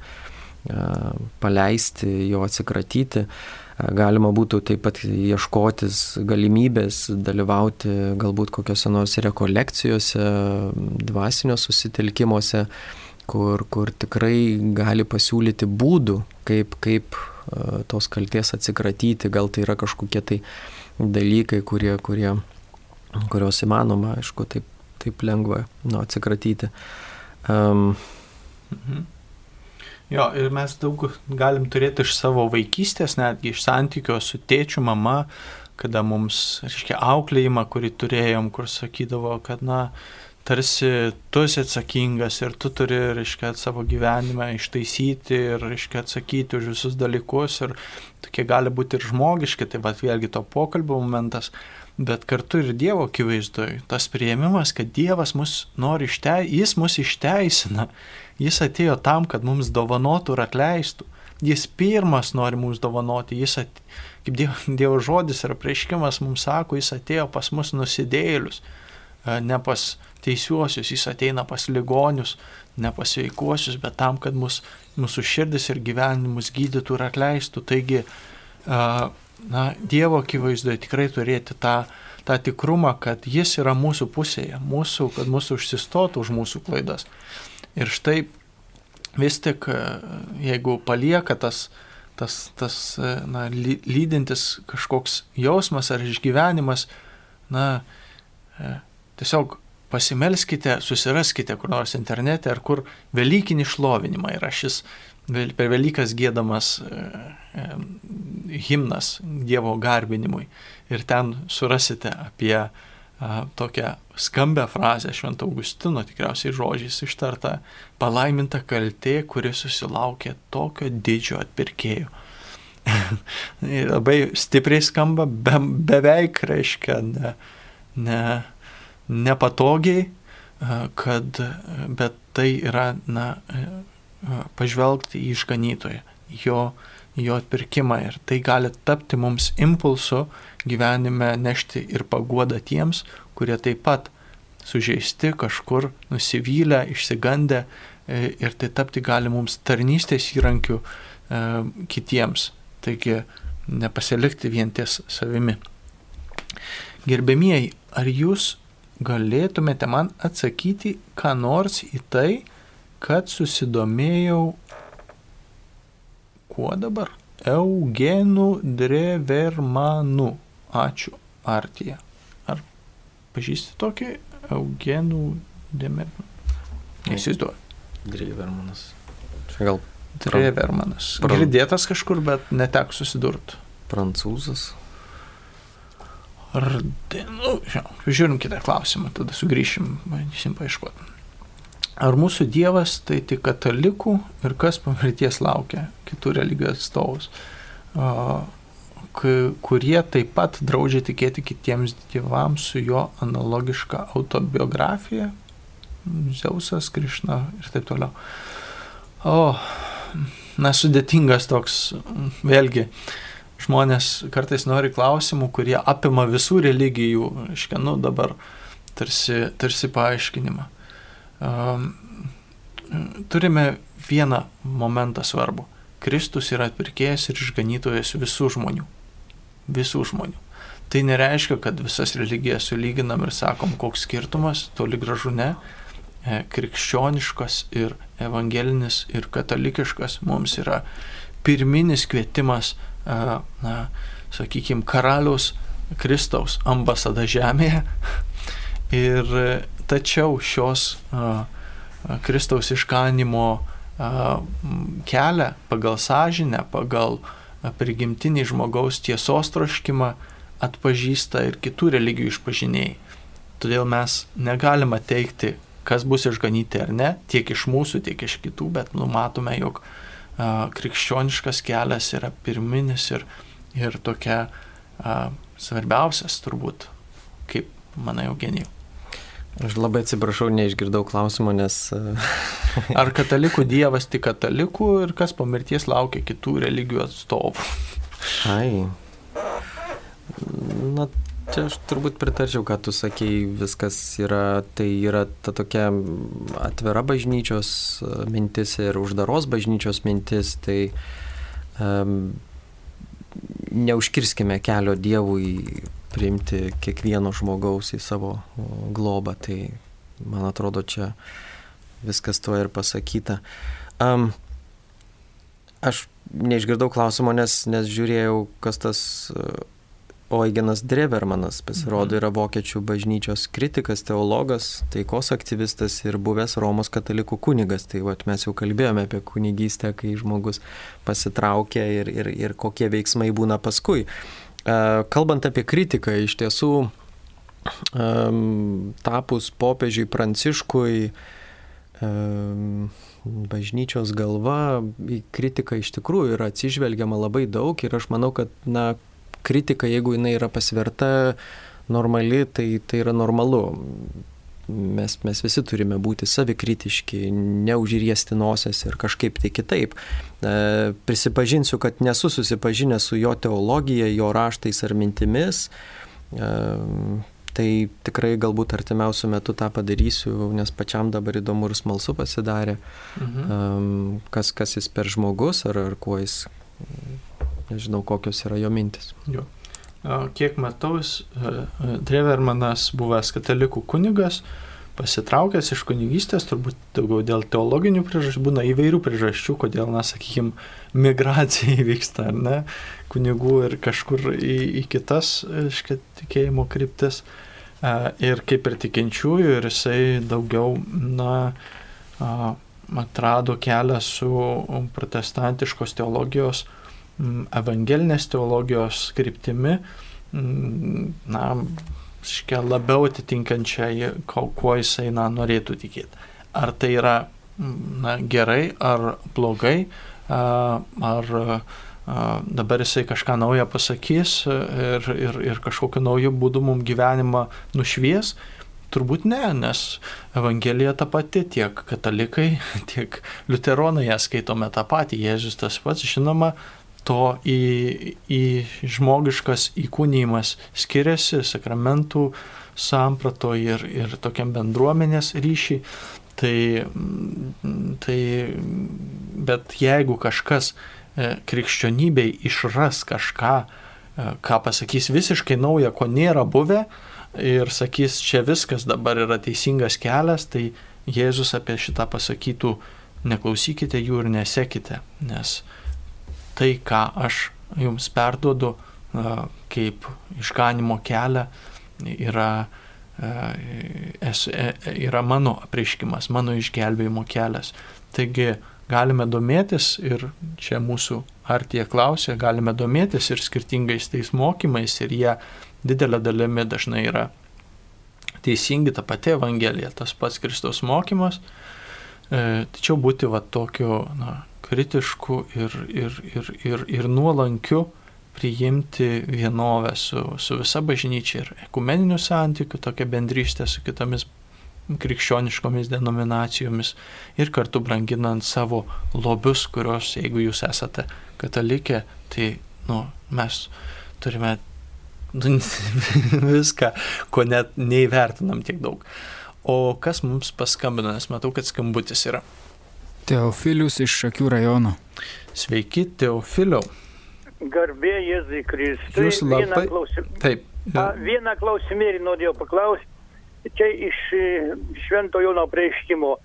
paleisti, jo atsikratyti. Galima būtų taip pat ieškotis galimybės dalyvauti galbūt kokiuose nors rekolekcijose, dvasinio susitelkimuose, kur, kur tikrai gali pasiūlyti būdų, kaip, kaip tos kalties atsikratyti. Gal tai yra kažkokie tai dalykai, kurie, kurie, kurios įmanoma, aišku, taip, taip lengva nu, atsikratyti. Um, mhm. Jo, ir mes daug galim turėti iš savo vaikystės, netgi iš santykio su tėčiu, mama, kada mums, reiškia, auklėjimą, kurį turėjom, kur sakydavo, kad, na, tarsi tu esi atsakingas ir tu turi, reiškia, savo gyvenimą ištaisyti ir, reiškia, atsakyti už visus dalykus ir tokie gali būti ir žmogiški, tai va vėlgi to pokalbio momentas, bet kartu ir Dievo akivaizdoj, tas prieimimas, kad Dievas mus nori išteisinti, jis mus išteisina Jis atėjo tam, kad mums dovanotų ir atleistų. Jis pirmas nori mums dovanoti, jis, at, kaip Dievo, (laughs) dievo žodis ir prieškimas mums sako, jis atėjo pas mus nusidėlius, e, ne pas teisiuosius, jis ateina pas ligonius, ne pas sveikuosius, bet tam, kad mus, mūsų širdis ir gyvenimus gydytų ir atleistų. Taigi, uh, na, Dievo akivaizdoje tikrai turėti tą, tą tikrumą, kad Jis yra mūsų pusėje, mūsų, kad mūsų užsistotų už mūsų klaidas. Ir štai vis tik, e, jeigu palieka tas, tas, tas na, lydintis kažkoks jausmas ar išgyvenimas, na, tiesiog pasimelskite, susiraskite kur nors internete ar kur Velykinį šlovinimą yra šis per Velykas gėdamas e, e, himnas Dievo garbinimui. Ir ten surasite apie tokią skambę frazę Švento Augustino tikriausiai žodžiais ištarta - palaiminta kaltė, kuri susilaukė tokio didžio atpirkėjo. (laughs) labai stipriai skamba, be, beveik reiškia ne, ne, nepatogiai, kad, bet tai yra, na, pažvelgti į išganytoją, jo, jo atpirkimą ir tai gali tapti mums impulsu gyvenime nešti ir paguodą tiems, kurie taip pat sužeisti, kažkur nusivylę, išsigandę e, ir tai tapti gali mums tarnystės įrankių e, kitiems. Taigi nepasilikti vien ties savimi. Gerbėmieji, ar jūs galėtumėte man atsakyti, ką nors į tai, kad susidomėjau kuo dabar? Eugenų Drevermanų. Ačiū, Artija. Ar pažįsti tokį Eugenų Drevermanų? Neįsivaizduoju. Drevermanas. Čia gal. Drevermanas. Pra... Girdėtas kažkur, bet netek susidurti. Prancūzas. Ar, nu, žiūrim kitą klausimą, tada sugrįšim, bandysim paieškoti. Ar mūsų Dievas tai tik katalikų ir kas po mirties laukia? Kitų religijų atstovus, kurie taip pat draudžia tikėti kitiems dievams su jo analogiška autobiografija, Zeusas, Krišna ir taip toliau. O, na, sudėtingas toks, vėlgi, žmonės kartais nori klausimų, kurie apima visų religijų, aiškiai, nu dabar tarsi, tarsi paaiškinimą turime vieną momentą svarbu. Kristus yra atpirkėjas ir išganytojas visų žmonių. Visų žmonių. Tai nereiškia, kad visas religijas sulyginam ir sakom, koks skirtumas, toli gražu ne. E, krikščioniškas ir evangelinis ir katalikiškas mums yra pirminis kvietimas, e, na, sakykime, karaliaus Kristaus ambasada žemėje. (laughs) Ir tačiau šios a, a, Kristaus išganimo a, kelią pagal sąžinę, pagal prigimtinį žmogaus tiesos troškimą atpažįsta ir kitų religijų išpažinėjai. Todėl mes negalime teikti, kas bus išganyti ar ne, tiek iš mūsų, tiek iš kitų, bet numatome, jog a, krikščioniškas kelias yra pirminis ir, ir tokia a, svarbiausias turbūt, kaip manai, Eugenijau. Aš labai atsiprašau, neišgirdau klausimo, nes... (laughs) Ar katalikų dievas tik katalikų ir kas po mirties laukia kitų religijų atstovų? Ai. Na, čia aš turbūt pritarčiau, ką tu sakei, viskas yra, tai yra ta tokia atvira bažnyčios mintis ir uždaros bažnyčios mintis, tai um, neužkirskime kelio Dievui priimti kiekvieno žmogaus į savo globą. Tai man atrodo, čia viskas tuo ir pasakyta. Um, aš neišgirdau klausimo, nes, nes žiūrėjau, kas tas Oigenas Drevermanas, pasirodo, mhm. yra vokiečių bažnyčios kritikas, teologas, taikos aktyvistas ir buvęs Romos katalikų kunigas. Tai vat, mes jau kalbėjome apie kunigystę, kai žmogus pasitraukia ir, ir, ir kokie veiksmai būna paskui. Uh, Kalbant apie kritiką, iš tiesų tapus popiežiui Pranciškui bažnyčios galva, į kritiką iš tikrųjų yra atsižvelgiama labai daug ir aš manau, kad na, kritika, jeigu jinai yra pasverta normali, tai tai yra normalu mes, mes visi turime būti savikritiški, neužriesti nosies ir kažkaip tai kitaip. E, prisipažinsiu, kad nesu susipažinęs su jo teologija, jo raštais ar mintimis. E, tai tikrai galbūt artimiausių metų tą padarysiu, nes pačiam dabar įdomu ir smalsu pasidarė, mhm. kas, kas jis per žmogus ar, ar kuo jis nežinau, kokios yra jo mintis. Jo. Kiek matau, Drevermanas buvęs katalikų kunigas, pasitraukęs iš kunigystės, turbūt daugiau dėl teologinių priežasčių, būna įvairių priežasčių, kodėl, na, sakykime, migracija (laughs) įvyksta, ar ne, kunigų ir kažkur į, į kitas, iškia, tikėjimo kryptis. Ir kaip ir tikinčiųjų, ir jisai daugiau, na, atrado kelią su protestantiškos teologijos, evangelinės teologijos kryptimi, na, škia labiau atitinkančiai, kuo jisai na, norėtų tikėti. Ar tai yra na, gerai ar blogai, ar dabar jisai kažką naują pasakys ir, ir, ir kažkokiu nauju būdu mums gyvenimą nušvies. Turbūt ne, nes Evangelija ta pati, tiek katalikai, (laughs) tiek liuteronai ją skaitome tą patį, Jėzus tas pats, žinoma, to į, į žmogiškas įkūnymas skiriasi, sakramentų samprato ir, ir tokiam bendruomenės ryšiai. Tai, tai, bet jeigu kažkas e, krikščionybei išras kažką, e, ką pasakys visiškai nauja, ko nėra buvę ir sakys, čia viskas dabar yra teisingas kelias, tai Jėzus apie šitą pasakytų, neklausykite jų ir nesekite, nes uh, tai, ką aš jums perduodu kaip išganimo kelią, yra, e, yra mano apreiškimas, mano išgelbėjimo kelias. Taigi galime domėtis ir čia mūsų artie klausė, galime domėtis ir skirtingais tais mokymais ir jie didelė dalimi dažnai yra teisingi, ta pati Evangelija, tas pats Kristaus mokymas, e, tačiau būti va tokiu na, kritišku ir, ir, ir, ir, ir nuolankiu priimti vienovę su, su visa bažnyčia ir ekumeniniu santykiu, tokia bendrystė su kitomis krikščioniškomis denominacijomis ir kartu branginant savo lobius, kurios, jeigu jūs esate katalikė, tai nu, mes turime nu, (laughs) viską, ko net neįvertinam tiek daug. O kas mums paskambina, nes matau, kad skambutis yra. Teofilius iš Šakių rajono. Sveiki, Teofiliau. Garbė Jėzui Kristui. Jūs labai. Vieną, klausim... Taip. A, vieną klausimėlį norėjau paklausti. Čia iš e, Švento Jono prieiškimo,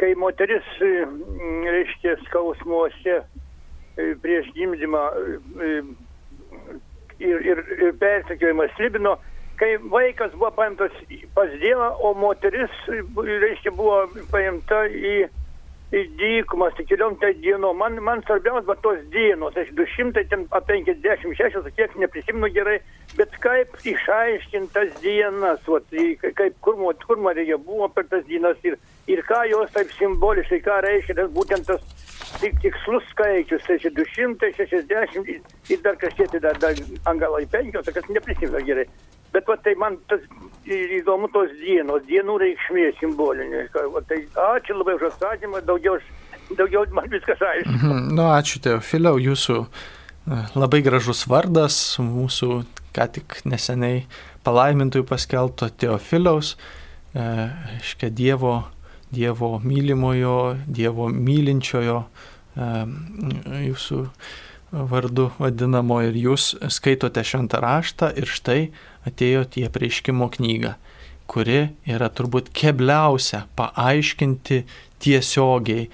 kai moteris, e, reiškia, skausmuose e, prieš gimdymą ir, ir, ir persekiojimas slibino, kai vaikas buvo paimtas pas Dievą, o moteris, reiškia, buvo paimta į į dykumas, keliom tai dienom. Man, man svarbiausia, va tos dienos, aš 256, kiek neprisimenu gerai, bet kaip išaiškinti tas dienas, va, kaip, kur, kur Marija buvo per tas dienas ir, ir ką jos taip simboliškai, ką reiškia tas būtent tas tik tikslus skaičius, tai čia 260 ir, ir dar kažkiek, tai dar, dar angalai penkios, tai kas neprisimenu gerai. Bet va, tai man tas įdomu tos dienos, dienų reikšmė simbolinė. Tai ačiū labai už atsakymą, daugiau, daugiau man viskas aišku. Mhm. Nu, ačiū Teofiliau, jūsų e, labai gražus vardas, mūsų ką tik neseniai palaimintųjų paskelbto Teofiliaus, e, iškia Dievo, Dievo mylimojo, Dievo mylinčiojo e, jūsų vardu vadinamo ir jūs skaitote šventą raštą ir štai atėjote į apreiškimo knygą, kuri yra turbūt kebliausia paaiškinti tiesiogiai.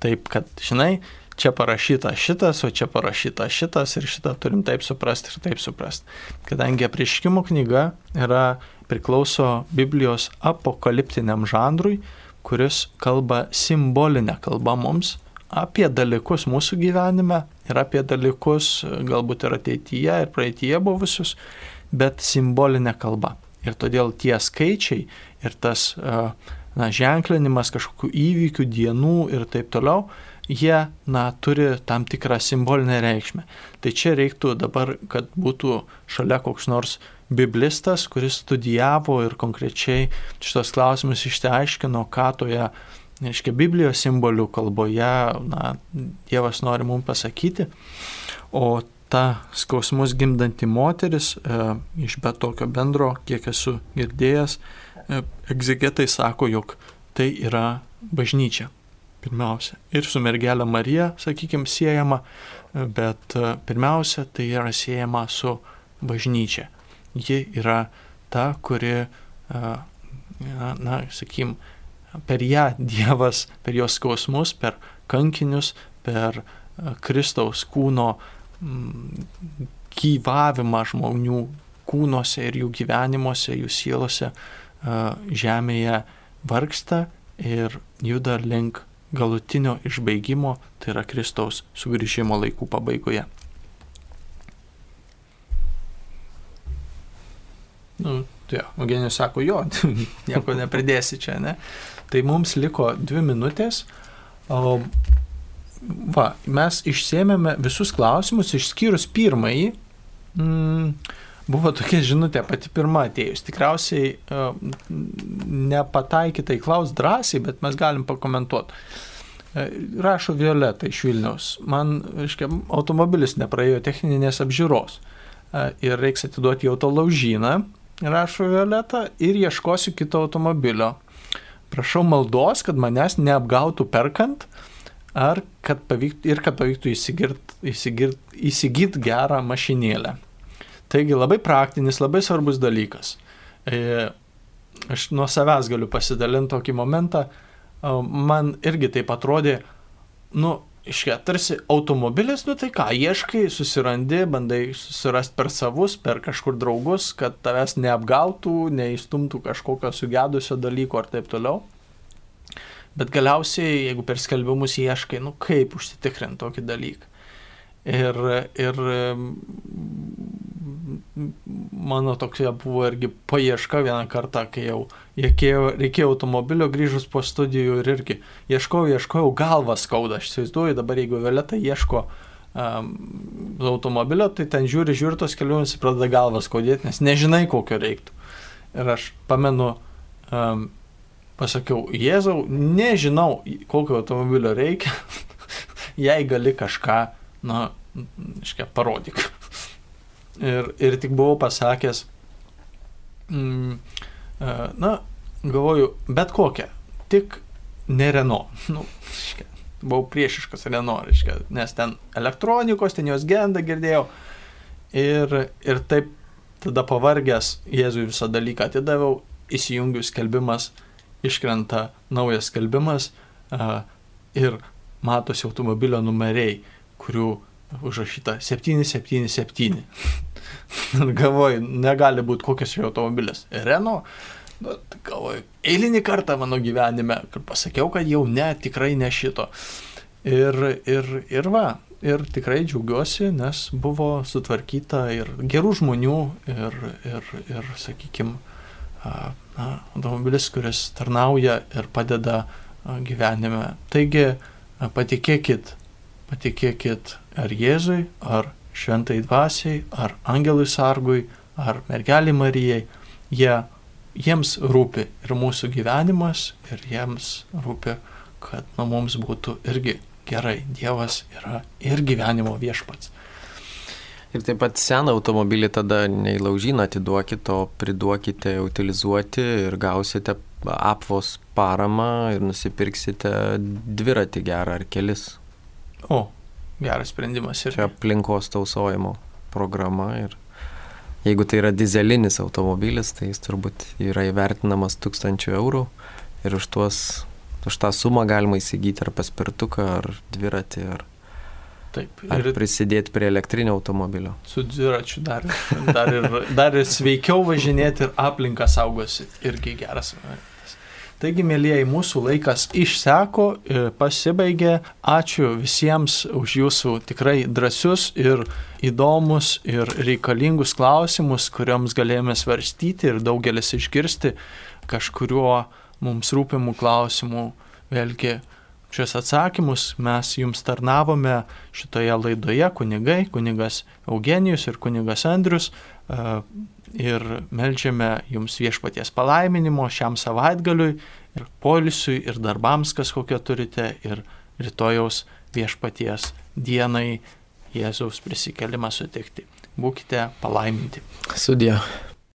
Taip, kad, žinai, čia parašyta šitas, o čia parašyta šitas ir šitą turim taip suprasti ir taip suprasti. Kadangi apreiškimo knyga yra priklauso Biblijos apokaliptiniam žanrui, kuris kalba simbolinę kalbą mums apie dalykus mūsų gyvenime ir apie dalykus galbūt ir ateityje ir praeitie buvusius, bet simbolinė kalba. Ir todėl tie skaičiai ir tas na, ženklinimas kažkokių įvykių, dienų ir taip toliau, jie na, turi tam tikrą simbolinę reikšmę. Tai čia reiktų dabar, kad būtų šalia koks nors biblistas, kuris studijavo ir konkrečiai šitos klausimus išsiaiškino, ką toje, reiškia, Biblijos simbolių kalboje na, Dievas nori mums pasakyti. O ta skausmus gimdanti moteris, e, iš bet tokio bendro, kiek esu girdėjęs, e, egzegetai sako, jog tai yra bažnyčia. pirmiausia. Ir su mergelė Marija, sakykime, siejama, bet e, pirmiausia, tai yra siejama su bažnyčia. Ji yra ta, kuri, e, na, sakykime, per ją Dievas, per jos skausmus, per kankinius, per e, Kristaus kūno gyvavimą žmonių kūnuose ir jų gyvenimuose, jų sielose žemėje vargsta ir juda link galutinio išbaigimo, tai yra Kristaus sugrįžimo laikų pabaigoje. Nu, tai Eugenijus sako, jo, (laughs) nieko nepridėsi čia, ne? Tai mums liko dvi minutės. O, va, mes išsėmėme visus klausimus, išskyrus pirmąjį. Mm, buvo tokia žinutė, pati pirma atėjus. Tikriausiai uh, nepataikytai klaus drąsiai, bet mes galim pakomentuoti. Uh, rašo Violeta iš Vilniaus. Man, aiškiai, automobilis nepraėjo techninės apžiūros uh, ir reiks atiduoti į autolaužyną, rašo Violeta, ir ieškosiu kito automobilio. Prašau maldos, kad manęs neapgautų perkant, ar kad pavyktų, ir kad pavyktų įsigyti įsigyt gerą mašinėlę. Taigi labai praktinis, labai svarbus dalykas. E, aš nuo savęs galiu pasidalinti tokį momentą. Man irgi taip atrodė, nu, iškia, tarsi automobilis, nu tai ką, ieškai, susirandi, bandai susirasti per savus, per kažkur draugus, kad tavęs neapgautų, neįstumtų kažkokio sugedusio dalyko ar taip toliau. Bet galiausiai, jeigu per skelbimus ieškai, nu kaip užsitikrinti tokį dalyką. Ir, ir mano tokia buvo irgi paieška vieną kartą, kai jau reikėjo, reikėjo automobilio grįžus po studijų ir irgi ieškojau, ieškojau, galvą skauda, aš įsivaizduoju, dabar jeigu Violeta ieško um, automobilio, tai ten žiūri, žiūri tos kelionės ir pradeda galvą skaudėti, nes nežinai, kokio reiktų. Ir aš pamenu, um, pasakiau, Jėzau, nežinau, kokio automobilio reikia, (laughs) jei gali kažką na, iškia, parodyk. Ir, ir tik buvau pasakęs, mm, e, na, galvoju, bet kokią, tik ne Renault. (laughs) Nu, iškia, buvau priešiškas Renault, iškia, nes ten elektronikos, ten jos genda girdėjau. Ir, ir taip tada pavargęs Jėzui visą dalyką atidaviau, įsijungiu skelbimas, iškrenta naujas skelbimas uh, ir matosi automobilio numeriai kurių užrašyta 777. Ir (laughs) galvoju, negali būti kokias jo automobilis. Renault. Nu, tai galvoju, eilinį kartą mano gyvenime, kur pasakiau, kad jau ne, tikrai ne šito. Ir, ir, ir va, ir tikrai džiaugiuosi, nes buvo sutvarkyta ir gerų žmonių, ir, ir, ir sakykime, automobilis, kuris tarnauja ir padeda gyvenime. Taigi, patikėkit, patikėkit ar Jėzui, ar šventai dvasiai, ar angelui sargui, ar mergelį Marijai, jie, jiems rūpi ir mūsų gyvenimas, ir jiems rūpi, kad nu, mums būtų irgi gerai. Dievas yra ir gyvenimo viešpats. Ir taip pat seną automobilį tada ne į laužyną atiduokite, o priduokite utilizuoti ir gausite apvos paramą ir nusipirksite dviratį gerą ar kelis. O, geras sprendimas. Ir... Čia aplinkos tausojimo programa ir jeigu tai yra dizelinis automobilis, tai jis turbūt yra įvertinamas tūkstančių eurų ir už, tuos, už tą sumą galima įsigyti ar paspirtuką, ar dviratį, ar, Taip, ar prisidėti prie elektrinio automobilio. Su dviračiu dar, dar, ir, dar ir sveikiau važinėti ir aplinką saugosi. Irgi geras Taigi, mėlyjeji, mūsų laikas išseko, e, pasibaigė. Ačiū visiems už jūsų tikrai drąsius ir įdomus ir reikalingus klausimus, kuriuoms galėjome svarstyti ir daugelis išgirsti kažkuriuo mums rūpimų klausimų. Vėlgi, šios atsakymus mes jums tarnavome šitoje laidoje kunigai, kunigas Eugenijus ir kunigas Andrius. Ir melžiame jums viešpaties palaiminimo šiam savaitgaliui ir poilsiui ir darbams, kas kokio turite, ir rytojaus viešpaties dienai Jėzaus prisikelimą sutikti. Būkite palaiminti. Sudė.